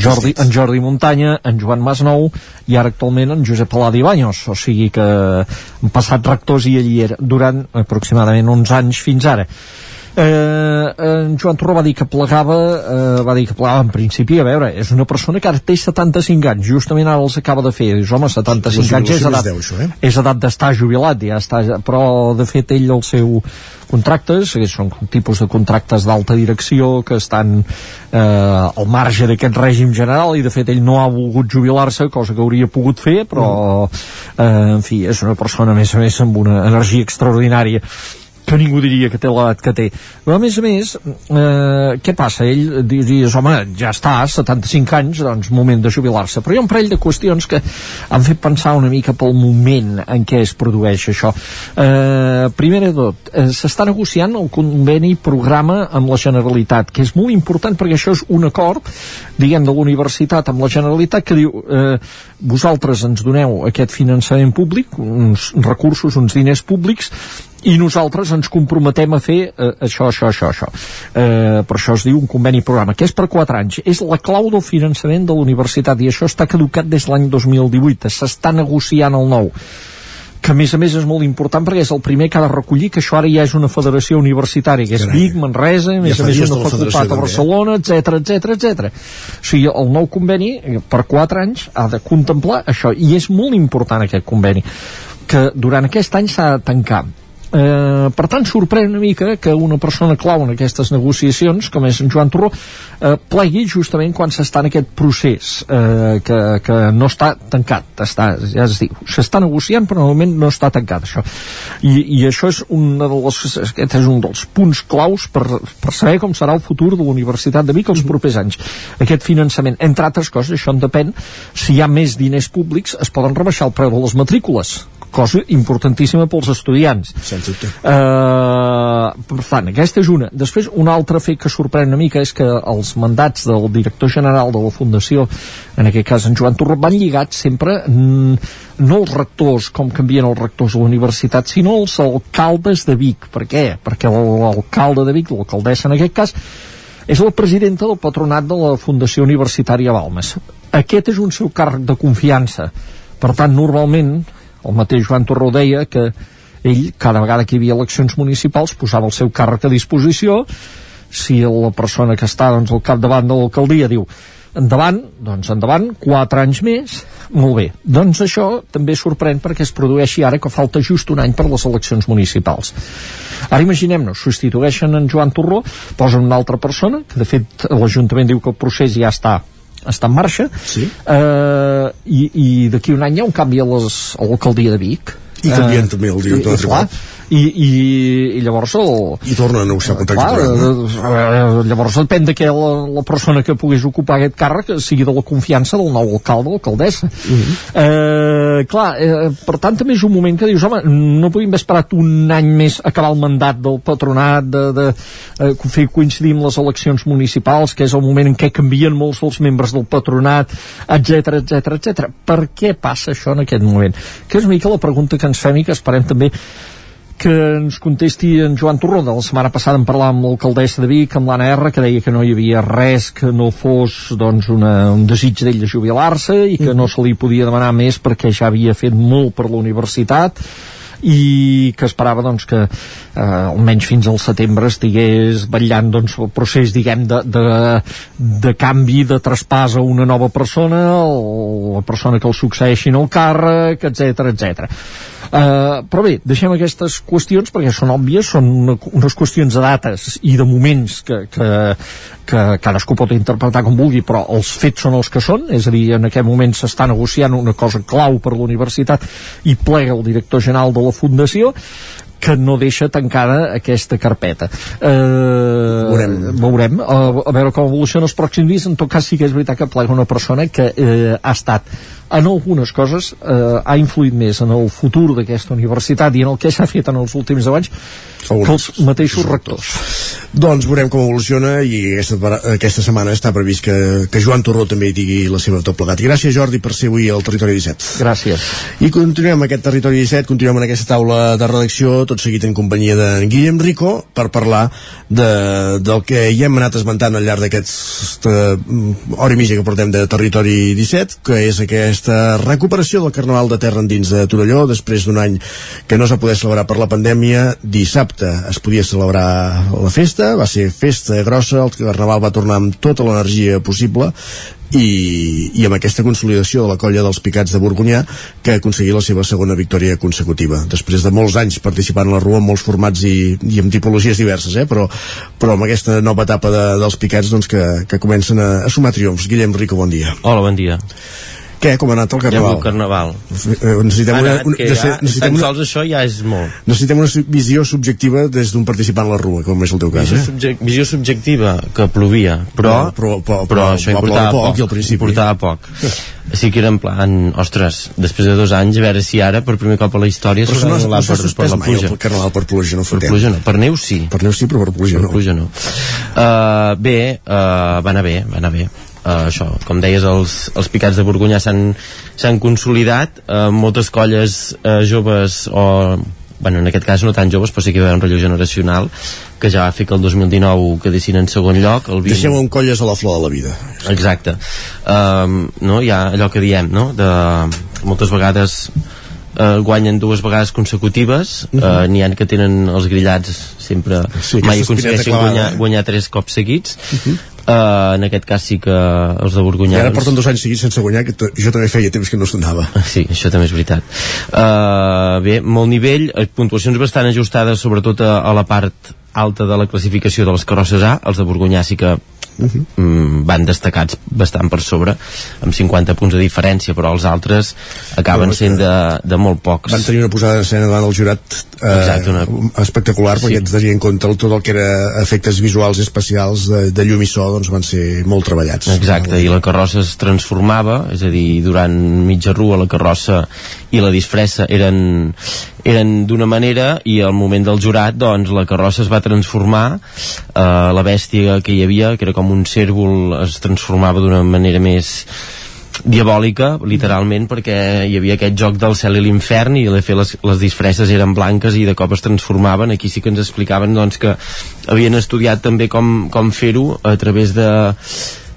Jordi, en Jordi Muntanya, en Joan Masnou i ara actualment en Josep Aladi Banyos, o sigui que han passat rectors i ell hi era durant aproximadament uns anys fins ara eh, en Joan Torró va dir que plegava eh, va dir que plegava en principi a veure, és una persona que ara té 75 anys justament ara els acaba de fer, dius home 75 anys és edat, deu, això, eh? és edat d'estar jubilat ja està, però de fet ell el seu contractes, que són tipus de contractes d'alta direcció que estan eh, al marge d'aquest règim general i de fet ell no ha volgut jubilar-se, cosa que hauria pogut fer, però eh, en fi, és una persona a més a més amb una energia extraordinària que ningú diria que té l'edat que té. Però a més a més, eh, què passa? Ell diries, home, ja està, 75 anys, doncs moment de jubilar-se. Però hi ha un parell de qüestions que han fet pensar una mica pel moment en què es produeix això. Eh, primer de tot, eh, s'està negociant el conveni programa amb la Generalitat, que és molt important perquè això és un acord, diguem, de l'universitat amb la Generalitat que diu, eh, vosaltres ens doneu aquest finançament públic, uns recursos, uns diners públics, i nosaltres ens comprometem a fer eh, això, això, això, això. Eh, per això es diu un conveni programa, que és per 4 anys. És la clau del finançament de l'universitat i això està caducat des de l'any 2018. S'està negociant el nou que a més a més és molt important perquè és el primer que ha de recollir que això ara ja és una federació universitària que és Carai. Vic, Manresa, a més Ja a més una la facultat a eh? Barcelona, etc etc etc. O sigui, el nou conveni per 4 anys ha de contemplar això i és molt important aquest conveni que durant aquest any s'ha de tancar Eh, per tant sorprèn una mica que una persona clau en aquestes negociacions com és en Joan Torró eh, plegui justament quan s'està en aquest procés eh, que, que no està tancat està, ja es diu, s'està negociant però de moment no està tancat això. I, i això és una de les, aquest és un dels punts claus per, per saber com serà el futur de la Universitat de Vic els propers anys. Aquest finançament, entre altres coses això en depèn si hi ha més diners públics es poden rebaixar el preu de les matrícules cosa importantíssima pels estudiants Sense dubte. Uh, per tant, aquesta és una. Després, un altre fet que sorprèn una mica és que els mandats del director general de la Fundació, en aquest cas en Joan Torró, van lligats sempre mm, no els rectors, com canvien els rectors de la universitat, sinó els alcaldes de Vic. Per què? Perquè l'alcalde de Vic, l'alcaldessa en aquest cas, és la presidenta del patronat de la Fundació Universitària Balmes. Aquest és un seu càrrec de confiança. Per tant, normalment, el mateix Joan Torró deia que ell, cada vegada que hi havia eleccions municipals, posava el seu càrrec a disposició, si la persona que està doncs, al capdavant de l'alcaldia diu endavant, doncs endavant, quatre anys més, molt bé. Doncs això també sorprèn perquè es produeixi ara que falta just un any per les eleccions municipals. Ara imaginem-nos, substitueixen en Joan Torró, posen una altra persona, que de fet l'Ajuntament diu que el procés ja està està en marxa sí. eh, i, i d'aquí un any hi ha un canvi a les- a l'alcaldia de Vic I canvien també el director de tribunal. I, i, i llavors el, I torna a negociar contracte Clar, programa. eh, llavors depèn de que la, la persona que pogués ocupar aquest càrrec sigui de la confiança del nou alcalde o alcaldessa. Mhm. eh, clar, eh, per tant també és un moment que dius, home, no podíem haver esperat un any més acabar el mandat del patronat, de, de eh, fer coincidir amb les eleccions municipals, que és el moment en què canvien molts dels membres del patronat, etc etc etc. Per què passa això en aquest moment? Que és una mica la pregunta que ens fem i que esperem també que ens contesti en Joan Torró de la setmana passada en parlàvem amb l'alcaldessa de Vic amb l'Anna R que deia que no hi havia res que no fos doncs, una, un desig d'ell de jubilar-se i que no se li podia demanar més perquè ja havia fet molt per la universitat i que esperava doncs, que eh, almenys fins al setembre estigués vetllant doncs, el procés diguem de, de, de canvi de traspàs a una nova persona la persona que el succeeixi en el càrrec, etc etc. Uh, però bé, deixem aquestes qüestions perquè són òbvies, són una, unes qüestions de dates i de moments que, que, que cadascú pot interpretar com vulgui, però els fets són els que són, és a dir, en aquest moment s'està negociant una cosa clau per a la universitat i plega el director general de la Fundació que no deixa tancada aquesta carpeta. Eh, Veurem. veurem. A, a veure com evoluciona els pròxims dies. En tot cas, sí que és veritat que plega una persona que eh, ha estat en algunes coses eh, ha influït més en el futur d'aquesta universitat i en el que s'ha fet en els últims 10 anys que els mateixos rectors. Doncs veurem com evoluciona i aquesta, aquesta setmana està previst que, que Joan Torró també hi digui la seva tot plegat. I gràcies Jordi per ser avui al Territori 17. Gràcies. I continuem aquest Territori 17, continuem en aquesta taula de redacció, tot seguit en companyia de Guillem Rico, per parlar de, del que ja hem anat esmentant al llarg d'aquesta hora i mitja que portem de Territori 17, que és aquesta recuperació del Carnaval de Terra Endins de Torelló, després d'un any que no s'ha poder celebrar per la pandèmia, dissabte es podia celebrar la festa, va ser festa grossa, el Carnaval va tornar amb tota l'energia possible, i, i amb aquesta consolidació de la colla dels Picats de Borgonyà que ha aconseguit la seva segona victòria consecutiva. Després de molts anys participant a la Rua en molts formats i, i amb tipologies diverses eh? però, però amb aquesta nova etapa de, dels Picats doncs, que, que comencen a, a sumar triomfs. Guillem Rico, bon dia. Hola, bon dia Què, com ha anat el carnaval? El carnaval. Eh, necessitem ha una, una, que ja, necessitem una, sols això ja és molt. necessitem una visió subjectiva des d'un participant a la rua, com és el teu cas, Visió, eh? subjec visió subjectiva, que plovia, però, Però- però- però- però però això va importava poc, poc, al principi. importava poc. Sí que era en plan, ostres, després de dos anys, a veure si ara, per primer cop a la història, s'haurà no, no s'ha per, per la pluja. el carnaval per pluja, no Per fotem. pluja no, per neu sí. Per neu sí, però per pluja per no. pluja no. Uh, bé, uh, va anar bé, va anar bé. Uh, això, com deies, els, els picats de Borgonya s'han consolidat, uh, moltes colles uh, joves o bueno, en aquest cas no tan joves, però sí que hi va haver un relleu generacional que ja va fer que el 2019 quedessin en segon lloc el 20... Deixem un colles a la flor de la vida. Exacte. Um, no? Hi ha allò que diem, no? De, moltes vegades uh, guanyen dues vegades consecutives uh -huh. uh, n'hi ha que tenen els grillats sempre Sí, mai aconsegueixen guanyar, eh? guanyar tres cops seguits Uh -huh. Uh, en aquest cas sí que els de I Borgunyà ara porten dos anys seguits sense guanyar, que jo també feia temps que no es donava. Sí, això també és veritat. Uh, bé, molt nivell, eh, puntuacions bastant ajustades, sobretot a, a la part alta de la classificació de les carrosses A, els de Borgunyà sí que mm, van destacats bastant per sobre, amb 50 punts de diferència, però els altres acaben sent de, de molt pocs. Van tenir una posada en escena davant del jurat eh, Exacte, una- espectacular, Sí. perquè tenir en compte tot el que era efectes visuals i especials de, de llum i so, doncs van ser molt treballats. Exacte, i la carrossa es transformava, és a dir, durant mitja rua la carrossa i la disfressa eren, eren d'una manera i al moment del jurat, doncs, la carrossa es va transformar, eh, la bèstia que hi havia, que era com un cèrvol, es transformava d'una manera més diabòlica, literalment, perquè hi havia aquest joc del cel i l'infern i de les, les disfresses eren blanques i de cop es transformaven. Aquí sí que ens explicaven doncs, que havien estudiat també com, com fer-ho a través de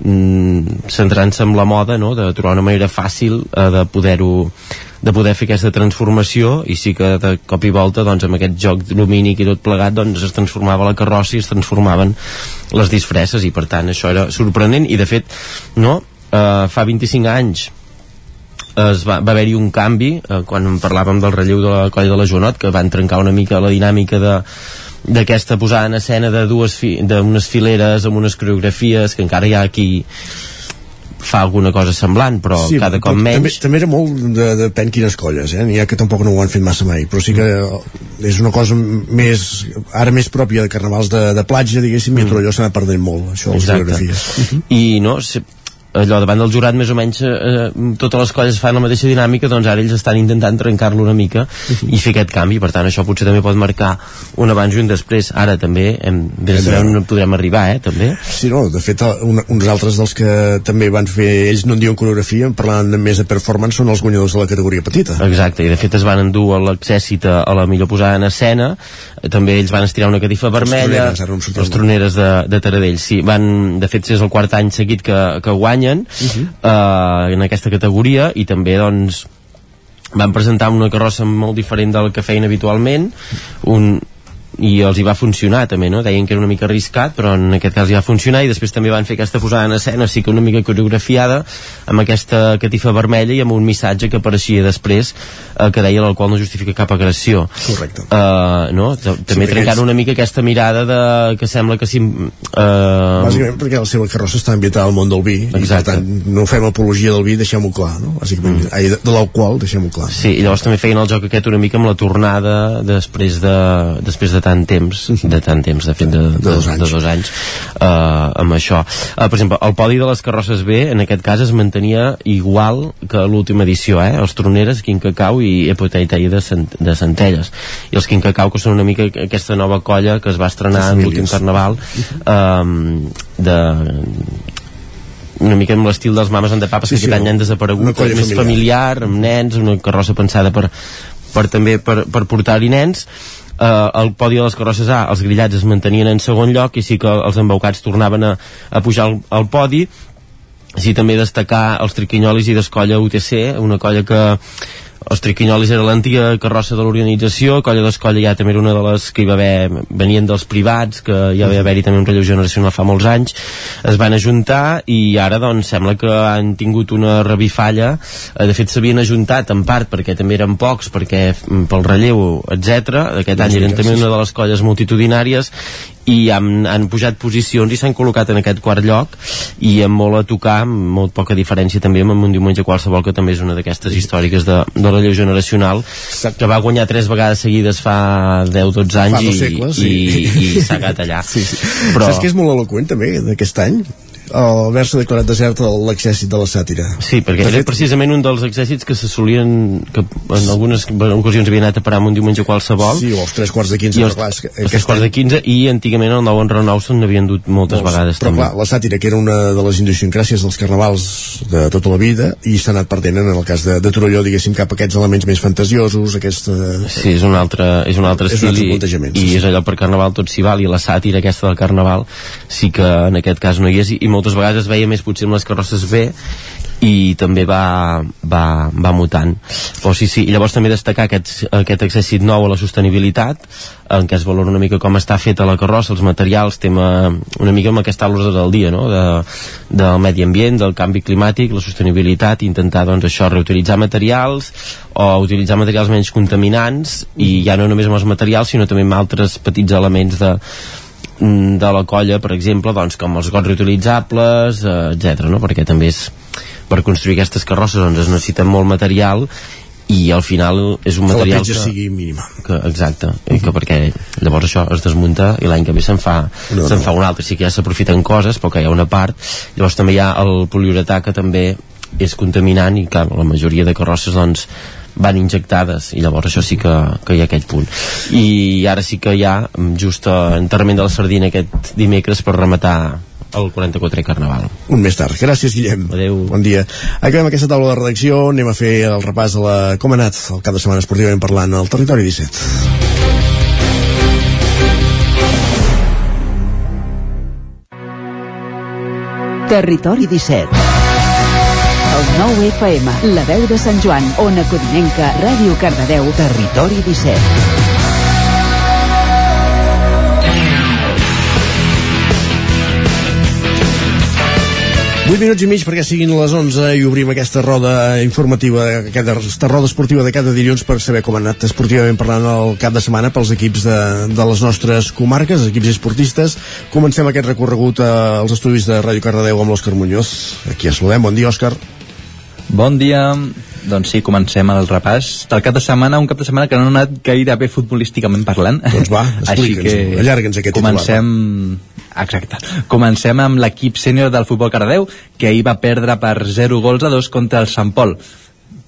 mm, centrant-se en la moda, no? de trobar una manera fàcil eh, de poder-ho de poder fer aquesta transformació i sí que de cop i volta doncs, amb aquest joc lumínic i tot plegat doncs, es transformava la carrossa i es transformaven les disfresses i per tant això era sorprenent i de fet no, eh, fa 25 anys es va, va haver-hi un canvi eh, quan parlàvem del relleu de la colla de la Joanot que van trencar una mica la dinàmica de d'aquesta posada en escena de dues fi, fileres amb unes coreografies que encara hi ha qui fa alguna cosa semblant però sí, cada cop però menys També, també era molt de, depèn quines colles, eh? N'hi ha que tampoc no ho han fet massa mai, però sí que és una cosa més, ara més pròpia de carnavals de, de platja, diguéssim, mm. i a Torelló s'ha anat perdent molt, això, les Exacte. coreografies. i no, allò davant del jurat més o menys eh, totes les colles fan la mateixa dinàmica doncs ara ells estan intentant trencar-lo una mica i fer aquest canvi, per tant això potser també pot marcar un abans i un després. Ara també hem, vés a saber on podrem arribar eh, també. Sí, no, de fet, un, uns altres dels que també van fer, ells no en diuen coreografia, parlant més de performance, són els guanyadors de la categoria petita. Exacte, i de fet es van endur a l'exèssit a, la millor posada en escena. Eh, també ells van estirar una catifa vermella troneres, ara no les troneres de, de Taradell. Sí, van, de fet és el quart any seguit que, que guanyen uh. -huh. eh, en aquesta categoria i també doncs van presentar una carrossa molt diferent del que feien habitualment un, i els hi va funcionar també, no? Deien que era una mica arriscat, però en aquest cas hi va funcionar i després també van fer aquesta posada en escena, sí que una mica coreografiada, amb aquesta catifa vermella i amb un missatge que apareixia després eh, que deia l'alcohol no justifica cap agressió. Correcte. Uh, no? També perquè trencant una mica aquesta mirada de, que sembla que si... Uh, Bàsicament perquè la seva carrossa està ambientada al món del vi i per tant no fem apologia del vi, deixem-ho clar no? bàsicament, mm. ai, de, de l'alcohol deixem-ho clar Sí, i llavors també feien el joc aquest una mica amb la tornada després de, després de tant temps, de tant temps, de fet de, de, de, dos, anys. de dos anys uh, amb això. Uh, per exemple, el podi de les carrosses B, en aquest cas, es mantenia igual que l'última edició, eh? Els Troneres, Quin Cacau i Epoteitei de, Cent de Centelles. I els Quin Cacau, que són una mica aquesta nova colla que es va estrenar en l'últim carnaval um, de una mica amb l'estil dels mames en de papes Sí, que sí, aquest any no. han desaparegut, colla més familiar. familiar, amb nens, una carrossa pensada per, per també per, per portar-hi nens eh, el podi de les carrosses A. Els grillats es mantenien en segon lloc i sí que els embaucats tornaven a, a pujar al, al podi. Sí també destacar els triquinyolis i d'escolla UTC una colla que els triquinyolis era l'antiga carrossa de l'organització colla d'escolla ja també era una de les que hi va haver venien dels privats que ja va haver-hi també un relleu generacional fa molts anys. Es van ajuntar i ara doncs sembla que han tingut una revifalla. Eh, de fet s'havien ajuntat en part perquè també eren pocs perquè mm, pel relleu etc. aquest any eren també una de les colles multitudinàries i han, han pujat posicions i s'han col·locat en aquest quart lloc i amb molt a tocar, amb molt poca diferència també amb un diumenge qualsevol que també és una d'aquestes històriques de, de la lleu generacional que va guanyar tres vegades seguides fa 10-12 anys Fa i, segles, sí. i, i s'ha quedat allà Sí, sí. Però- Saps que és molt eloquent també d'aquest any? El haver-se declarat desert de l'exèrcit de la sàtira. Sí, perquè era precisament un dels exèrcits que se solien, que en algunes ocasions havien anat a parar un diumenge qualsevol. Sí, o els tres quarts de 15, I però els, clar, és els tres quarts de 15, i antigament el 9 en Renau se'n havien dut moltes Molts. vegades però també. clar, la sàtira que era una de les idiosincràsies dels carnavals de tota la vida i s'ha anat perdent en el cas de, de Torelló diguéssim cap a aquests elements més fantasiosos aquesta... Sí, és un altre, és un altre És un estil altre i, i és allò per Carnaval tot s'hi val i la sàtira aquesta del Carnaval sí que en aquest cas no hi és i, i moltes vegades es veia més potser amb les carrosses B i també va, va, va mutant però sí, sí, i llavors també destacar aquest, aquest exèrcit nou a la sostenibilitat en què es valora una mica com està feta la carrossa, els materials, tema una mica amb aquesta l'ordre del dia, no? De, del medi ambient, del canvi climàtic, la sostenibilitat, intentar doncs això, reutilitzar materials o utilitzar materials menys contaminants i ja no només amb els materials sinó també amb altres petits elements de, de la colla, per exemple, doncs, com els gots reutilitzables, eh, etc. no? perquè també és per construir aquestes carrosses doncs es necessita molt material i al final és un Que material petja sigui mínima. que, exacte, i que perquè llavors això es desmunta i l'any que ve se'n fa, No, se'n no. fa un altre, sí que ja s'aprofiten coses però que hi ha una part, llavors també hi ha el poliuretà que també és contaminant i clar, la majoria de carrosses doncs van injectades i llavors això sí que, que hi ha aquest punt i ara sí que hi ha just enterrament de la sardina aquest dimecres per rematar el 44è Carnaval Un més tard. Gràcies, Guillem. Adéu. Bon dia. Acabem aquesta taula de redacció. Anem a fer el repàs de la... com ha anat el cap de setmana esportivament parlant al Territori 17. Territori 17. El 9 FM, la veu de Sant Joan, Ona Codinenca, Ràdio Cardedeu, Territori 17. 8 minuts i mig perquè siguin les 11 i obrim aquesta roda informativa, aquesta roda esportiva de cada dilluns per saber com ha anat esportivament parlant el cap de setmana pels equips de, de les nostres comarques, equips esportistes. Comencem aquest recorregut eh, als estudis de Ràdio Cardedeu amb l'Òscar Muñoz. Aquí ja saludem. Bon dia, Òscar. Bon dia. Doncs sí, comencem el repàs del cap de setmana, un cap de setmana que no ha anat gaire bé futbolísticament parlant. Doncs va, [LAUGHS] Així explica'ns, que allarga'ns aquest titular, comencem... Exacte. Comencem amb l'equip sènior del futbol Cardedeu, que ahir va perdre per 0 gols a 2 contra el Sant Pol.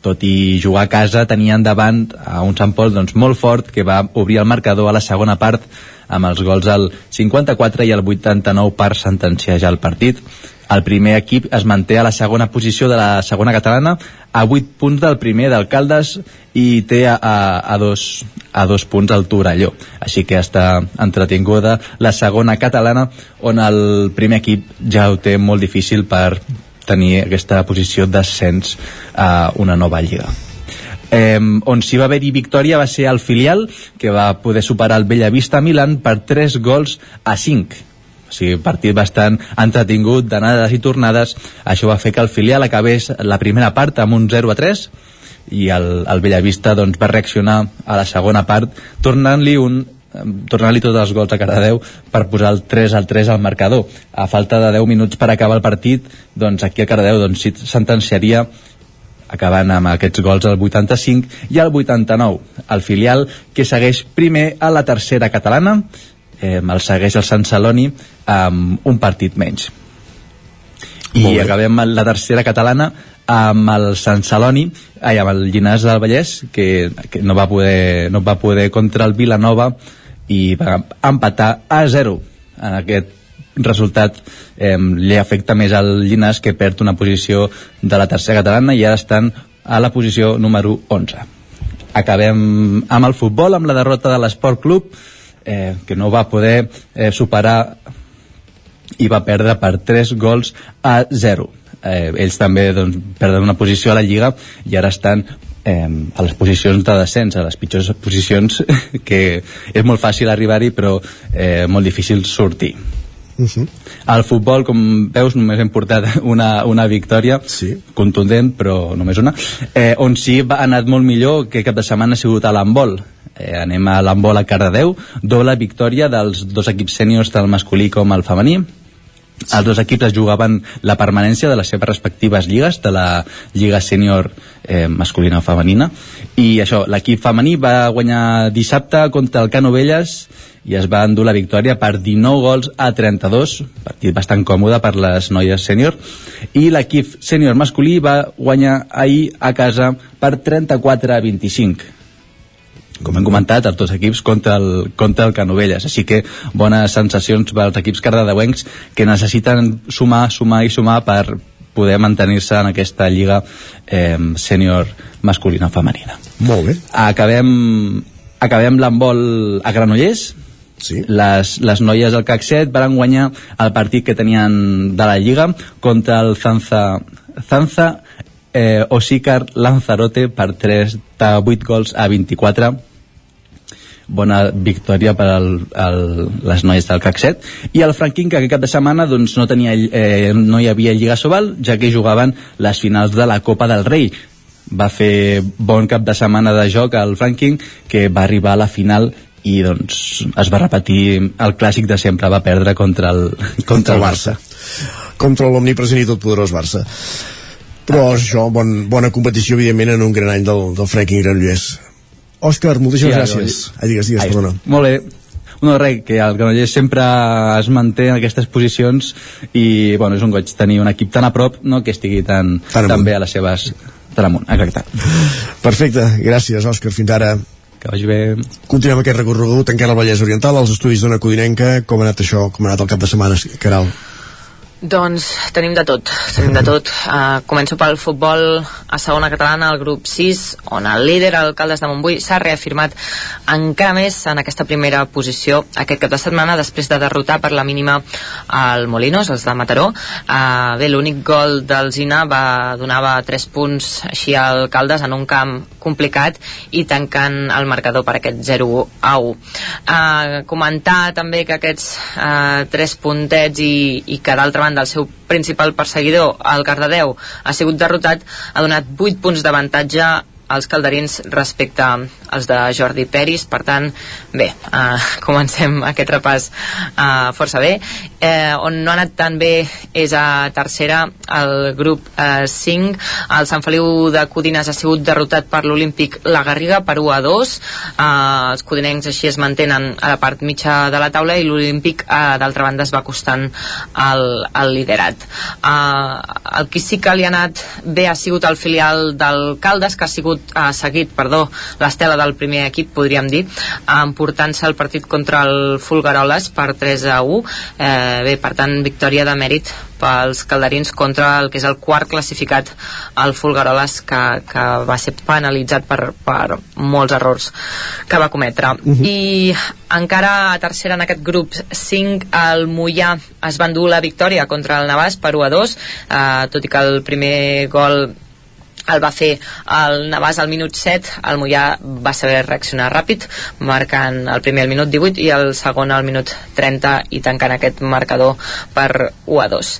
Tot i jugar a casa, tenien davant a un Sant Pol doncs, molt fort, que va obrir el marcador a la segona part amb els gols al 54 i al 89 per sentenciar ja el partit. El primer equip es manté a la segona posició de la segona catalana a 8 punts del primer d'Alcaldes i té a, a, a, dos, a dos punts el Torelló. Així que està entretinguda la segona catalana on el primer equip ja ho té molt difícil per tenir aquesta posició d'ascens a una nova lliga. Eh, on s'hi va haver-hi victòria va ser el filial que va poder superar el Bellavista Milan per 3 gols a 5 o sigui, partit bastant entretingut d'anades i tornades. Això va fer que el filial acabés la primera part amb un 0 a 3 i el, el Bellavista doncs, va reaccionar a la segona part tornant-li un tornant-li tots els gols a Cardedeu per posar el 3 al 3 al marcador. A falta de 10 minuts per acabar el partit doncs aquí a Cardedeu doncs, sentenciaria acabant amb aquests gols al 85 i al 89 el filial que segueix primer a la tercera catalana eh, el segueix el Sant Celoni amb un partit menys. I acabem la tercera catalana amb el Sant Celoni ai, amb el Llinars del Vallès que, que no, va poder, no va poder contra el Vilanova i va empatar a 0 en aquest resultat eh, li afecta més al Llinars que perd una posició de la tercera catalana i ara estan a la posició número 11 acabem amb el futbol amb la derrota de l'Esport Club eh, que no va poder eh, superar i va perdre per 3 gols a 0 eh, ells també doncs, perden una posició a la Lliga i ara estan eh, a les posicions de descens, a les pitjors posicions [LAUGHS] que és molt fàcil arribar-hi però eh, molt difícil sortir Uh -huh. al futbol, com veus, només hem portat [LAUGHS] una, una victòria sí. contundent, però només una, eh, on sí va, ha anat molt millor que cap de setmana ha sigut a l'handbol. eh, anem a l'handbol a Cardedeu, doble victòria dels dos equips sèniors del masculí com el femení, els dos equips es jugaven la permanència de les seves respectives lligues, de la lliga sènior eh, masculina o femenina, i això, l'equip femení va guanyar dissabte contra el Cano Velles i es va endur la victòria per 19 gols a 32, partit bastant còmode per les noies sènior, i l'equip sènior masculí va guanyar ahir a casa per 34 a 25 com hem comentat, els dos equips contra el, contra el Canovelles, així que bones sensacions pels equips cardedeuencs que necessiten sumar, sumar i sumar per poder mantenir-se en aquesta lliga eh, sènior masculina femenina. Molt bé. Acabem, acabem l'handbol a Granollers, Sí. Les, les noies del CAC 7 van guanyar el partit que tenien de la Lliga contra el Zanza, Zanza eh, Osícar Lanzarote per 3 de 8 gols a 24 bona victòria per al, al, les noies del CAC 7 i el Franquín que aquest cap de setmana doncs, no, tenia, eh, no hi havia Lliga Sobal ja que jugaven les finals de la Copa del Rei. Va fer bon cap de setmana de joc al Franking que va arribar a la final i doncs es va repetir el clàssic de sempre, va perdre contra el, [LAUGHS] contra el Barça. contra l'omnipresent i totpoderós Barça. Però això, bon, bona competició evidentment en un gran any del, del Franking Granollers. Òscar, moltíssimes Sí, gràcies. ah, digues, digues, Ai, perdona. Molt bé. No, res, que el Granollers sempre es manté en aquestes posicions i, bueno, és un goig tenir un equip tan a prop, no?, que estigui tan, tan, tan bé a les seves... tan amunt, exacte. Perfecte, gràcies Òscar, fins ara que vagi bé. Continuem aquest recorregut encara al Vallès Oriental, als estudis d'Ona Codinenca. Com ha anat això? Com ha anat el cap de setmana, Caral? Doncs tenim de tot, tenim de tot. Uh, començo pel futbol a segona catalana, al grup 6, on el líder, l'alcaldes de Montbui, s'ha reafirmat encara més en aquesta primera posició aquest cap de setmana, després de derrotar per la mínima al Molinos, els de Mataró. Uh, bé, l'únic gol del Zina va, donava 3 punts així al Caldes en un camp complicat i tancant el marcador per aquest 0 a 1. Uh, comentar també que aquests uh, 3 puntets i, i que d'altra banda el seu principal perseguidor, el Cardedeu, ha sigut derrotat, ha donat 8 punts d'avantatge als calderins respecte als de Jordi Peris, per tant, bé, eh, [LAUGHS] comencem aquest repàs eh, força bé. Eh, on no ha anat tan bé és a tercera, el grup eh, 5. El Sant Feliu de Codines ha sigut derrotat per l'Olímpic La Garriga per 1 a 2. Eh, els codinencs així es mantenen a la part mitja de la taula i l'Olímpic, eh, d'altra banda, es va costant el, el liderat. Eh, el que sí que li ha anat bé ha sigut el filial del Caldes, que ha sigut eh, seguit, perdó, l'estela del primer equip, podríem dir, emportant-se el partit contra el Fulgaroles per 3 a 1. Eh, bé, per tant, victòria de mèrit pels calderins contra el que és el quart classificat, el Fulgaroles, que, que va ser penalitzat per, per molts errors que va cometre. Uh -huh. I encara a tercera en aquest grup 5, el Mollà es va endur la victòria contra el Navàs per 1 a 2, eh, tot i que el primer gol el va fer el Navàs al minut 7 el Mollà va saber reaccionar ràpid marcant el primer al minut 18 i el segon al minut 30 i tancant aquest marcador per 1 a 2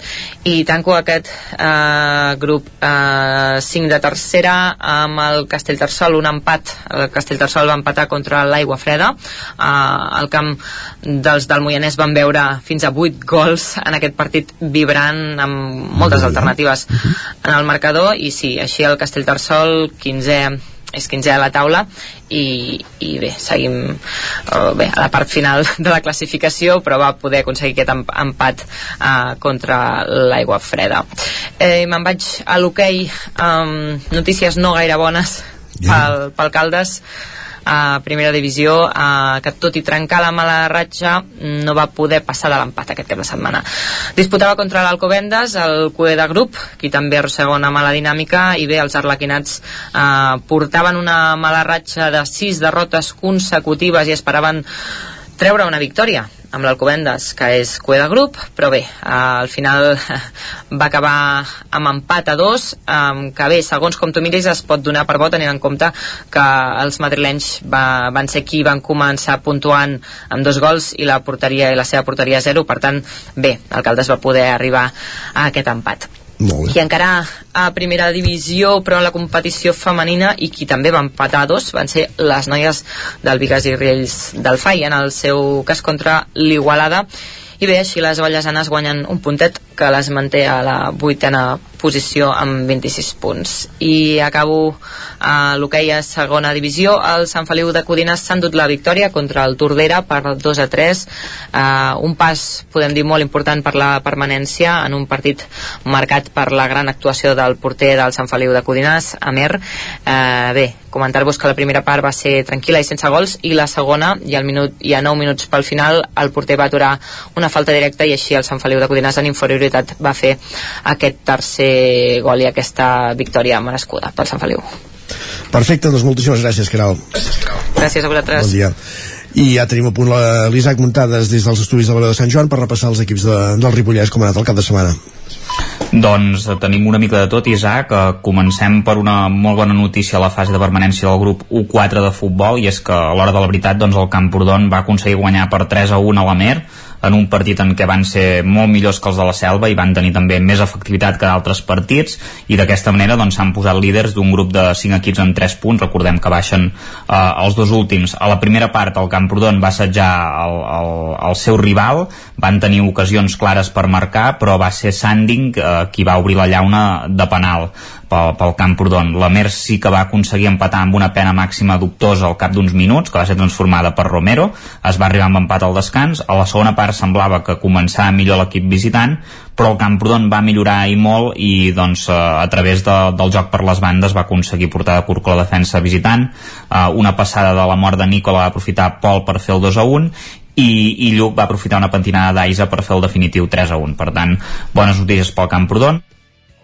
i tanco aquest eh, grup eh, 5 de tercera amb el Castellterçol un empat, el Castellterçol va empatar contra l'Aigua Freda. Eh, el camp dels del Moianès van veure fins a 8 gols en aquest partit vibrant amb moltes alternatives en el marcador i sí, així el Castellterçol 15è és 15 a la taula i, i bé, seguim uh, bé, a la part final de la classificació però va poder aconseguir aquest empat uh, contra l'aigua freda. Eh, me'n vaig a l'hoquei um, notícies no gaire bones pel, pel Caldes a primera divisió eh, que tot i trencar la mala ratxa no va poder passar de l'empat aquest cap de setmana. Disputava contra l'Alcobendas el QE de grup, qui també arrossega una mala dinàmica i bé, els arlequinats eh, portaven una mala ratxa de sis derrotes consecutives i esperaven treure una victòria amb l'Alcobendas, que és cue de grup, però bé, eh, al final [LAUGHS] va acabar amb empat a dos, eh, que bé, segons com tu miris es pot donar per bo tenint en compte que els madrilenys va, van ser qui van començar puntuant amb dos gols i la porteria i la seva porteria zero, per tant, bé, l'alcalde va poder arribar a aquest empat. Molt bé. I encara a primera divisió, però en la competició femenina, i qui també va empatar dos, van ser les noies del Vigas i Riells del FAI, en el seu cas contra l'Igualada. I bé, així les ballesanes guanyen un puntet que les manté a la vuitena posició amb 26 punts. I acabo a l'hoquei a segona divisió. El Sant Feliu de Codines s'ha endut la victòria contra el Tordera per 2 a 3. Uh, un pas, podem dir, molt important per la permanència en un partit marcat per la gran actuació del porter del Sant Feliu de Codines, Amer. Uh, bé, comentar-vos que la primera part va ser tranquil·la i sense gols i la segona, i, al minut, i a 9 minuts pel final, el porter va aturar una falta directa i així el Sant Feliu de Codines en inferioritat va fer aquest tercer gol i aquesta victòria merescuda pel Sant Feliu. Perfecte, doncs moltíssimes gràcies, Caral. Gràcies a vosaltres. Bon dia. I ja tenim a punt l'Isaac Muntades des dels estudis de la de Sant Joan per repassar els equips de, del Ripollès com ha anat el cap de setmana. Doncs tenim una mica de tot, Isaac. Eh, comencem per una molt bona notícia a la fase de permanència del grup U4 de futbol, i és que a l'hora de la veritat doncs, el Camprodon va aconseguir guanyar per 3 a 1 a la Mer, en un partit en què van ser molt millors que els de la Selva i van tenir també més efectivitat que d'altres partits i d'aquesta manera doncs, s'han posat líders d'un grup de 5 equips amb 3 punts. Recordem que baixen eh, els dos últims. A la primera part el Camprodon va assetjar el, el, el seu rival van tenir ocasions clares per marcar però va ser Sanding eh, qui va obrir la llauna de penal pel, pel Camprodon. La Mer sí que va aconseguir empatar amb una pena màxima dubtosa al cap d'uns minuts, que va ser transformada per Romero. Es va arribar amb empat al descans. A la segona part semblava que començava millor l'equip visitant, però el Camprodon va millorar i molt i doncs, eh, a través de, del joc per les bandes va aconseguir portar de curt la defensa visitant. Eh, una passada de la mort de Nicola va aprofitar Pol per fer el 2 a 1 i, i Lluc va aprofitar una pentinada d'Aisa per fer el definitiu 3 a 1. Per tant, bones notícies pel Camprodon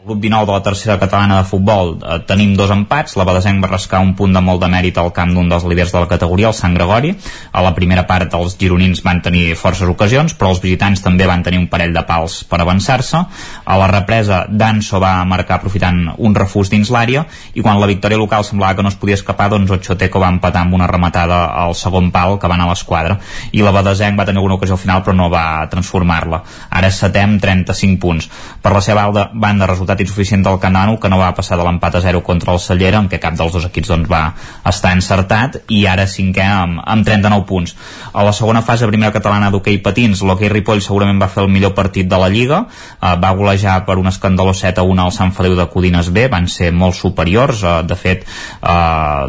grup 19 de la tercera catalana de futbol. Eh, tenim dos empats, la Badesenc va rascar un punt de molt de mèrit al camp d'un dels líders de la categoria, el Sant Gregori. A la primera part els gironins van tenir forces ocasions, però els visitants també van tenir un parell de pals per avançar-se. A la represa Danso va marcar aprofitant un refús dins l'àrea i quan la victòria local semblava que no es podia escapar doncs Ochoteco va empatar amb una rematada al segon pal que va anar a l'esquadra. I la Badesenc va tenir alguna ocasió al final però no va transformar-la. Ara setem 35 punts. Per la seva banda resultat resultat insuficient del Canano que no va passar de l'empat a 0 contra el Cellera en què cap dels dos equips doncs, va estar encertat i ara cinquè amb, amb 39 punts. A la segona fase primera catalana d'hoquei patins l'hoquei Ripoll segurament va fer el millor partit de la Lliga. Eh, va golejar per un escandaló 7 a 1 al Sant Feliu de Codines B van ser molt superiors eh, de fet eh,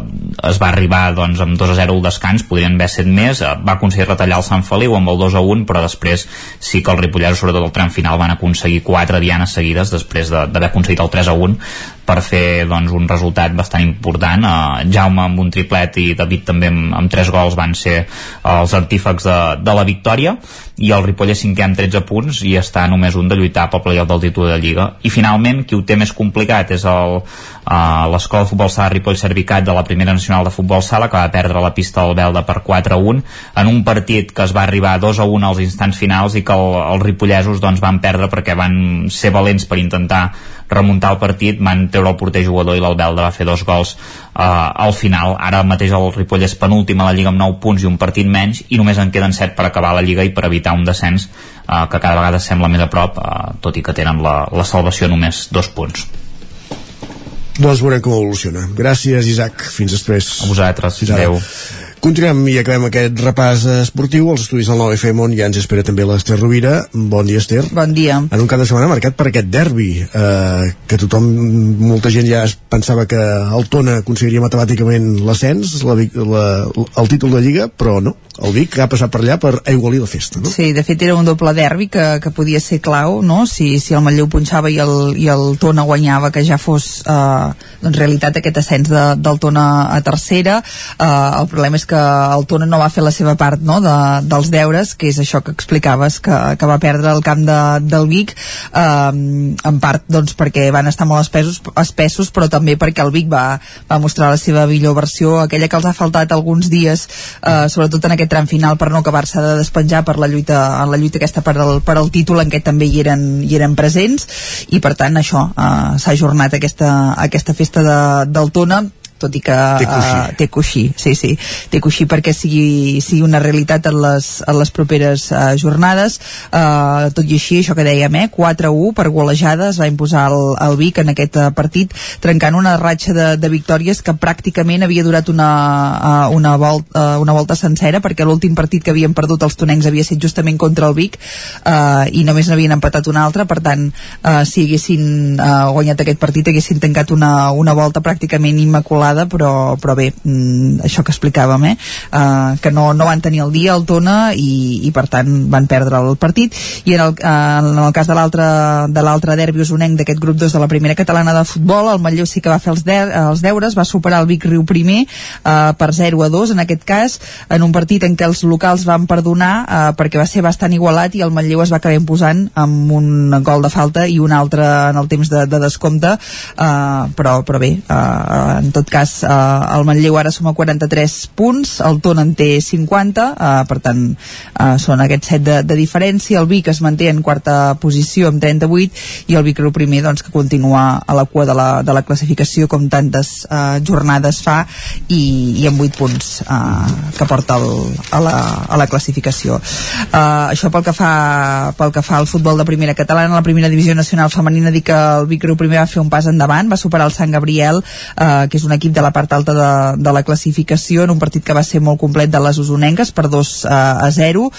es va arribar doncs, amb 2 a 0 al descans podrien haver set més eh, va aconseguir retallar el Sant Feliu amb el 2 a 1 però després sí que el Ripolleros sobretot el tram final van aconseguir 4 dianes seguides després de, d'haver aconseguit el 3 a 1 per fer doncs, un resultat bastant important. Uh, Jaume amb un triplet i David també amb, amb 3 gols van ser els artífecs de, de la victòria i el Ripoll és cinquè amb 13 punts i està només un de lluitar pel playoff del títol de Lliga. I finalment qui ho té més complicat és el, uh, l'escola de futbol sala Ripoll Servicat de la primera nacional de futbol sala que va perdre la pista del Belda per 4 a 1 en un partit que es va arribar 2 a 1 als instants finals i que el, els ripollesos doncs, van perdre perquè van ser valents per intentar remuntar el partit, van treure el porter jugador i l'Albelda va fer dos gols uh, al final. Ara mateix el Ripoll és penúltim a la Lliga amb 9 punts i un partit menys i només en queden 7 per acabar la Lliga i per evitar un descens uh, que cada vegada sembla més a prop, uh, tot i que tenen la, la salvació només dos punts. Doncs veurem com evoluciona. Gràcies, Isaac. Fins després. A vosaltres. Adéu. Continuem i acabem aquest repàs esportiu als estudis del 9FM on ja ens espera també l'Ester Rovira. Bon dia, Ester. Bon dia. En un cap de setmana marcat per aquest derbi, eh, que tothom, molta gent ja es pensava que el Tona aconseguiria matemàticament l'ascens, la, la, el títol de Lliga, però no. El Vic ha passat per allà per aigualir la festa, no? Sí, de fet era un doble derbi que, que podia ser clau, no? Si, si el Manlleu punxava i el, i el Tona guanyava, que ja fos eh, doncs, realitat aquest ascens de, del Tona a tercera. Eh, el problema és que el Tona no va fer la seva part no, de, dels deures, que és això que explicaves, que, que va perdre el camp de, del Vic, eh, en part doncs, perquè van estar molt espessos, espessos, però també perquè el Vic va, va mostrar la seva millor versió, aquella que els ha faltat alguns dies, eh, sobretot en aquest tram final per no acabar-se de despenjar per la lluita, en la lluita aquesta per al, per al títol en què també hi eren, hi eren presents. I per tant això, eh, s'ha ajornat aquesta, aquesta festa de, del Tona tot i que Té coixí. eh, té coixí, sí, sí, té coixí perquè sigui, sigui una realitat en les, en les properes uh, jornades uh, tot i així, això que dèiem eh, 4-1 per golejada es va imposar el, el Vic en aquest uh, partit trencant una ratxa de, de victòries que pràcticament havia durat una, uh, una, volta, uh, una volta sencera perquè l'últim partit que havien perdut els tonencs havia estat justament contra el Vic uh, i només n'havien empatat un altre per tant, uh, si haguessin uh, guanyat aquest partit haguessin tancat una, una volta pràcticament immaculada però, però bé, mm, això que explicàvem eh? uh, que no, no van tenir el dia el Tona i, i per tant van perdre el partit i en el, uh, en el cas de l'altre de l'altre derbi usonenc d'aquest grup 2 de la primera catalana de futbol, el Manlleu sí que va fer els, de, els deures, va superar el Vic Riu primer uh, per 0 a 2 en aquest cas, en un partit en què els locals van perdonar uh, perquè va ser bastant igualat i el Manlleu es va acabar imposant amb un gol de falta i un altre en el temps de, de descompte uh, però, però bé uh, en tot cas uh, el Manlleu ara suma 43 punts, el Tona en té 50 uh, per tant uh, són aquests 7 de, de diferència. El Vic es manté en quarta posició amb 38 i el Vic Riu primer doncs, que continua a la cua de la, de la classificació com tantes uh, jornades fa i, i amb 8 punts uh, que porta el, a, la, a la classificació. Uh, això pel que fa pel que fa al futbol de primera catalana la primera divisió nacional femenina dir que el Vic Riu primer va fer un pas endavant va superar el Sant Gabriel uh, que és un equip de la part alta de, de la classificació en un partit que va ser molt complet de les usonenques per 2 uh, a 0 uh,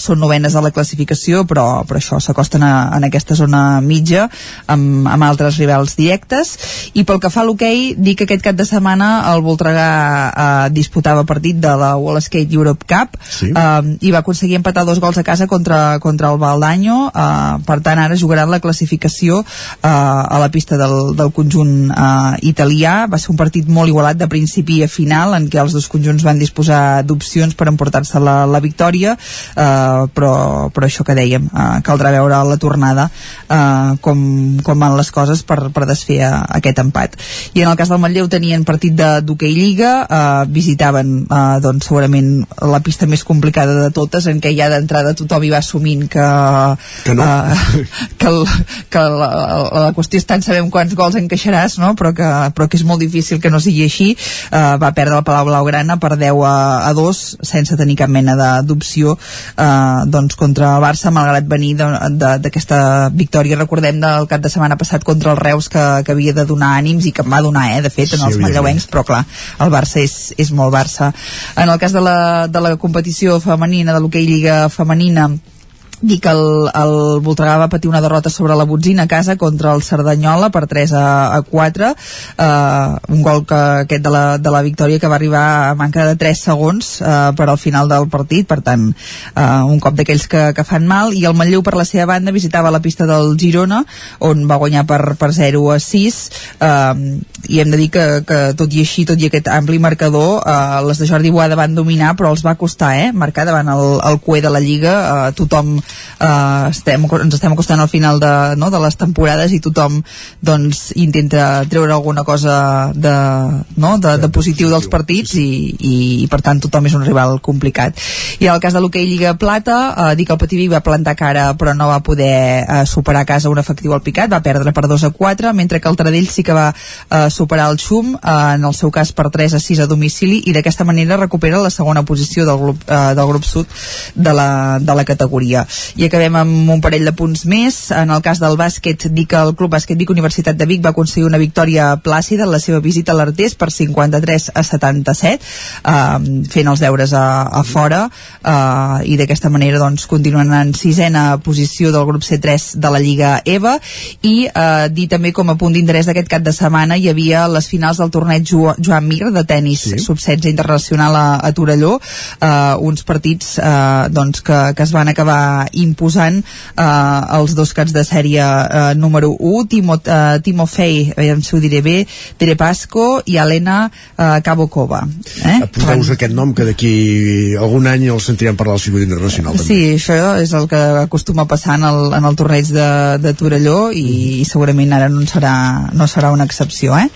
són novenes a la classificació però, però això s'acosten en aquesta zona mitja amb, amb altres rivals directes. I pel que fa a l'hoquei dir que aquest cap de setmana el Voltregà eh, disputava partit de la World Skate Europe Cup Sí. eh, i va aconseguir empatar dos gols a casa contra, contra el Valdanyo eh, per tant ara jugaran la classificació eh, a la pista del, del conjunt eh, italià. Va ser un partit molt igualat de principi a final en què els dos conjunts van disposar d'opcions per emportar-se la, la victòria eh, però, però això que dèiem eh, caldrà veure la tornada eh, com, com van les coses per, per desfer aquest empat i en el cas del Manlleu tenien partit de d'hoquei Lliga eh, visitaven eh, doncs segurament la pista més complicada de totes en què ja d'entrada tothom hi va assumint que, Que no. eh, que, el, que la, la qüestió és tant sabem quants gols encaixaràs no? però, que, però que és molt difícil que no sigui així eh, va perdre el Palau Blaugrana per 10 a, a 2 sense tenir cap mena d'opció eh, doncs contra el Barça malgrat venir d'aquesta victòria. Recordem del cap de setmana passat contra el Reus que, que havia de donar ànims i que en va donar eh, de fet en Sí, els manlleuencs però clar, el Barça és, és molt Barça. En el cas de la, de la competició femenina de l'hoquei Lliga femenina dir que el, el Voltregà va patir una derrota sobre la Botzina a casa contra el Cerdanyola per 3 a, a 4 eh, un gol que, aquest de la, de la victòria que va arribar a manca de 3 segons eh, per al final del partit. Per tant eh, un cop d'aquells que, que fan mal. I el Manlleu per la seva banda visitava la pista del Girona on va guanyar per, per 0 a 6 eh, i hem de dir que, que tot i així, tot i aquest ampli marcador eh, les de Jordi Boada van dominar però els va costar eh, marcar davant el, el cué de la Lliga. Eh, tothom eh, estem, ens estem acostant al final de, no, de les temporades i tothom doncs, intenta treure alguna cosa de, no, de, de positiu dels partits i, i, i per tant tothom és un rival complicat. I en el cas de l'hoquei Lliga Plata eh, dir que el Pativí va plantar cara però no va poder eh, superar a casa un efectiu al picat va perdre per 2 a 4 mentre que el Taradell sí que va eh, superar el Xum eh, en el seu cas per 3 a 6 a domicili i d'aquesta manera recupera la segona posició del grup, eh, del grup sud de la, de la categoria. I acabem amb un parell de punts més. En el cas del bàsquet dir que el Club Bàsquet Vic Universitat de Vic va aconseguir una victòria plàcida en la seva visita a l'Artés per 53 a 77 eh, fent els deures a, a fora eh, i d'aquesta manera doncs continuen en sisena posició del grup C3 de la Lliga EVA i eh, dir també com a punt d'interès d'aquest cap de setmana hi havia les finals del torneig jo Joan Mir de tennis sí. sub-16 internacional a, a Torelló eh, uns partits eh, doncs que, que es van acabar imposant eh, els dos cats de sèrie eh, número 1 Timo, eh, Timofei, aviam si ho diré bé Terepasco i Helena eh, Kabokova eh? Apunteu-vos aquest nom que d'aquí algun any el sentirem parlar al circuit internacional també. Sí, això és el que acostuma a passar en el, en el torneig de, de Torelló i, i segurament ara no serà, no serà una excepció, eh?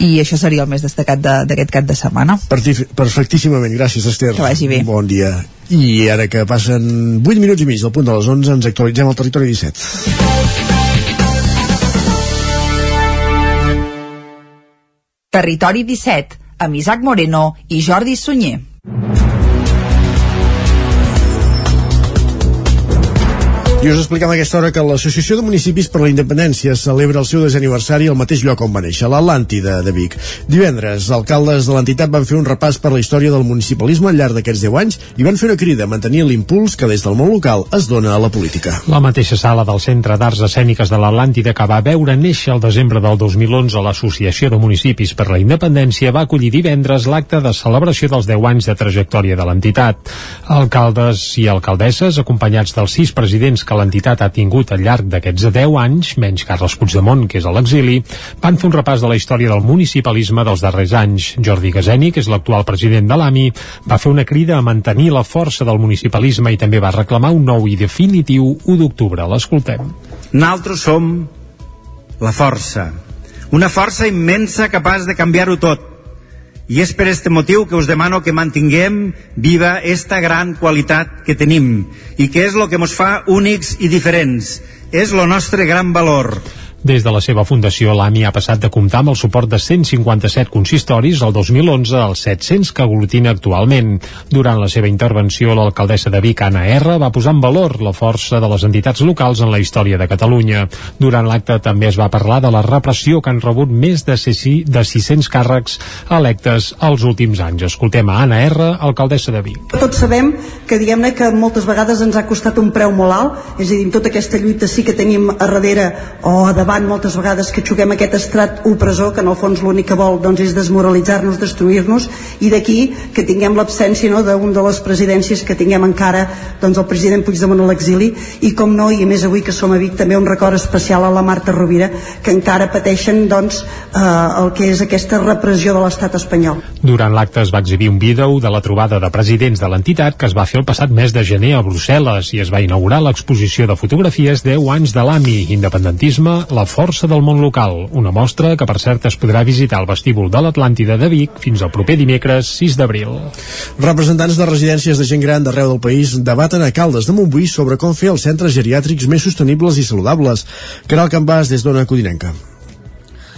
I això seria el més destacat de- d'aquest cap de setmana. Perfectíssimament, gràcies Esther. Que vagi bé. Bon dia. I ara que passen 8 minuts i mig del punt de les 11 ens actualitzem al territori 17. Territori 17, amb Isaac Moreno i Jordi Sunyer. I us expliquem a aquesta hora que l'Associació de Municipis per la Independència celebra el seu desaniversari al mateix lloc on va néixer, l'Atlàntida de Vic. Divendres, alcaldes de l'entitat van fer un repàs per la història del municipalisme al llarg d'aquests 10 anys i van fer una crida a mantenir l'impuls que des del món local es dona a la política. La mateixa sala del Centre d'Arts Escèniques de l'Atlàntida que va veure néixer el desembre del 2011 l'Associació de Municipis per la Independència va acollir divendres l'acte de celebració dels 10 anys de trajectòria de l'entitat. Alcaldes i alcaldesses, acompanyats dels sis presidents que l'entitat ha tingut al llarg d'aquests 10 anys, menys Carles Puigdemont, que és a l'exili, van fer un repàs de la història del municipalisme dels darrers anys. Jordi Gaseni, que és l'actual president de l'AMI, va fer una crida a mantenir la força del municipalisme i també va reclamar un nou i definitiu 1 d'octubre. L'escoltem. Naltros som la força. Una força immensa capaç de canviar-ho tot. I és per este motiu que us demano que mantinguem viva esta gran qualitat que tenim i que és el que ens fa únics i diferents. És el nostre gran valor. Des de la seva fundació, l'AMI ha passat de comptar amb el suport de 157 consistoris el 2011 als 700 que aglutina actualment. Durant la seva intervenció, l'alcaldessa de Vic, Anna R, va posar en valor la força de les entitats locals en la història de Catalunya. Durant l'acte també es va parlar de la repressió que han rebut més de 600 càrrecs electes els últims anys. Escoltem a Anna R, alcaldessa de Vic. Tots sabem que diguem-ne que moltes vegades ens ha costat un preu molt alt, és a dir, tota aquesta lluita sí que tenim a darrere o a davant moltes vegades que juguem aquest estrat opressor que en el fons l'únic que vol doncs, és desmoralitzar-nos, destruir-nos i d'aquí que tinguem l'absència no, d'un de les presidències que tinguem encara doncs, el president Puigdemont a l'exili i com no, i més avui que som a Vic també un record especial a la Marta Rovira que encara pateixen doncs, eh, el que és aquesta repressió de l'estat espanyol. Durant l'acte es va exhibir un vídeo de la trobada de presidents de l'entitat que es va fer el passat mes de gener a Brussel·les i es va inaugurar l'exposició de fotografies 10 anys de l'AMI, independentisme, la força del món local, una mostra que per cert es podrà visitar al vestíbul de l'Atlàntida de Vic fins al proper dimecres 6 d'abril. Representants de residències de gent gran d'arreu del país debaten a Caldes de Montbui sobre com fer els centres geriàtrics més sostenibles i saludables. Caral Campàs des d'Ona Codinenca.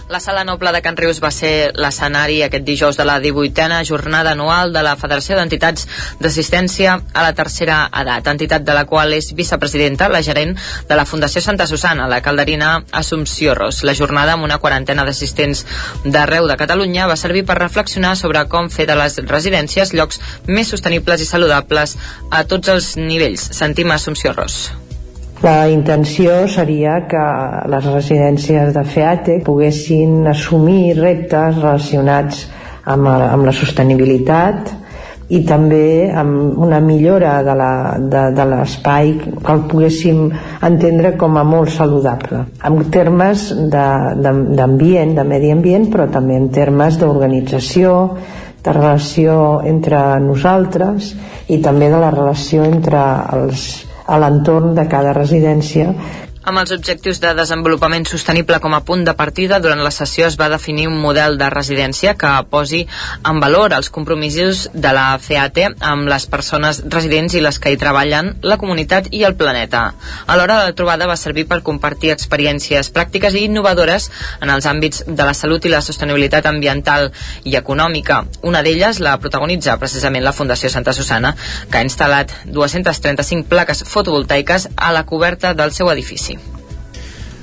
La Sala Noble de Can Rius va ser l'escenari aquest dijous de la 18a jornada anual de la Federació d'Entitats d'Assistència a la Tercera Edat, entitat de la qual és vicepresidenta, la gerent de la Fundació Santa Susana, la calderina Assumpció Ros. La jornada amb una quarantena d'assistents d'arreu de Catalunya va servir per reflexionar sobre com fer de les residències llocs més sostenibles i saludables a tots els nivells. Sentim Assumpció Ros. La intenció seria que les residències de FEATE poguessin assumir reptes relacionats amb, amb la sostenibilitat i també amb una millora de l'espai que el poguéssim entendre com a molt saludable. En termes d'ambient, de, de, de medi ambient però també en termes d'organització de relació entre nosaltres i també de la relació entre els a l'entorn de cada residència amb els objectius de desenvolupament sostenible com a punt de partida, durant la sessió es va definir un model de residència que posi en valor els compromisos de la FEAT amb les persones residents i les que hi treballen, la comunitat i el planeta. Alhora, la trobada va servir per compartir experiències pràctiques i innovadores en els àmbits de la salut i la sostenibilitat ambiental i econòmica. Una d'elles la protagonitza precisament la Fundació Santa Susana, que ha instal·lat 235 plaques fotovoltaiques a la coberta del seu edifici.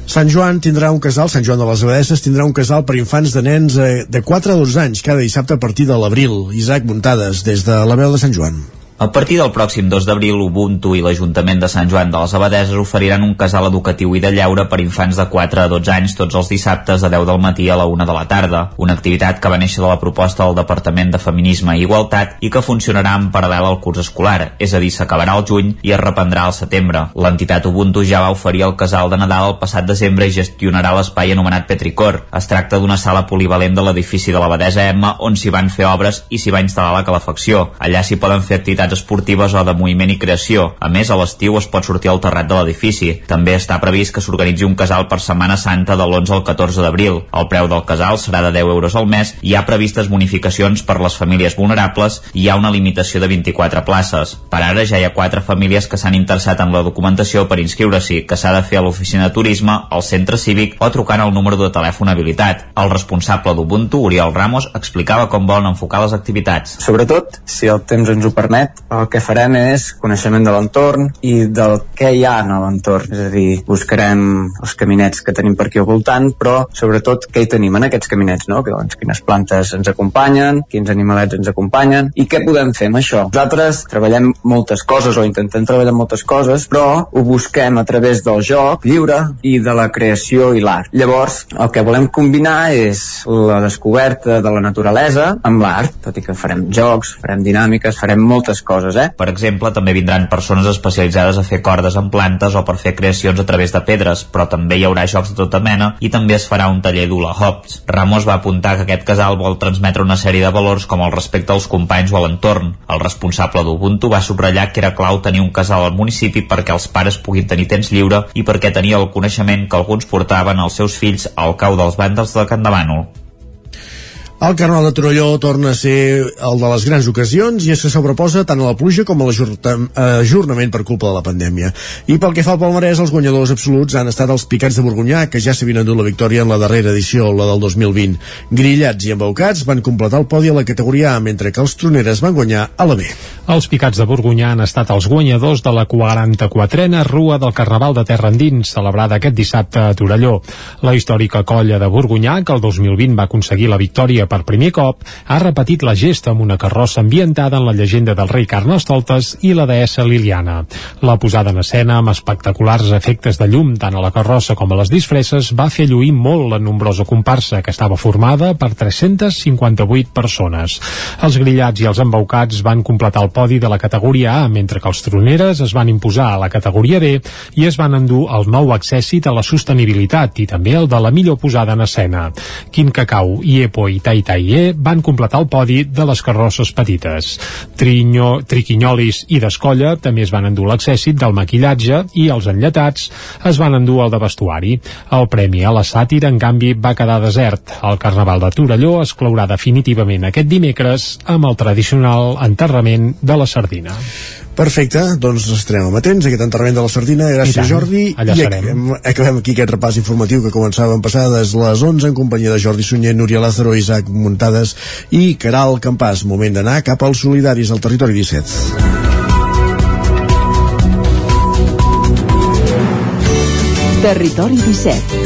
Sant Joan tindrà un casal, Sant Joan de les Abadesses tindrà un casal per infants de nens eh, de 4 a 12 anys cada dissabte a partir de l'abril. Isaac Muntades, des de la veu de Sant Joan. A partir del pròxim 2 d'abril, Ubuntu i l'Ajuntament de Sant Joan de les Abadeses oferiran un casal educatiu i de lleure per infants de 4 a 12 anys tots els dissabtes de 10 del matí a la 1 de la tarda, una activitat que va néixer de la proposta del Departament de Feminisme i Igualtat i que funcionarà en paral·lel al curs escolar, és a dir, s'acabarà al juny i es reprendrà al setembre. L'entitat Ubuntu ja va oferir el casal de Nadal el passat desembre i gestionarà l'espai anomenat Petricor. Es tracta d'una sala polivalent de l'edifici de l'Abadesa Emma on s'hi van fer obres i s'hi va instal·lar la calefacció. Allà s'hi poden fer activitats activitats esportives o de moviment i creació. A més, a l'estiu es pot sortir al terrat de l'edifici. També està previst que s'organitzi un casal per Setmana Santa de l'11 al 14 d'abril. El preu del casal serà de 10 euros al mes i hi ha previstes bonificacions per les famílies vulnerables i hi ha una limitació de 24 places. Per ara ja hi ha 4 famílies que s'han interessat en la documentació per inscriure-s'hi, que s'ha de fer a l'oficina de turisme, al centre cívic o trucant al número de telèfon habilitat. El responsable d'Ubuntu, Oriol Ramos, explicava com volen enfocar les activitats. Sobretot, si el temps ens ho permet, el que farem és coneixement de l'entorn i del què hi ha en l'entorn. És a dir, buscarem els caminets que tenim per aquí al voltant, però sobretot què hi tenim en aquests caminets, no? Que, doncs, quines plantes ens acompanyen, quins animalets ens acompanyen i què podem fer amb això. Nosaltres treballem moltes coses o intentem treballar moltes coses, però ho busquem a través del joc lliure i de la creació i l'art. Llavors, el que volem combinar és la descoberta de la naturalesa amb l'art, tot i que farem jocs, farem dinàmiques, farem moltes coses, eh? Per exemple, també vindran persones especialitzades a fer cordes en plantes o per fer creacions a través de pedres, però també hi haurà jocs de tota mena i també es farà un taller d'hula hops. Ramos va apuntar que aquest casal vol transmetre una sèrie de valors com el respecte als companys o a l'entorn. El responsable d'Ubuntu va subratllar que era clau tenir un casal al municipi perquè els pares puguin tenir temps lliure i perquè tenia el coneixement que alguns portaven als seus fills al cau dels vàndals de Can Davànol. El Carnaval de Torelló torna a ser el de les grans ocasions i es que sobreposa tant a la pluja com a l'ajornament per culpa de la pandèmia. I pel que fa al Palmarès, els guanyadors absoluts han estat els Picats de Borgunyà, que ja s'havien endut la victòria en la darrera edició, la del 2020. Grillats i embaucats van completar el podi a la categoria A, mentre que els Troneres van guanyar a la B. Els Picats de Borgunyà han estat els guanyadors de la 44a Rua del Carnaval de Terra Endins, celebrada aquest dissabte a Torelló. La històrica colla de Borgunyà, que el 2020 va aconseguir la victòria per primer cop, ha repetit la gesta amb una carrossa ambientada en la llegenda del rei Carnestoltes i la deessa Liliana. La posada en escena, amb espectaculars efectes de llum tant a la carrossa com a les disfresses, va fer lluir molt la nombrosa comparsa, que estava formada per 358 persones. Els grillats i els embaucats van completar el podi de la categoria A, mentre que els troneres es van imposar a la categoria B i es van endur el nou accèssit a la sostenibilitat i també el de la millor posada en escena. Quin Cacau, Iepo i Tai i Taier van completar el podi de les carrosses petites. Trinyo, Triquinyolis i Descolla també es van endur l'accèssit del maquillatge i els enllatats es van endur el de vestuari. El premi a la sàtira, en canvi, va quedar desert. El Carnaval de Torelló es clourà definitivament aquest dimecres amb el tradicional enterrament de la sardina. Perfecte, doncs estarem amatents a aquest enterrament de la sardina. Gràcies, tant, Jordi. allà I acabem, acabem aquí aquest repàs informatiu que començàvem passades les 11 en companyia de Jordi Sunyer, Núria Lázaro, Isaac Muntades i Caral Campàs. Moment d'anar cap als solidaris al territori 17. Territori 17.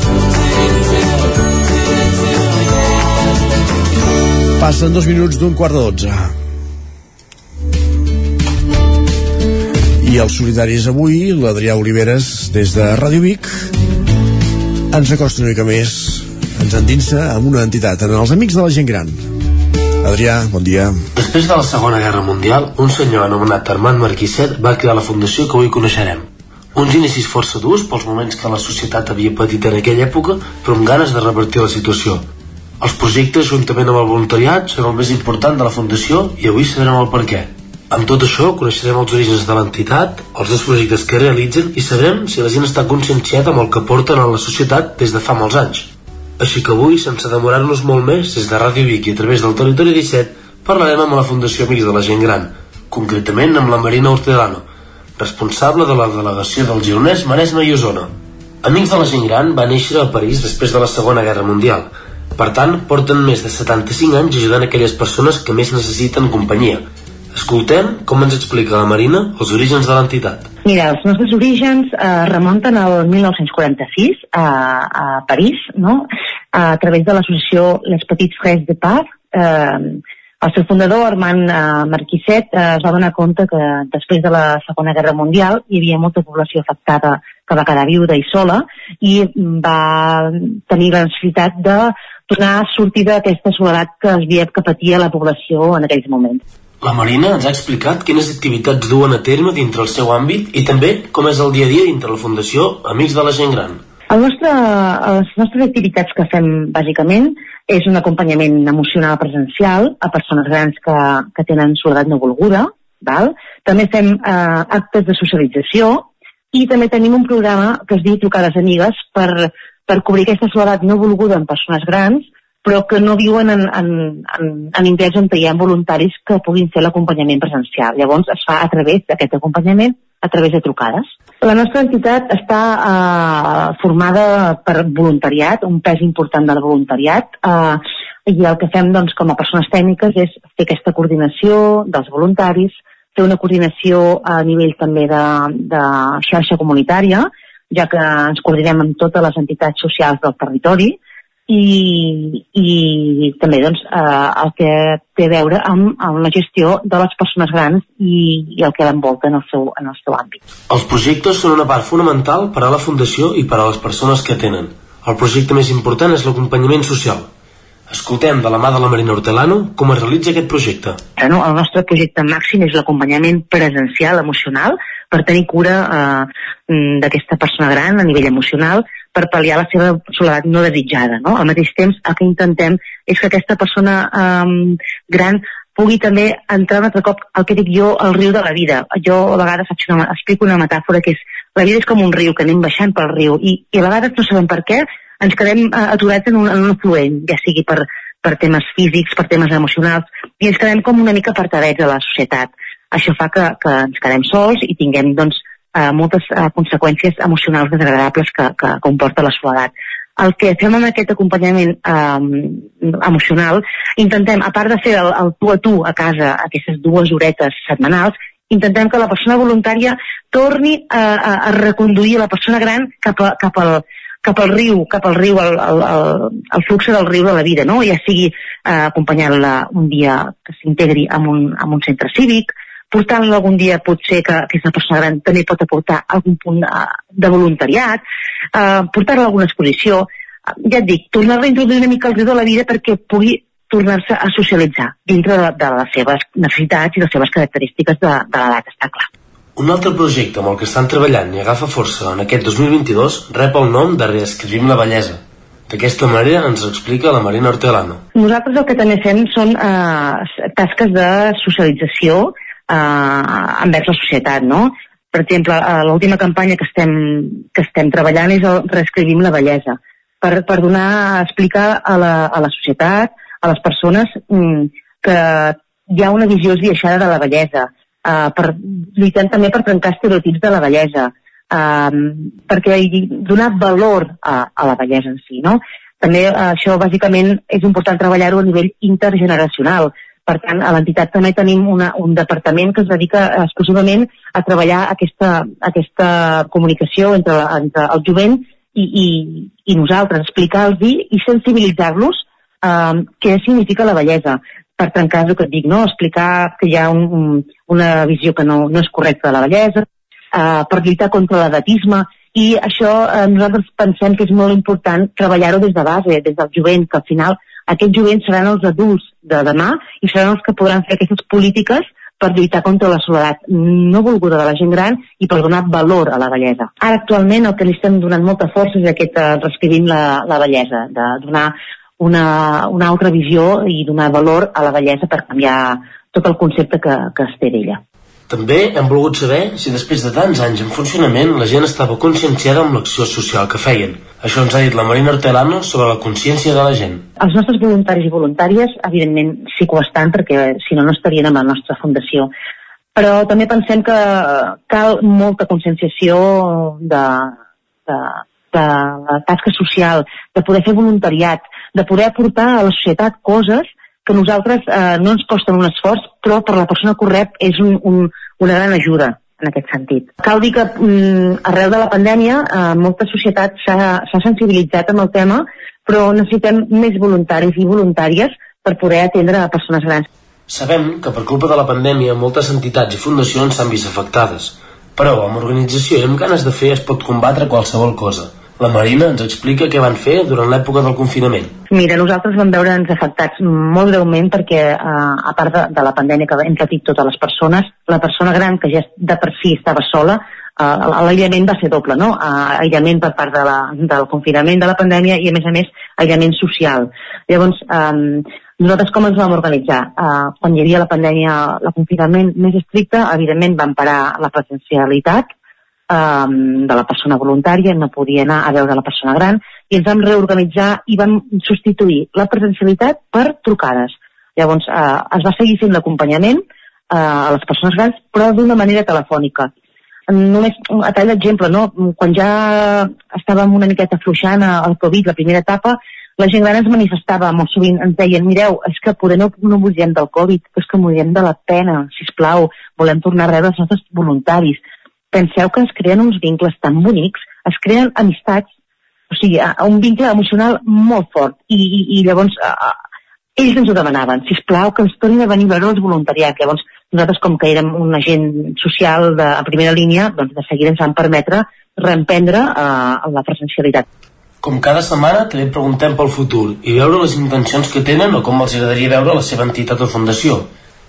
Passen dos minuts d'un quart de dotze. I els solidaris avui, l'Adrià Oliveres, des de Ràdio Vic, ens acosta una mica més, ens endinsa amb una entitat, en els Amics de la Gent Gran. Adrià, bon dia. Després de la Segona Guerra Mundial, un senyor anomenat Armand Marquisset va crear la fundació que avui coneixerem. Uns inicis força durs pels moments que la societat havia patit en aquella època, però amb ganes de revertir la situació. Els projectes, juntament amb el voluntariat, són el més important de la Fundació i avui sabrem el per què. Amb tot això, coneixerem els orígens de l'entitat, els dos projectes que realitzen i sabrem si la gent està conscienciada amb el que porten a la societat des de fa molts anys. Així que avui, sense demorar-nos molt més, des de Ràdio Vic i a través del Territori 17, parlarem amb la Fundació Amics de la Gent Gran, concretament amb la Marina Hortelano, responsable de la delegació del Gironès, Maresme i Osona. Amics de la Gent Gran va néixer a París després de la Segona Guerra Mundial. Per tant, porten més de 75 anys ajudant aquelles persones que més necessiten companyia. Escoltem com ens explica la Marina els orígens de l'entitat. Mira, els nostres orígens eh, remunten al 1946 a, a París, no? a través de l'associació Les Petites Frères de Paz, eh, El seu fundador, Armand eh, Marquisset, eh, es va donar compte que després de la Segona Guerra Mundial hi havia molta població afectada que va quedar viuda i sola i va tenir la necessitat de donar sortida a aquesta soledat que es havia que patia la població en aquells moments. La Marina ens ha explicat quines activitats duen a terme dintre el seu àmbit i també com és el dia a dia dintre la Fundació Amics de la Gent Gran. El nostre, les nostres activitats que fem bàsicament és un acompanyament emocional presencial a persones grans que, que tenen soledat no volguda, val? també fem eh, actes de socialització i també tenim un programa que es diu Trucades Amigues per, per cobrir aquesta soledat no volguda en persones grans però que no viuen en, en, en, en indrets on hi ha voluntaris que puguin fer l'acompanyament presencial. Llavors es fa a través d'aquest acompanyament, a través de trucades. La nostra entitat està eh, formada per voluntariat, un pes important del voluntariat, eh, i el que fem doncs, com a persones tècniques és fer aquesta coordinació dels voluntaris, fer una coordinació a nivell també de, de xarxa comunitària, ja que ens coordinem amb totes les entitats socials del territori, i, i també doncs, eh, el que té a veure amb, amb la gestió de les persones grans i, i el que l'envolta en, el seu, en el seu àmbit. Els projectes són una part fonamental per a la Fundació i per a les persones que tenen. El projecte més important és l'acompanyament social. Escoltem de la mà de la Marina Hortelano com es realitza aquest projecte. Bueno, el nostre projecte màxim és l'acompanyament presencial, emocional, per tenir cura eh, d'aquesta persona gran a nivell emocional, per pal·liar la seva soledat no desitjada. No? Al mateix temps, el que intentem és que aquesta persona um, gran pugui també entrar un altre cop, el que dic jo, al riu de la vida. Jo a vegades faig una, explico una metàfora que és la vida és com un riu, que anem baixant pel riu, i, i a vegades no sabem per què, ens quedem uh, aturats en un, en un afluent, ja sigui per, per temes físics, per temes emocionals, i ens quedem com una mica apartadets a la societat. Això fa que, que ens quedem sols i tinguem, doncs, eh, moltes eh, conseqüències emocionals desagradables que, que comporta la soledat. El que fem amb aquest acompanyament eh, emocional, intentem, a part de fer el, el tu a tu a casa, aquestes dues horetes setmanals, intentem que la persona voluntària torni a, a, a reconduir la persona gran cap, a, cap, al, cap al riu, cap al riu, al, al, al, al flux del riu de la vida, no? ja sigui eh, acompanyant-la un dia que s'integri en, un, en un centre cívic, portant-la algun dia potser que aquesta persona gran també pot aportar algun punt eh, de voluntariat, eh, portar-la a alguna exposició, ja et dic, tornar-la a introduir una mica al riu de la vida perquè pugui tornar-se a socialitzar dintre de, de les seves necessitats i les seves característiques de, de l'edat, està clar. Un altre projecte amb el que estan treballant i agafa força en aquest 2022 rep el nom de Reescrivim la Bellesa. D'aquesta manera ens explica la Marina Hortelano. Nosaltres el que també fem són eh, tasques de socialització eh, envers la societat, no? Per exemple, eh, l'última campanya que estem, que estem treballant és el Reescrivim la bellesa, per, per donar a explicar a la, a la societat, a les persones, mm, que hi ha una visió esbiaixada de la bellesa, eh, per, lluitant també per trencar estereotips de la bellesa, eh, perquè donar valor a, a la bellesa en si, no? També eh, això bàsicament és important treballar-ho a nivell intergeneracional, per tant, a l'entitat també tenim una, un departament que es dedica exclusivament a treballar aquesta, aquesta comunicació entre, entre el jovent i, i, i nosaltres, explicar-los i sensibilitzar-los eh, què significa la bellesa per trencar el que et dic, no? explicar que hi ha un, un, una visió que no, no és correcta de la bellesa, eh, per lluitar contra l'edatisme, i això eh, nosaltres pensem que és molt important treballar-ho des de base, des del jovent, que al final aquests jovents seran els adults de demà i seran els que podran fer aquestes polítiques per lluitar contra la soledat no volguda de la gent gran i per donar valor a la bellesa. Ara actualment el que li estem donant molta força és aquest eh, reescrivint la, la bellesa, de donar una, una altra visió i donar valor a la bellesa per canviar tot el concepte que, que es té d'ella. També hem volgut saber si després de tants anys en funcionament la gent estava conscienciada amb l'acció social que feien. Això ens ha dit la Marina Hortelano sobre la consciència de la gent. Els nostres voluntaris i voluntàries, evidentment, sí que ho estan, perquè si no, no estarien amb la nostra fundació. Però també pensem que cal molta conscienciació de, de, de la tasca social, de poder fer voluntariat, de poder aportar a la societat coses que nosaltres eh, no ens costen un esforç, però per la persona rep és un, un, una gran ajuda en aquest sentit. Cal dir que mm, arrel de la pandèmia eh, molta societat s'ha sensibilitzat amb el tema, però necessitem més voluntaris i voluntàries per poder atendre a persones grans. Sabem que per culpa de la pandèmia moltes entitats i fundacions s'han vist afectades, però amb organització i amb ganes de fer es pot combatre qualsevol cosa. La Marina ens explica què van fer durant l'època del confinament. Mira, nosaltres vam veure'ns afectats molt greument perquè, eh, a part de, de la pandèmia que hem patit totes les persones, la persona gran que ja de per si estava sola, eh, l'aïllament va ser doble, no? Eh, aïllament per part de la, del confinament de la pandèmia i, a més a més, aïllament social. Llavors, eh, nosaltres com ens vam organitzar? Uh, quan hi havia la pandèmia, el confinament més estricte, evidentment vam parar la presencialitat um, de la persona voluntària, no podia anar a veure la persona gran, i ens vam reorganitzar i vam substituir la presencialitat per trucades. Llavors, uh, es va seguir fent l'acompanyament uh, a les persones grans, però d'una manera telefònica. Només a tall d'exemple, no? quan ja estàvem una miqueta afluixant el Covid, la primera etapa, la gent gran ens manifestava molt sovint, ens deien, mireu, és que poder no, no morirem del Covid, és que morirem de la pena, si plau, volem tornar a rebre els nostres voluntaris. Penseu que es creen uns vincles tan bonics, es creen amistats, o sigui, un vincle emocional molt fort, i, i, i llavors uh, ells ens ho demanaven, si plau, que ens tornin a venir a veure els voluntariats. Llavors, nosaltres, com que érem un agent social de, a primera línia, doncs de seguida ens van permetre reemprendre uh, la presencialitat. Com cada setmana, també preguntem pel futur i veure les intencions que tenen o com els agradaria veure la seva entitat o fundació.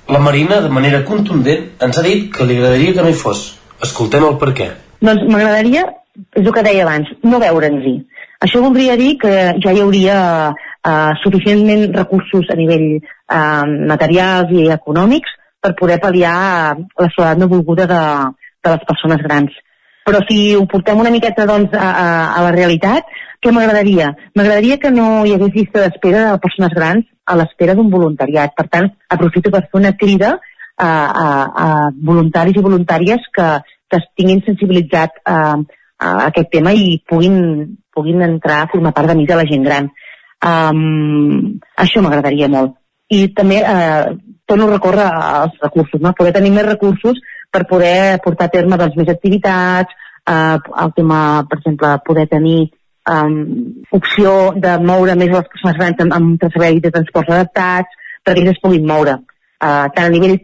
La Marina, de manera contundent, ens ha dit que li agradaria que no hi fos. Escoltem el per què. Doncs m'agradaria, és el que deia abans, no veure'ns-hi. Això voldria dir que ja hi hauria uh, suficientment recursos a nivell uh, materials i econòmics per poder pal·liar la soledat no volguda de, de les persones grans. Però si ho portem una miqueta doncs, a, a, a la realitat, què m'agradaria? M'agradaria que no hi hagués llista d'espera de persones grans a l'espera d'un voluntariat. Per tant, aprofito per fer una crida a, a, a voluntaris i voluntàries que, que estiguin sensibilitzat a, a aquest tema i puguin, puguin entrar a formar part de mi de la gent gran. Um, això m'agradaria molt. I també eh, torno a recórrer als recursos, no? poder tenir més recursos per poder portar a terme doncs, més activitats, eh, el tema, per exemple, poder tenir um, opció de moure més les persones grans amb, amb serveis de transports adaptats perquè ells es puguin moure, uh, tant a nivell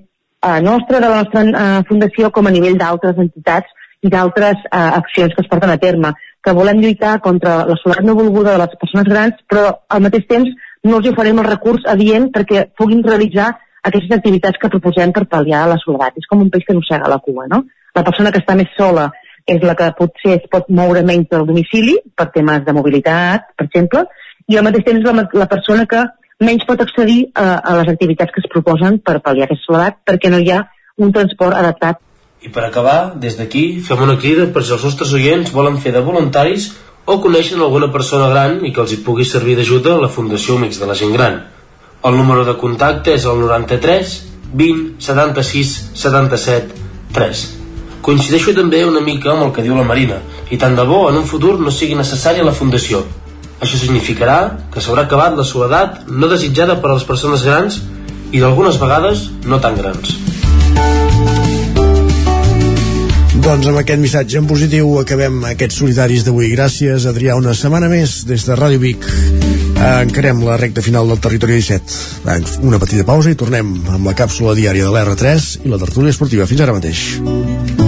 uh, nostre, de la nostra uh, fundació, com a nivell d'altres entitats i d'altres uh, accions que es porten a terme, que volem lluitar contra la soledat no volguda de les persones grans, però al mateix temps no els oferim el recurs adient perquè puguin realitzar aquestes activitats que proposem per pal·liar la soledat. És com un peix que no sega la cua, no? La persona que està més sola és la que potser es pot moure menys del domicili per temes de mobilitat, per exemple, i al mateix temps la, la persona que menys pot accedir a, a les activitats que es proposen per pal·liar aquesta soledat perquè no hi ha un transport adaptat. I per acabar, des d'aquí, fem una crida per si els nostres oients volen fer de voluntaris o coneixen alguna persona gran i que els hi pugui servir d'ajuda a la Fundació Amics de la Gent Gran. El número de contacte és el 93 20 76 77 3. Coincideixo també una mica amb el que diu la Marina, i tant de bo en un futur no sigui necessària la fundació. Això significarà que s'haurà acabat la soledat no desitjada per a les persones grans i d'algunes vegades no tan grans. Doncs amb aquest missatge en positiu acabem aquests solidaris d'avui. Gràcies, Adrià, una setmana més des de Ràdio Vic. Encarem la recta final del territori 17. Una petita pausa i tornem amb la càpsula diària de l'R3 i la tertúlia esportiva. Fins ara mateix.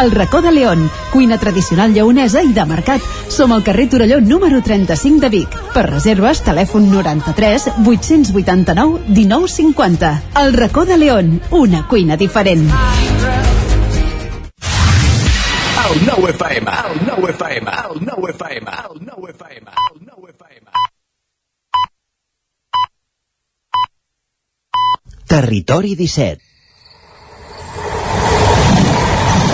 El racó de León, cuina tradicional lleonesa i de mercat. Som al carrer Torelló número 35 de Vic. Per reserves, telèfon 93 889 1950. El racó de León, una cuina diferent. El nou FM, el nou FM, el nou FM, el nou FM, el nou FM. Territori 17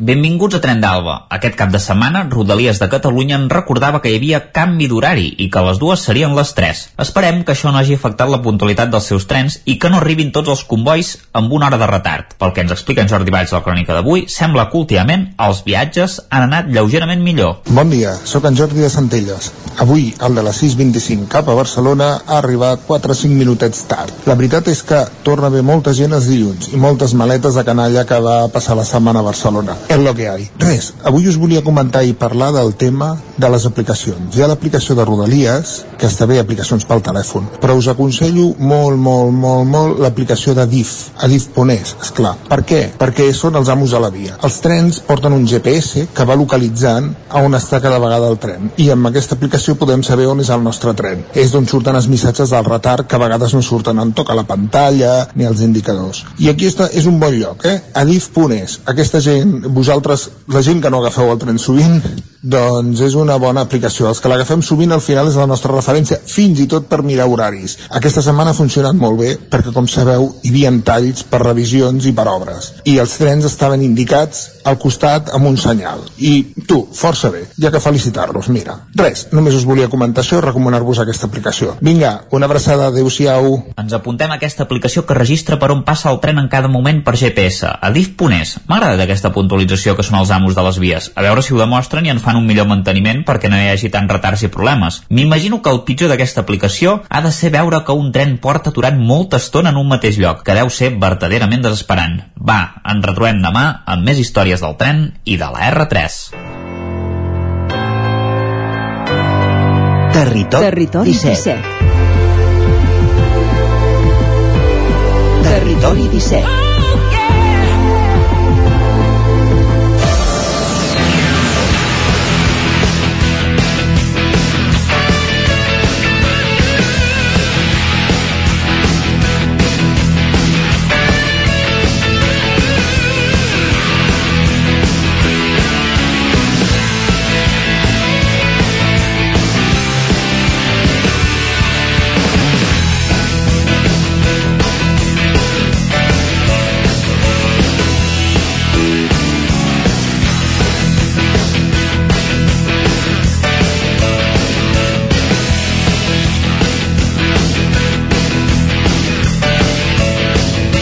Benvinguts a Tren d'Alba. Aquest cap de setmana, Rodalies de Catalunya en recordava que hi havia canvi d'horari i que les dues serien les 3. Esperem que això no hagi afectat la puntualitat dels seus trens i que no arribin tots els convois amb una hora de retard. Pel que ens explica en Jordi Valls de la crònica d'avui, sembla que últimament els viatges han anat lleugerament millor. Bon dia, sóc en Jordi de Centelles. Avui, el de la 6.25 cap a Barcelona ha arribat 4 o 5 minutets tard. La veritat és que torna a haver molta gent els dilluns i moltes maletes de canalla que va passar la setmana a Barcelona és lo que hay. Res, avui us volia comentar i parlar del tema de les aplicacions. Hi ha l'aplicació de Rodalies, que està bé aplicacions pel telèfon, però us aconsello molt, molt, molt, molt l'aplicació de DIF, Adif.es, esclar. Per què? Perquè són els amos de la via. Els trens porten un GPS que va localitzant a on està cada vegada el tren, i amb aquesta aplicació podem saber on és el nostre tren. És d'on surten els missatges del retard que a vegades no surten en toca la pantalla ni els indicadors. I aquí està, és un bon lloc, eh? Adif.es. Aquesta gent, vosaltres, la gent que no agafeu el tren sovint, doncs és una bona aplicació. Els que l'agafem sovint al final és la nostra referència, fins i tot per mirar horaris. Aquesta setmana ha funcionat molt bé perquè, com sabeu, hi havia talls per revisions i per obres. I els trens estaven indicats al costat amb un senyal. I tu, força bé, ja que felicitar-los, mira. Res, només us volia comentar això i recomanar-vos aquesta aplicació. Vinga, una abraçada, adeu-siau. Ens apuntem a aquesta aplicació que registra per on passa el tren en cada moment per GPS, a DIF.es. M'agrada aquesta puntualització que són els amos de les vies. A veure si ho demostren i en fan un millor manteniment perquè no hi hagi tant retards i problemes. M'imagino que el pitjor d'aquesta aplicació ha de ser veure que un tren porta aturat molta estona en un mateix lloc, que deu ser verdaderament desesperant. Va, ens retrobem demà amb més històries del tren i de la R3. Territori, Territori 17. 17. Territori 17.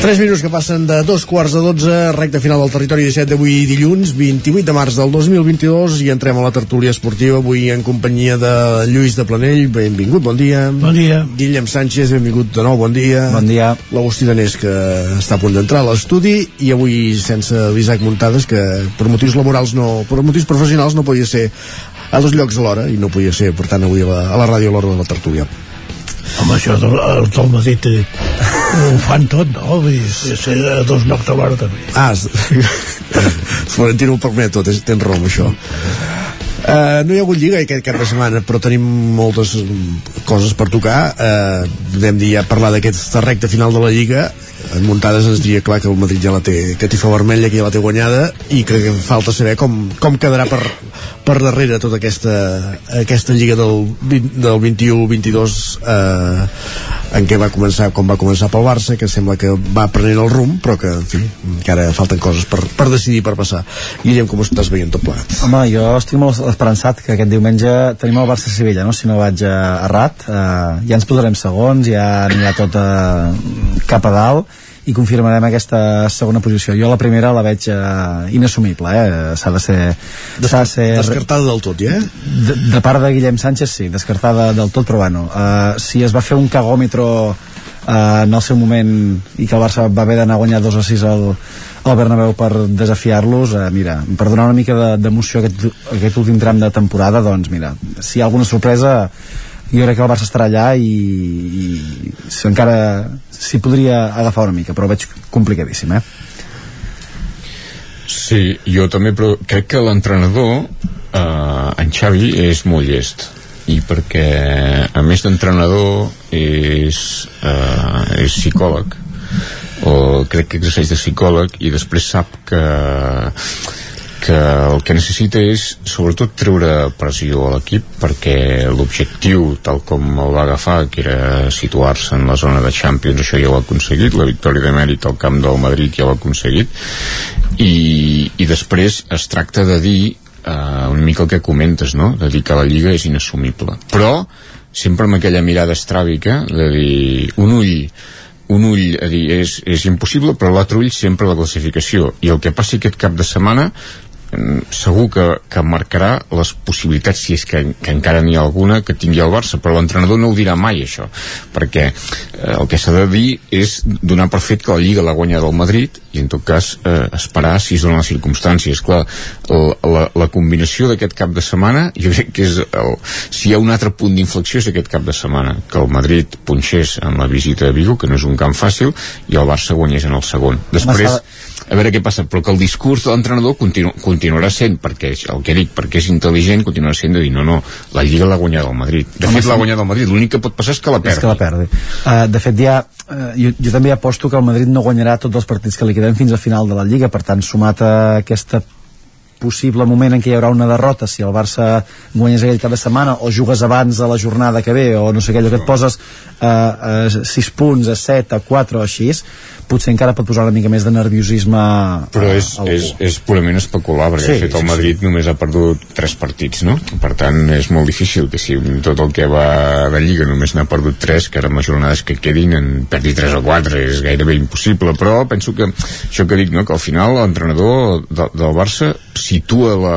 3 minuts que passen de dos quarts de 12, recta final del territori 17 d'avui dilluns, 28 de març del 2022 i entrem a la tertúlia esportiva avui en companyia de Lluís de Planell, benvingut, bon dia. Bon dia. Guillem Sánchez, benvingut de nou, bon dia. Bon dia. L'Agustí Danés, que està a punt d'entrar a l'estudi i avui sense l'Isaac Muntades, que per motius laborals no, per motius professionals no podia ser a dos llocs alhora i no podia ser, per tant, avui a la, a la ràdio a l'hora de la tertúlia. Home, això del, el del Madrid eh, ho fan tot, no? Vull dir, ser a dos llocs alhora també. Ah, [LAUGHS] Florentino ho permet tot, tens raó això. Uh, no hi ha hagut lliga aquest cap de setmana però tenim moltes coses per tocar uh, podem dir ja parlar d'aquesta recta final de la lliga en muntades ens diria clar que el Madrid ja la té catifa vermella, que ja la té guanyada i que falta saber com, com quedarà per, per darrere tota aquesta, aquesta lliga del, 20 del 21-22 eh, en què va començar com va començar pel Barça que sembla que va prenent el rumb però que en fi, encara falten coses per, per decidir per passar. Guillem, com ho estàs veient tot plegat? Home, jo estic molt esperançat que aquest diumenge tenim el Barça-Sevilla, no? si no vaig eh, errat. Eh, ja ens posarem segons, ja anirà tot eh, cap a dalt i confirmarem aquesta segona posició. Jo la primera la veig eh, inassumible, eh? s'ha de ser... s'ha de ser Descartada del tot, ja? Eh? de, de part de Guillem Sánchez, sí, descartada del tot, però bueno, uh, si es va fer un cagòmetro uh, en el seu moment i que el Barça va haver d'anar a guanyar 2 a 6 al, al Bernabéu per desafiar-los, uh, mira, per donar una mica de- d'emoció de, aquest, aquest últim tram de temporada, doncs mira, si hi ha alguna sorpresa jo crec que el Barça estarà allà i, i si encara s'hi podria agafar una mica, però veig complicadíssim, eh? Sí, jo també, però crec que l'entrenador, eh, en Xavi, és molt llest i perquè a més d'entrenador és, eh, és psicòleg o crec que exerceix de psicòleg i després sap que que el que necessita és sobretot treure pressió a l'equip perquè l'objectiu tal com el va agafar que era situar-se en la zona de Champions això ja ho ha aconseguit, la victòria de mèrit al camp del Madrid ja ho ha aconseguit i, i després es tracta de dir uh, una mica el que comentes no? de dir que la Lliga és inassumible però sempre amb aquella mirada estràbica de dir un ull un ull a dir és, és impossible però l'altre ull sempre la classificació i el que passi aquest cap de setmana segur que, que marcarà les possibilitats, si és que, que encara n'hi ha alguna, que tingui el Barça, però l'entrenador no ho dirà mai, això, perquè eh, el que s'ha de dir és donar per fet que la Lliga l'ha guanyat el Madrid i en tot cas eh, esperar si es donen les circumstàncies. Clar, el, la, la combinació d'aquest cap de setmana, jo crec que és el, si hi ha un altre punt d'inflexió és aquest cap de setmana, que el Madrid punxés en la visita a Vigo, que no és un camp fàcil, i el Barça guanyés en el segon. Després, a veure què passa, però que el discurs de l'entrenador continu, continuarà sent, perquè és el que dic, perquè és intel·ligent, continuarà sent de dir, no, no, la Lliga l'ha guanyat el Madrid. De Home, fet, l'ha guanyat el Madrid, l'únic que pot passar és que la és perdi. que la perdi. Uh, de fet, ja, uh, jo, jo també aposto que el Madrid no guanyarà tots els partits que li queden fins al final de la Lliga, per tant, sumat a aquesta possible moment en què hi haurà una derrota si el Barça guanyes aquell cap de setmana o jugues abans de la jornada que ve o no sé què, allò que et poses uh, uh, 6 punts a 7, a 4 o així potser encara pot posar una mica més de nerviosisme però és, a algú. és, és purament especular perquè Sí, sí, de fet el sí, Madrid només ha perdut tres partits no? per tant és molt difícil que si tot el que va de Lliga només n'ha perdut tres que ara amb les jornades que quedin en perdi tres o quatre és gairebé impossible però penso que això que dic no? que al final l'entrenador de, del Barça situa la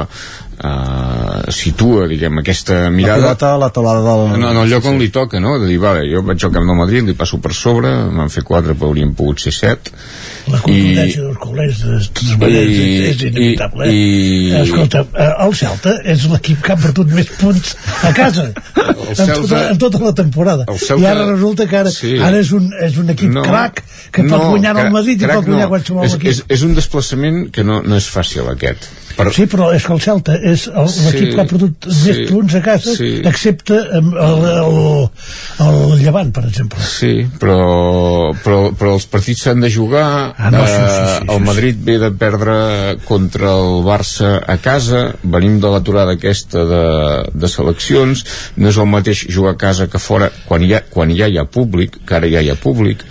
Uh, situa, diguem, aquesta la mirada pilota a la taulada del... no, en el lloc on li toca, no? De dir, vale, jo vaig al camp del Madrid, li passo per sobre, m'han fet 4, però haurien pogut ser 7. La contundència dels culers de totes maneres I- és, inevitable. i- eh? Escolta, eh, el Celta és l'equip que ha perdut més punts a casa en, Celta- tota, en tota la temporada. El Celta- I ara resulta que ara, Sí. ara és, un, és un equip No, crac que pot guanyar el Madrid i crac pot guanyar no. qualsevol és, equip. és, és un desplaçament que no, no és fàcil aquest Però... Sí, però és que el Celta és l'equip Sí, que ha perdut sí, més punts a casa, sí. excepte el, el, el Llevant, per exemple. Sí, però, però, però els partits s'han de jugar. Ah, no, sí, sí, sí, eh, el Madrid ve de perdre contra el Barça a casa. Venim de l'aturada aquesta de, de seleccions. No és el mateix jugar a casa que fora quan ja, quan ja hi ha públic que ara ja hi ha públic.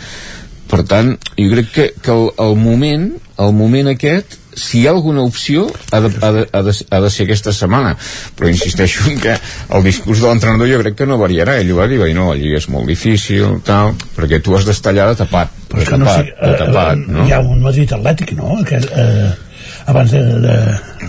Per tant, jo crec que, que el, el moment el moment aquest si hi ha alguna opció ha de, ha, de, ha, de, ha de ser aquesta setmana però insisteixo en que el discurs de l'entrenador jo crec que no variarà ell ho va dir, va dir no, allí és molt difícil tal, perquè tu has d'estar allà de tapat de tapat, no sé, de tapat eh, no? hi ha un Madrid Atlètic, no? Que, eh, abans de, de,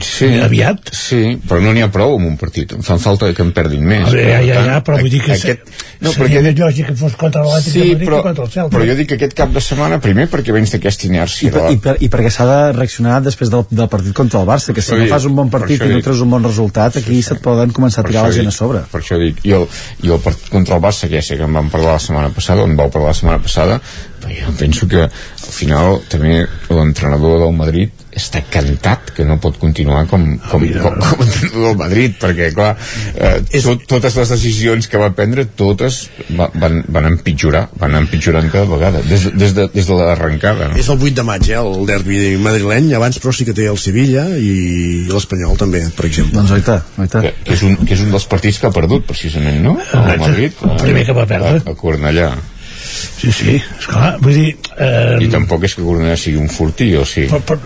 sí, aviat sí, però no n'hi ha prou amb un partit. Em fan falta que en perdin més. A veure, ja, ja, ja, però vull dir que aquest, no, seria més lògic que fos contra l'Atlètic sí, de Madrid però, que contra el Celta. però jo dic que aquest cap de setmana primer perquè vens d'aquesta I, inèrcia per, i, per, i perquè s'ha de reaccionar després del, del partit contra el Barça que si no fas un bon partit i no treus un bon resultat aquí se't poden començar a tirar la gent a sobre. per això dic i el, i el partit contra el Barça que ja sé que en vam parlar la setmana passada on vau parlar la setmana passada però jo penso que al final també l'entrenador del Madrid està cantat que no pot continuar com, com, com, com entrenador del Madrid perquè clar, eh, tot, totes les decisions que va prendre totes va, van, van empitjorar van empitjorant cada vegada des, des de, des de l'arrencada no? És el 8 de maig, eh, el derbi madrileny, abans però sí que té el Sevilla i l'Espanyol també, per exemple. Doncs oita, oita. Que, que, és un, que és un dels partits que ha perdut precisament, no? El Madrid, el primer que va perdre. a, a Cornellà sí, sí, esclar, vull dir eh, i tampoc és que Cornellà sigui un fortí o sí per, per,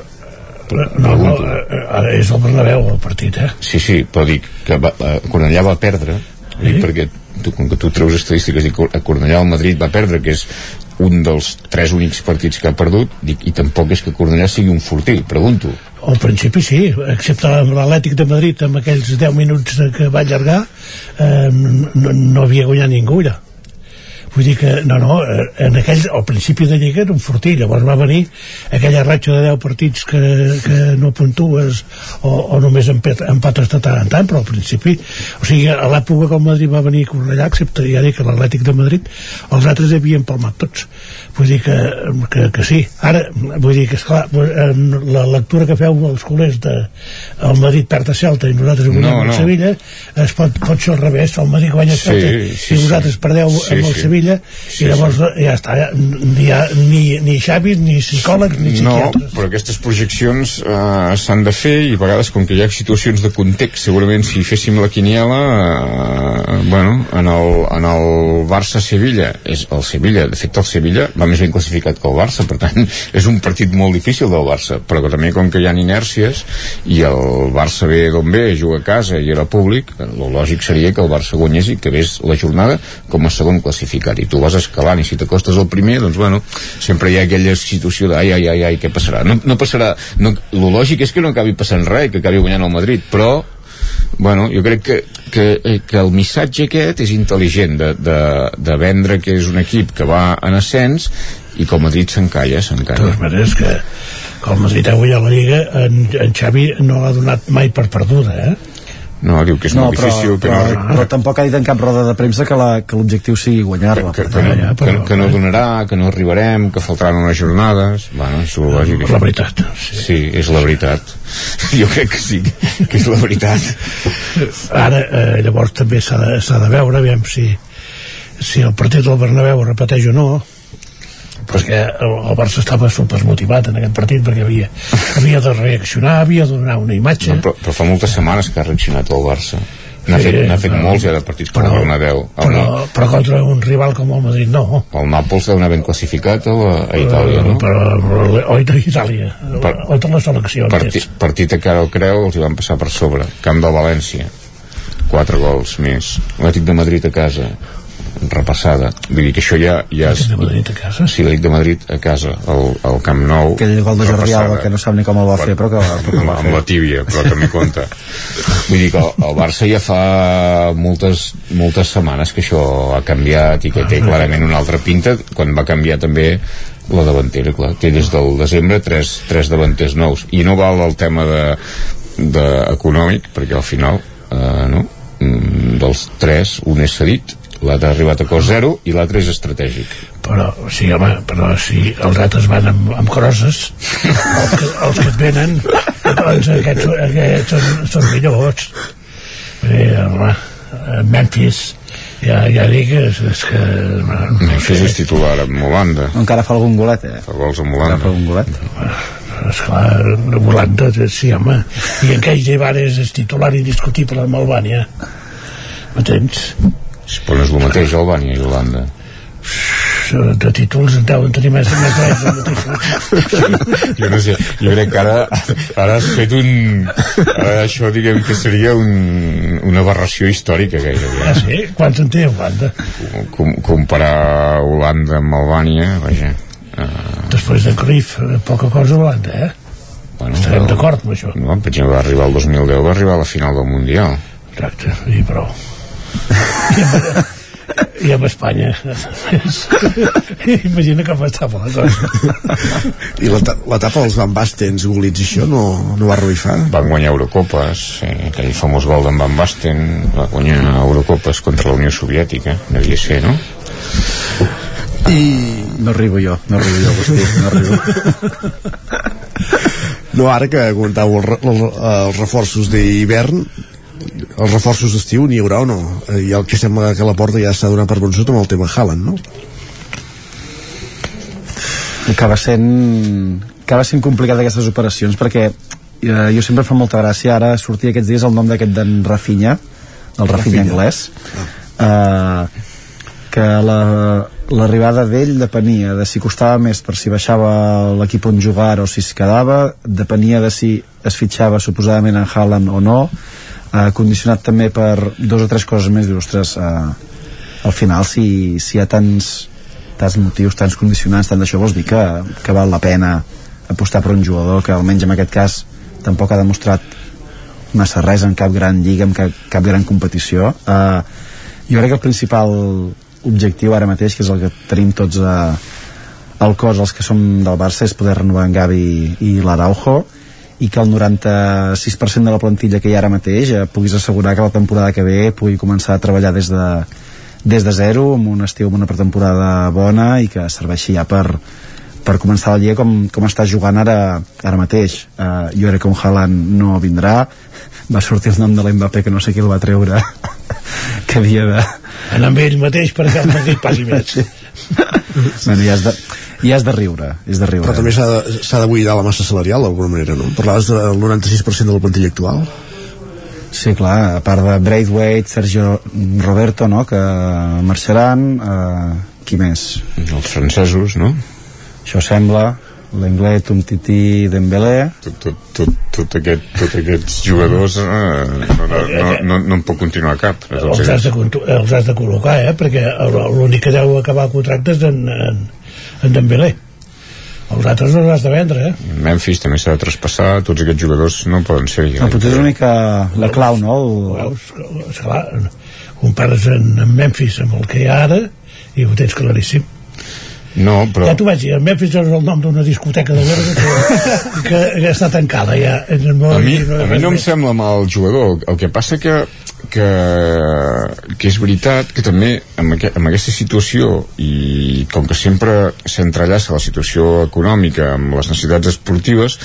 no, no, eh, és el Bernabéu el partit, eh? sí, sí, però dic que va, eh, Cornellà va perdre sí. perquè tu, com que tu treus estadístiques i a Cornellà el Madrid va perdre que és un dels tres únics partits que ha perdut dic, i tampoc és que Cornellà sigui un fortí pregunto Al principi sí, excepte amb l'Atlètic de Madrid amb aquells 10 minuts que va allargar eh, no, no havia guanyat ningú allà vull dir que, no, no, eh, en aquells, al principi de Lliga era un fortí, llavors va venir aquella ratxa de 10 partits que, que no puntues o, o només empat, empates de tant en tant, però al principi, o sigui, a l'època que el Madrid va venir a Cornellà, excepte ja dic que l'Atlètic de Madrid, els altres havien palmat tots. Vull dir que, que, que sí. Ara, vull dir que, esclar, la lectura que feu els culers de el Madrid perd a Celta i nosaltres guanyem No, no, no. Sevilla, es pot, pot ser al revés, el Madrid guanya a Sí, Celta sí, i vosaltres sí. perdeu Sí, amb el sí. Sevilla Sí, i llavors ja està, ja, ni, ni, ni Xavis, ni psicòlegs, ni No, psiquiatres. però aquestes projeccions eh, s'han de fer i a vegades com que hi ha situacions de context segurament si féssim la quiniela eh, bueno, en el, en el Barça-Sevilla és el Sevilla, de fet el Sevilla va més ben classificat que el Barça, per tant [LAUGHS] és un partit molt difícil del Barça però que també com que hi ha inèrcies i el Barça ve d'on ve, juga a casa i era públic, el lògic seria que el Barça guanyés i que ves la jornada com a segon classificat i tu vas escalant i si t'acostes al primer, doncs bueno sempre hi ha aquella situació de ai, ai, ai, ai què passarà? No, no passarà, no, lo lògic és que no acabi passant res, que acabi guanyant el Madrid, però bueno, jo crec que, que, eh, que el missatge aquest és intel·ligent de, de, de vendre que és un equip que va en ascens i com a dit s'encalla, de s'encalla totes maneres que, que el Madrid ha guanyat la Lliga en, en Xavi no l'ha donat mai per perduda eh? No, diu que és no, molt però, difícil que però, no, però tampoc ha dit en cap roda de premsa que la- que l'objectiu sigui guanyar-la que, que, no, que, que no donarà, que no arribarem, que faltaran unes jornades. Bueno, és lògic. La veritat. Sí. sí, és la veritat. [LAUGHS] Jo crec que sí, que és la veritat. ara eh, llavors també s'ha de, de veure aviam si, si el partit del Bernabéu repeteix o no perquè el, el Barça estava supermotivat en aquest partit perquè havia, havia de reaccionar havia de donar una imatge No, però, però fa moltes setmanes que ha reaccionat el Barça. N'ha Sí, fet, n'ha fet però- molts ja de partits com però- el Bernabéu. El, però, però contra un rival com el Madrid no el Nàpols deu anar ben classificat a, la, a Itàlia, no? però, però oi de Itàlia Per- oi de la selecció Parti, partit a cara al Creu els hi van passar per sobre. Camp del València. Quatre gols més. L'Atlètic de Madrid a casa. Repassada. Vull dir que això ja... ja és... de Madrid a casa? Sí, l'Atlètic de Madrid a casa, al, al Camp Nou. aquell gol de Jordi. Alba que no sap ni com el va fer però que va, amb, va amb la tíbia, però també compta vull dir que el, el Barça ja fa moltes, moltes setmanes que això ha canviat i que té clarament una altra pinta quan va canviar també la davantera, clar, té des del desembre tres, tres davanters nous i no val el tema de, de econòmic perquè al final eh, no? Mm, dels tres un és cedit l'altre ha arribat a cost zero i l'altre és estratègic. Però sí, home, però si els altres van amb, amb crosses els que, els que et venen doncs aquests, aquests són, són millors. Eh, home, eh, Memphis ja, ja dic és, és que no, no Memphis és titular amb Holanda encara fa algun golet eh? fa gols amb Holanda fa algun golet. Esclar, Holanda, sí, home. I en Keis Ibares és titular indiscutible amb Albània m'entens? Però no és el mateix Albània i Holanda de títols en deuen tenir més, més drets [LAUGHS] jo no sé, jo crec que ara, ara has fet un... Ara això diguem que seria un, una aberració històrica gairebé. Ah, sí? Quants en té Holanda? Com, comparar Holanda amb Albània, vaja. Uh, Després de Cruyff, eh, poca cosa a Holanda, eh? bueno, Estarem d'acord amb això. No, per exemple, va arribar el 2010, va arribar a la final del Mundial. Exacte, i prou. I amb, i Espanya. Imagina com estava la cosa. I l'etapa dels Van Basten, Gulits, això no, no va revifar? Van guanyar Eurocopes, eh, aquell famós gol d'en Van Basten, va guanyar Eurocopes contra la Unió Soviètica, devia ser, no? I... No arribo jo, no arribo jo, Agustí, no arribo. No, ara que comentàveu els, re- els, els reforços d'hivern, els reforços d'estiu n'hi haurà o no? Eh, I el que sembla que la porta ja s'ha donat per vençut amb el tema Haaland, no? acaba sent acaba sent complicat aquestes operacions perquè eh, jo sempre em fa molta gràcia ara sortir aquests dies el nom d'aquest d'en Rafinha el Rafinha, Rafinha. anglès eh, que la- l'arribada d'ell depenia de si costava més per si baixava l'equip on jugar o si es quedava depenia de si es fitxava suposadament en Haaland o no eh, condicionat també per dos o tres coses més dius, ostres, eh, al final si, si hi ha tants tants motius, tants condicionants, tant d'això vols dir que, que val la pena apostar per un jugador que almenys en aquest cas tampoc ha demostrat massa res en cap gran lliga, en cap, cap gran competició. Uh, jo crec que el principal objectiu ara mateix, que és el que tenim tots a, al cos els que som del Barça, és poder renovar en Gavi i l'Araujo i que el 96% de la plantilla que hi ha ara mateix eh, puguis assegurar que la temporada que ve pugui començar a treballar des de, des de zero, amb un estiu, amb una pretemporada bona i que serveixi ja per, per començar la lliga com, com està jugant ara, ara mateix. Uh, jo crec que un Haaland no vindrà, va sortir el nom de l'Mbappé que no sé qui el va treure, [LAUGHS] que havia de... Anar amb ell mateix perquè el Madrid pagui més. bueno, ja has de, ja has de riure, és de riure. Però també s'ha de, buidar la massa salarial d'alguna manera, no? Parlaves del 96% de la plantilla actual. Sí, clar, a part de Braithwaite, Sergio Roberto, no?, que marxaran, eh, qui més? Els francesos, no? Això sembla, l'Englet, Umtiti, Dembélé... Tot, tot, tot, tot, aquest, tot aquests jugadors eh, no, no, no, no, no en pot continuar cap. Els has, de, els has de col·locar, eh? Perquè l'únic que deu acabar el contracte és en, en, en Dembélé. Els altres no els has de vendre, eh? Memphis també s'ha de traspassar, tots aquests jugadors no poden ser No, potser és una mica la clau, no? El, Veus? Compares en, en Memphis amb el que hi ha ara i ho tens claríssim. No, però... Ja t'ho vaig dir, el Memphis és el nom d'una discoteca de Berga que, que, que està tancada ja. No, a mi, no, a mi no em sembla mal jugador el que passa que que, que és veritat que també amb, aqu amb aquesta situació i com que sempre s'entrellaça la situació econòmica amb les necessitats esportives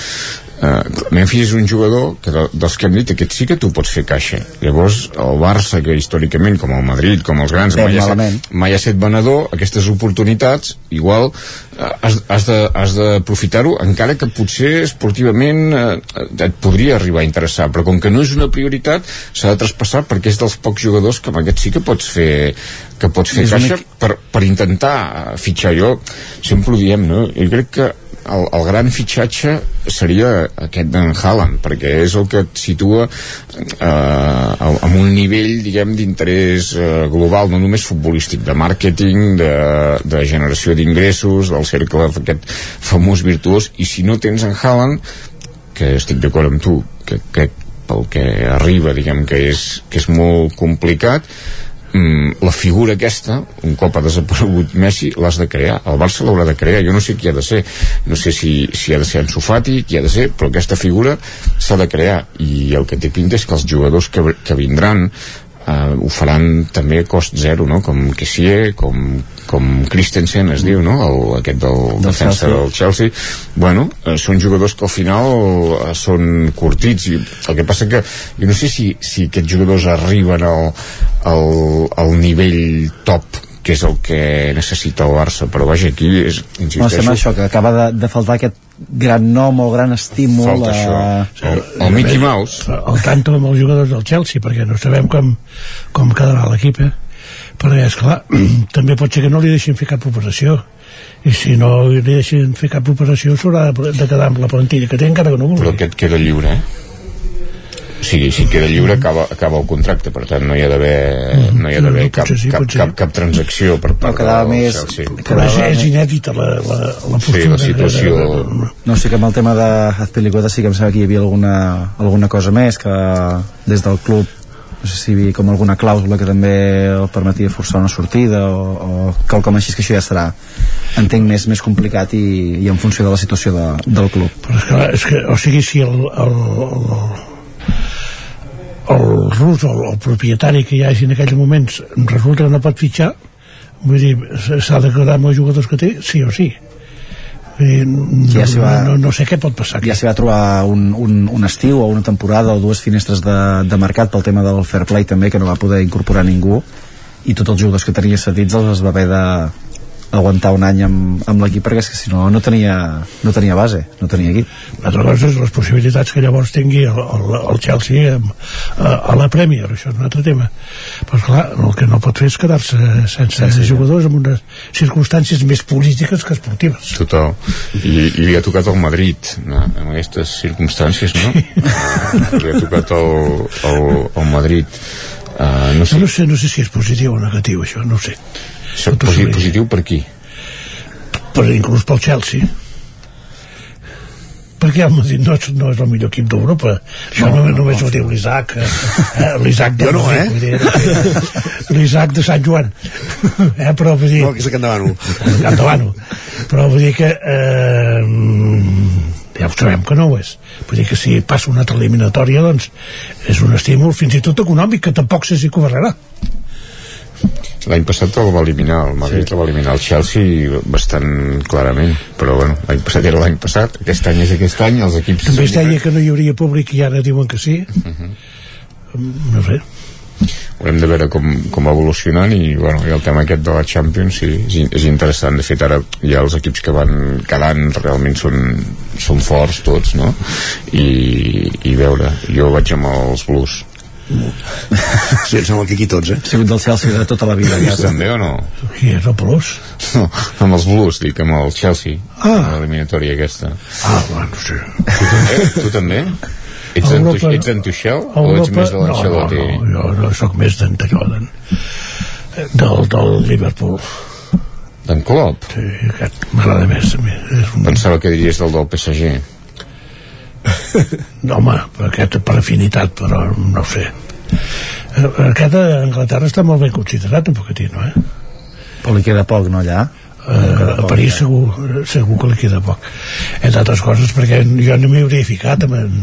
eh, Memphis és un jugador que de, dels que hem dit aquest sí que tu pots fer caixa. Llavors el Barça que històricament com el Madrid, com els grans Ben mai ha, set, mai ha set venedor aquestes oportunitats igual eh, has, has de- has d'aprofitar-ho encara que potser esportivament eh, et podria arribar a interessar però com que no és una prioritat s'ha de traspassar perquè és dels pocs jugadors que amb aquest sí que pots fer que pots fer És caixa per, per intentar fitxar. Jo sempre ho diem no? jo crec que el, el gran fitxatge seria aquest d'en Haaland perquè és el que et situa eh, amb un nivell diguem d'interès eh, global no només futbolístic, de màrqueting de, de generació d'ingressos del cercle aquest famós virtuós i si no tens en Haaland que estic d'acord amb tu que, que pel que arriba diguem que és, que és molt complicat mm, la figura aquesta un cop ha desaparegut Messi l'has de crear, el Barça l'haurà de crear. Jo no sé qui ha de ser, no sé si, si ha de ser Ansu Fati, qui ha de ser però aquesta figura s'ha de crear. I el que té pinta és que els jugadors que, que vindran eh, ho faran també a cost zero, no? com Kessie, com, com Christensen es diu, no? El, aquest del, Del defensa Chelsea. del Chelsea. Bueno, eh, són jugadors que al final eh, són curtits i el que passa que jo no sé si, si aquests jugadors arriben al, al, al nivell top que és el que necessita el Barça però vaja, aquí és, No, insisteixo sembla això, que acaba de, de faltar aquest gran nom o gran estímul Falta això. eh, El, el Mickey Mouse el tanto amb els jugadors del Chelsea perquè no sabem com, com quedarà l'equip eh? perquè esclar, [CLEARS THROAT] també pot ser que no li deixin fer cap operació i si no li deixen fer cap operació s'haurà de de quedar amb la plantilla que té encara que no vulgui però aquest queda lliure eh? Sigui, si queda lliure acaba, acaba el contracte. Per tant no hi ha d'haver no hi ha d'haver cap, sí, cap, cap, cap transacció per part quedava del més- Chelsea. però és, és inèdita la, la, la Sí, postura la situació... No, sí que amb el tema de Azpilicueta sí que em sembla que hi havia alguna, alguna cosa més que des del club no sé si hi havia com alguna clàusula que també el permetia forçar una sortida o, o quelcom així que això ja serà entenc més, més complicat i, i en funció de la situació de, del club. Però és que, és que o sigui si el, el, el, el rus o el, el propietari que hi hagi en aquells moments resulta que no pot fitxar vull dir, s'ha de quedar amb els jugadors que té sí o sí dir, no, Ja va- no, no sé què pot passar aquí. ja s'hi va trobar un, un, un estiu o una temporada o dues finestres de, de mercat pel tema del fair play també que no va poder incorporar ningú i tots els jugadors que tenia cedits els va haver de aguantar un any amb, amb l'equip perquè és que si no no tenia, no tenia base, no tenia equip L'altra cosa és les possibilitats que llavors tingui el, el, el Chelsea a, a, a la Premier, això és un altre tema. Però clar, el que no pot fer és quedar-se sense, sense jugadors en unes circumstàncies més polítiques que esportives. Total. I, i li ha tocat el Madrid, no? en aquestes circumstàncies, no? Uh, li ha tocat el, el, el Madrid. Uh, no sé, No sé, no sé si és positiu o negatiu, això, no ho sé. Posi, positiu per qui? Per, inclús pel Chelsea. perquè el Madrid no és, no és el millor equip d'Europa. Això no, no, només ho diu l'Isaac eh, [LAUGHS] eh, l'Isaac de no, eh? dir, l'Isaac de Sant Joan. Eh, però vull dir No, que és a Can Davano. Can Davano però vull dir que eh, ja ho sabem que no ho és. Vull dir que si passa una altra eliminatòria doncs és un estímul fins i tot econòmic que tampoc sé si cobrarà L'any passat el va eliminar, el Madrid sí. el va eliminar el Chelsea bastant clarament, però bueno, l'any passat era l'any passat, aquest any és aquest any, els equips... també es deia que no hi hauria públic i ara diuen que sí. No sé. Haurem de veure com, com va evolucionant i, bueno, i el tema aquest de la Champions sí, és, és interessant, de fet ara ja els equips que van quedant realment són, són forts tots no? I, i veure jo vaig amb els Blues [LAUGHS] sí, em sembla que aquí tots, eh? Ha sigut del Chelsea de tota la vida. Ja també o no? Qui és el Plus? No, amb els Blues, dic, amb el Chelsea Ah. l'eliminatòria aquesta ah, bueno, sí tu també? Tu també? Ets, en, Europa- ets en Tuchel o ets més de no, l'Ancelotti? no, no, jo no sóc més d'en- del, del Liverpool D'en Klopp? sí, aquest m'agrada més a mi. és un... Pensava que diries del del PSG [LAUGHS] no, home, aquest per afinitat però no sé Eh, aquest a Anglaterra està molt ben considerat un poquetino, eh? Però li queda poc, no, allà? Eh, a París segur, segur que li queda poc entre altres coses perquè jo no m'hi hauria ficat amb, en,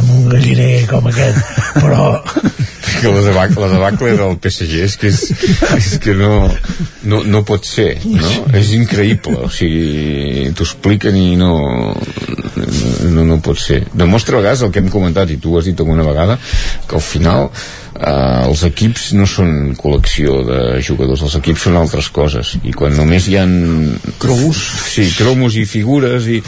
amb un galliner com aquest però [LAUGHS] que la debacle, la debacle del PSG és que, és, és que no, no, no pot ser no? és increïble o sigui, t'ho expliquen i no, no no pot ser demostra a vegades el que hem comentat i tu ho has dit alguna vegada que al final els equips no són col·lecció de jugadors, els equips són altres coses. I quan només hi han cromos, sí, cromos i figures i,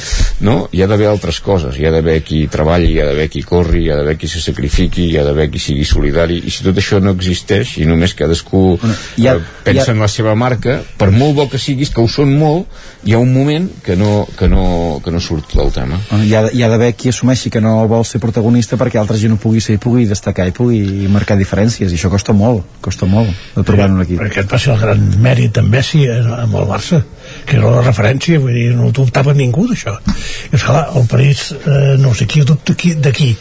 no? hi ha d'haver altres coses. Hi ha d'haver qui treballi, hi ha d'haver qui corri hi ha d'haver qui se sacrifiqui, hi ha d'haver qui sigui solidari. I si tot això no existeix i només cadascú bueno, ha- eh, pensa ha- en la seva marca per molt bo que siguis, que ho són molt hi ha un moment que no, que no, que no surt del tema. Bueno, hi ha, hi ha d'haver qui assumeixi que no vol ser protagonista perquè altra gent ho pugui ser i pugui destacar i pugui marcar diferències i això costa molt, costa molt de trobar un equip. perquè aquest va ser el gran mèrit de Messi eh, amb el Barça que era la referència, vull dir, no dubtava ningú d'això i esclar, el París eh, no sé qui dubta qui, d'aquí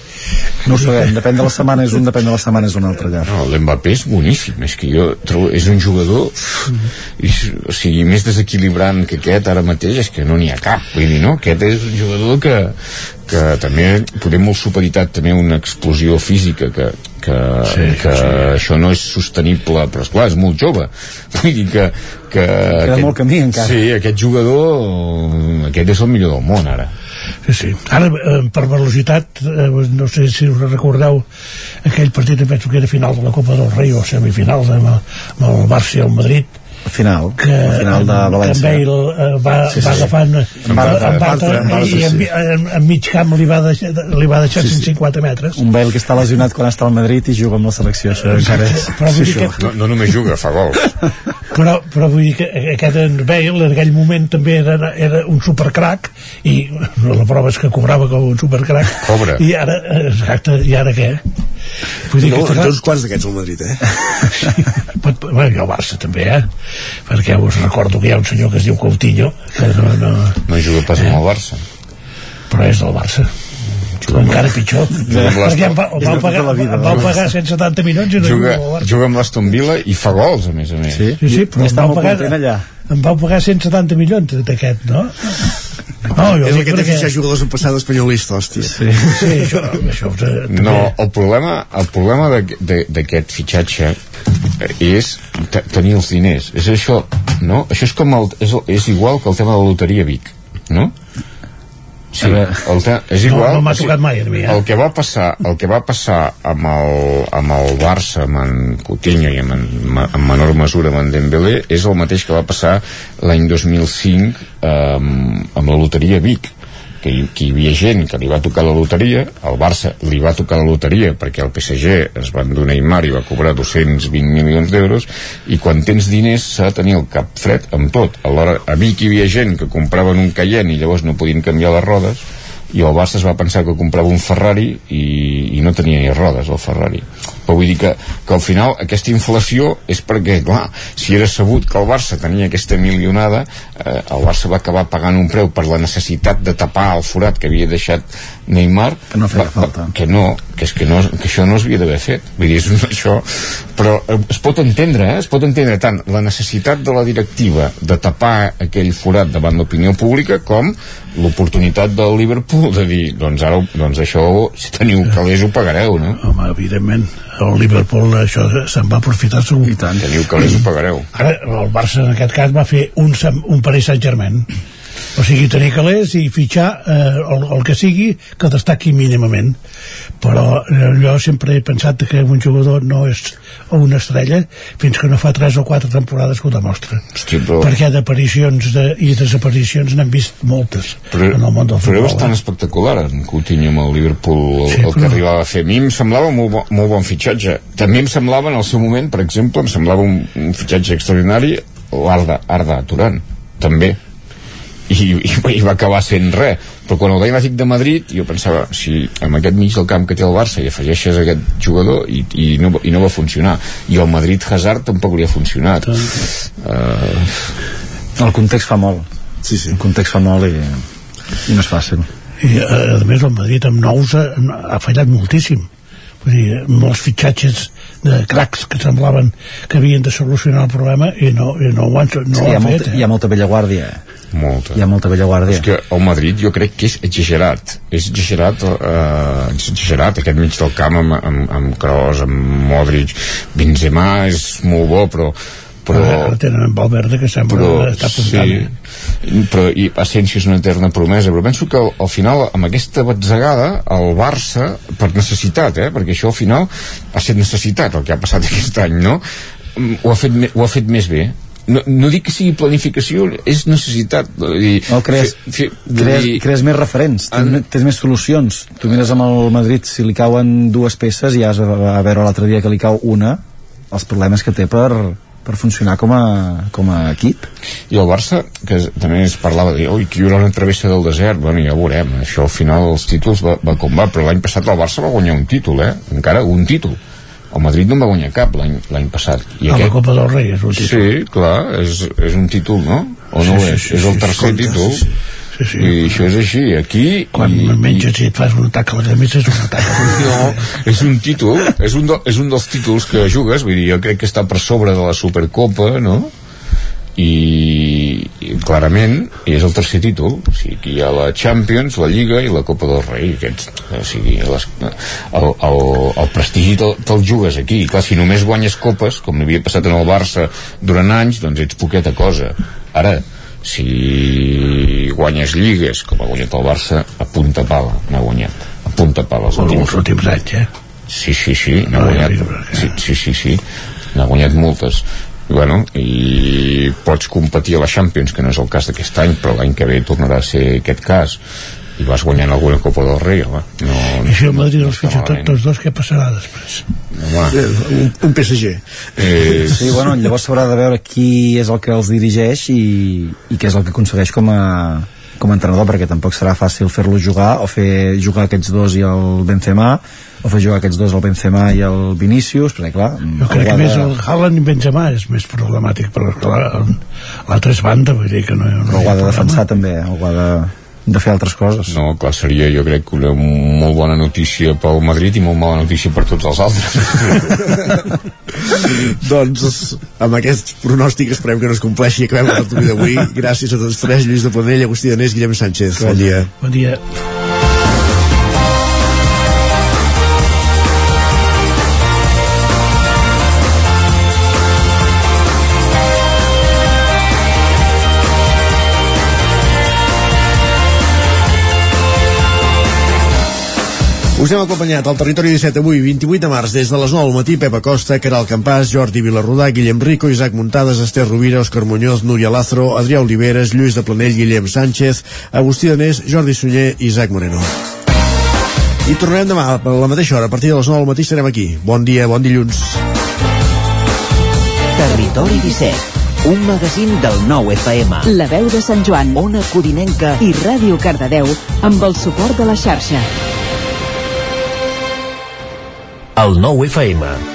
No ho sabem, depèn de la setmana és un, depèn de la setmana és un altre allà. No, l'Mbappé és boníssim, és que jo trobo, és un jugador és, o sigui, més desequilibrant que aquest ara mateix és que no n'hi ha cap, vull dir, no? Aquest és un jugador que, que també podem molt superitat també una explosió física que, que, sí, que sí. això no és sostenible però esclar, és molt jove [LAUGHS] vull dir que, que Queda molt camí encara. sí, aquest jugador aquest és el millor del món ara Sí, sí. Ara, eh, per velocitat, eh, no sé si us recordeu aquell partit, penso que era final de la Copa del Rei o semifinal el, amb el Barça i el Madrid, final, que al final de en València. Bale eh, va, Sí, sí, va sí. agafant En en Bartra, i sí, en, sí. en, en mig camp li va deixar, li va deixar 150 metres Un Bale que està lesionat quan està al Madrid i juga amb la selecció, això encara és... Però dir això. que- No, no només juga, fa gols. [LAUGHS] però, però vull dir que aquest en Bale en aquell moment també era, era un supercrac i la prova és que cobrava com un supercrac Cobra. i ara, exacte, i ara què? Vull dir no, que uns quants d'aquests al Madrid, eh? [LAUGHS] pot, bueno, i el Barça també, eh? Perquè us recordo que hi ha un senyor que es diu Coutinho, que no, no, No juga pas amb el Barça. però és del Barça. Encara pitjor. [LAUGHS] Juga amb Perquè em, va, em, vau pagar, em vau pagar 170 milions i no Juga, juga al Barça. juga amb l'Aston Villa i fa gols, a més a més. Sí, Sí, sí, però em vau, pagar, allà. em vau pagar 170 milions d'aquest, no? No, jo és el que té perquè- jugadors en passada espanyolista, hòstia. Sí. Sí, això, això eh, també... No, el problema, el problema de- de- d'aquest fitxatge és te- tenir els diners. És això, no? Això és com el, és, és igual que el tema de la loteria Vic, no? Sí, el te, és No, igual. no m'ha o sigui, tocat mai a mi, eh? El que va passar, el que va passar amb el, amb el Barça, amb en Coutinho i amb en, en menor mesura amb en Dembélé, és el mateix que va passar l'any 2005 amb, amb la loteria Vic que hi, que hi havia gent que li va tocar la loteria el Barça li va tocar la loteria perquè el PSG es va endur Neymar i va cobrar 220 milions d'euros i quan tens diners s'ha de tenir el cap fred amb tot. Alhora a Vic hi havia gent que compraven un Cayenne i llavors no podien canviar les rodes i el Barça es va pensar que comprava un Ferrari i, i no tenia ni rodes el Ferrari però vull dir que, que al final aquesta inflació és perquè, clar, si era sabut que el Barça tenia aquesta milionada eh, el Barça va acabar pagant un preu per la necessitat de tapar el forat que havia deixat Neymar Que no feia va- falta. que no, que, és que, no, que això no s'havia d'haver fet vull dir, és un- això però eh, es pot entendre, eh? es pot entendre tant la necessitat de la directiva de tapar aquell forat davant l'opinió pública com l'oportunitat del Liverpool de dir, doncs ara doncs això si teniu calés ho pagareu no? Home, evidentment, el Liverpool això se'n va aprofitar segur. I tant. teniu calés ho pagareu Ara, el Barça en aquest cas va fer un, un Paris Saint-Germain. O sigui, tenir calés i fitxar eh, el, el que sigui que destaqui mínimament. Però eh, jo sempre he pensat que un jugador no és una estrella fins que no fa 3 o 4 temporades que ho demostra. Hosti, però, Perquè d'aparicions de, i desaparicions n'hem vist moltes però, en el món del però era futbol. bastant eh? espectacular en Coutinho amb el Liverpool el, Sí, el que però- arribava a fer a mi em semblava molt, bo, molt bon fitxatge també em semblava en el seu moment per exemple em semblava un, un fitxatge extraordinari l'Arda Arda Turan també i, i, i va acabar sent res però quan el veia l'Atlètic de Madrid jo pensava si amb aquest mig del camp que té el Barça hi afegeixes aquest jugador i, i, no, i no va funcionar i el Madrid Hazard tampoc li ha funcionat uh, El context fa molt. Sí, sí. El context fa molt i, i no és fàcil. i a, a més el Madrid amb nous ha, ha fallat moltíssim Vull dir, molts fitxatges de cracs que semblaven que havien de solucionar el problema i no, i no ho han, no sí, ho hi, ha han molta, fet eh? hi ha molta vella guàrdia. Molta. Hi ha molta vella guàrdia. És que el Madrid jo crec que és exagerat. És exagerat eh, és exagerat aquest mig del camp amb, amb, amb Kroos, amb Modric. Benzema és molt bo però però, Ara tenen en Valverde que sembla però estar sí, apuntant. Però i Asensio és una eterna promesa però penso que al, al final amb aquesta batzegada el Barça per necessitat eh, perquè això al final ha estat necessitat el que ha passat [LAUGHS] aquest any no? Mm, ho ha fet, ho ha fet més bé no, no dic que sigui planificació és necessitat dir, No, crees, fer, fer, vull crees, dir, crees més referents, En- en... tens més solucions. Tu mires amb el Madrid, si li cauen dues peces, i has a, a veure l'altre dia que li cau una, els problemes que té per, per funcionar com a, com a equip. I el Barça, que també es parlava de oi, que hi haurà una travessa del desert, bueno, ja veurem, això al final els títols va, va com va, però l'any passat el Barça va guanyar un títol, eh? Encara un títol. El Madrid no en va guanyar cap l'any passat. I a la Copa del Rei és un títol Sí, clar, és, és un títol, no? O no Sí, sí, és? sí, és el sí, tercer compte, títol. sí, sí, sí. I això és així, aquí... quan i, menges i et fas un atac a la camisa és un atac [LAUGHS] no, és un títol, és un, de, és un dels títols que jugues, vull dir, jo crec que està per sobre de la Supercopa, no? I, i clarament és el tercer títol o sigui, aquí hi ha la Champions, la Lliga i la Copa del Rei aquests, o sigui, les, el, el, el prestigi te'l te jugues aquí clar, si només guanyes copes, com havia passat en el Barça durant anys, doncs ets poqueta cosa ara, si guanyes lligues, com ha guanyat el Barça a punta pala, n'ha guanyat a punta pala els els últims últims anys eh? Sí, sí, sí, n'ha No, guanyat. Sí, sí, sí, sí. N'ha guanyat moltes. Bueno, i pots competir a la Champions, que no és el cas d'aquest any, però l'any que ve tornarà a ser aquest cas i vas guanyant alguna Copa del Rei home. no, I si el Madrid no els fitxa tots, tots dos, què passarà després? Home, un, un PSG eh, Sí, bueno, llavors s'haurà de veure qui és el que els dirigeix i, i què és el que aconsegueix com a, com a entrenador, perquè tampoc serà fàcil fer-lo jugar o fer jugar aquests dos i el Benzema o fer jugar aquests dos el Benzema i el Vinícius, perquè clar... Jo crec que més el Haaland i Benzema és més problemàtic, però clar, l'altra és banda, vull dir que no, no Però ho ha de defensar també, ho ha de, de fer altres coses. No, clar, seria jo crec que una molt bona notícia pel Madrid i molt mala notícia per tots els altres. [LAUGHS] doncs amb aquest pronòstic esperem que no es compleixi i acabem la tertúlia d'avui gràcies a tots tres, Lluís de Planell, Agustí Danés Guillem Sánchez, bon dia Bon dia. Us hem acompanyat al Territori 17 avui, 28 de març, des de les 9 al matí, Pepa Costa, Caral Campàs, Jordi Vilarrodà, Guillem Rico, Isaac Muntades, Esther Rovira, Òscar Muñoz, Núria Lázaro, Adrià Oliveres, Lluís de Planell, Guillem Sánchez, Agustí Danés, Jordi Sunyer i Isaac Moreno. I tornarem demà a la mateixa hora, a partir de les 9 al matí serem aquí. Bon dia, bon dilluns. Territori 17, un magazín del nou FM. La veu de Sant Joan, Ona Codinenca i Ràdio Cardedeu amb el suport de la xarxa. El nou FM.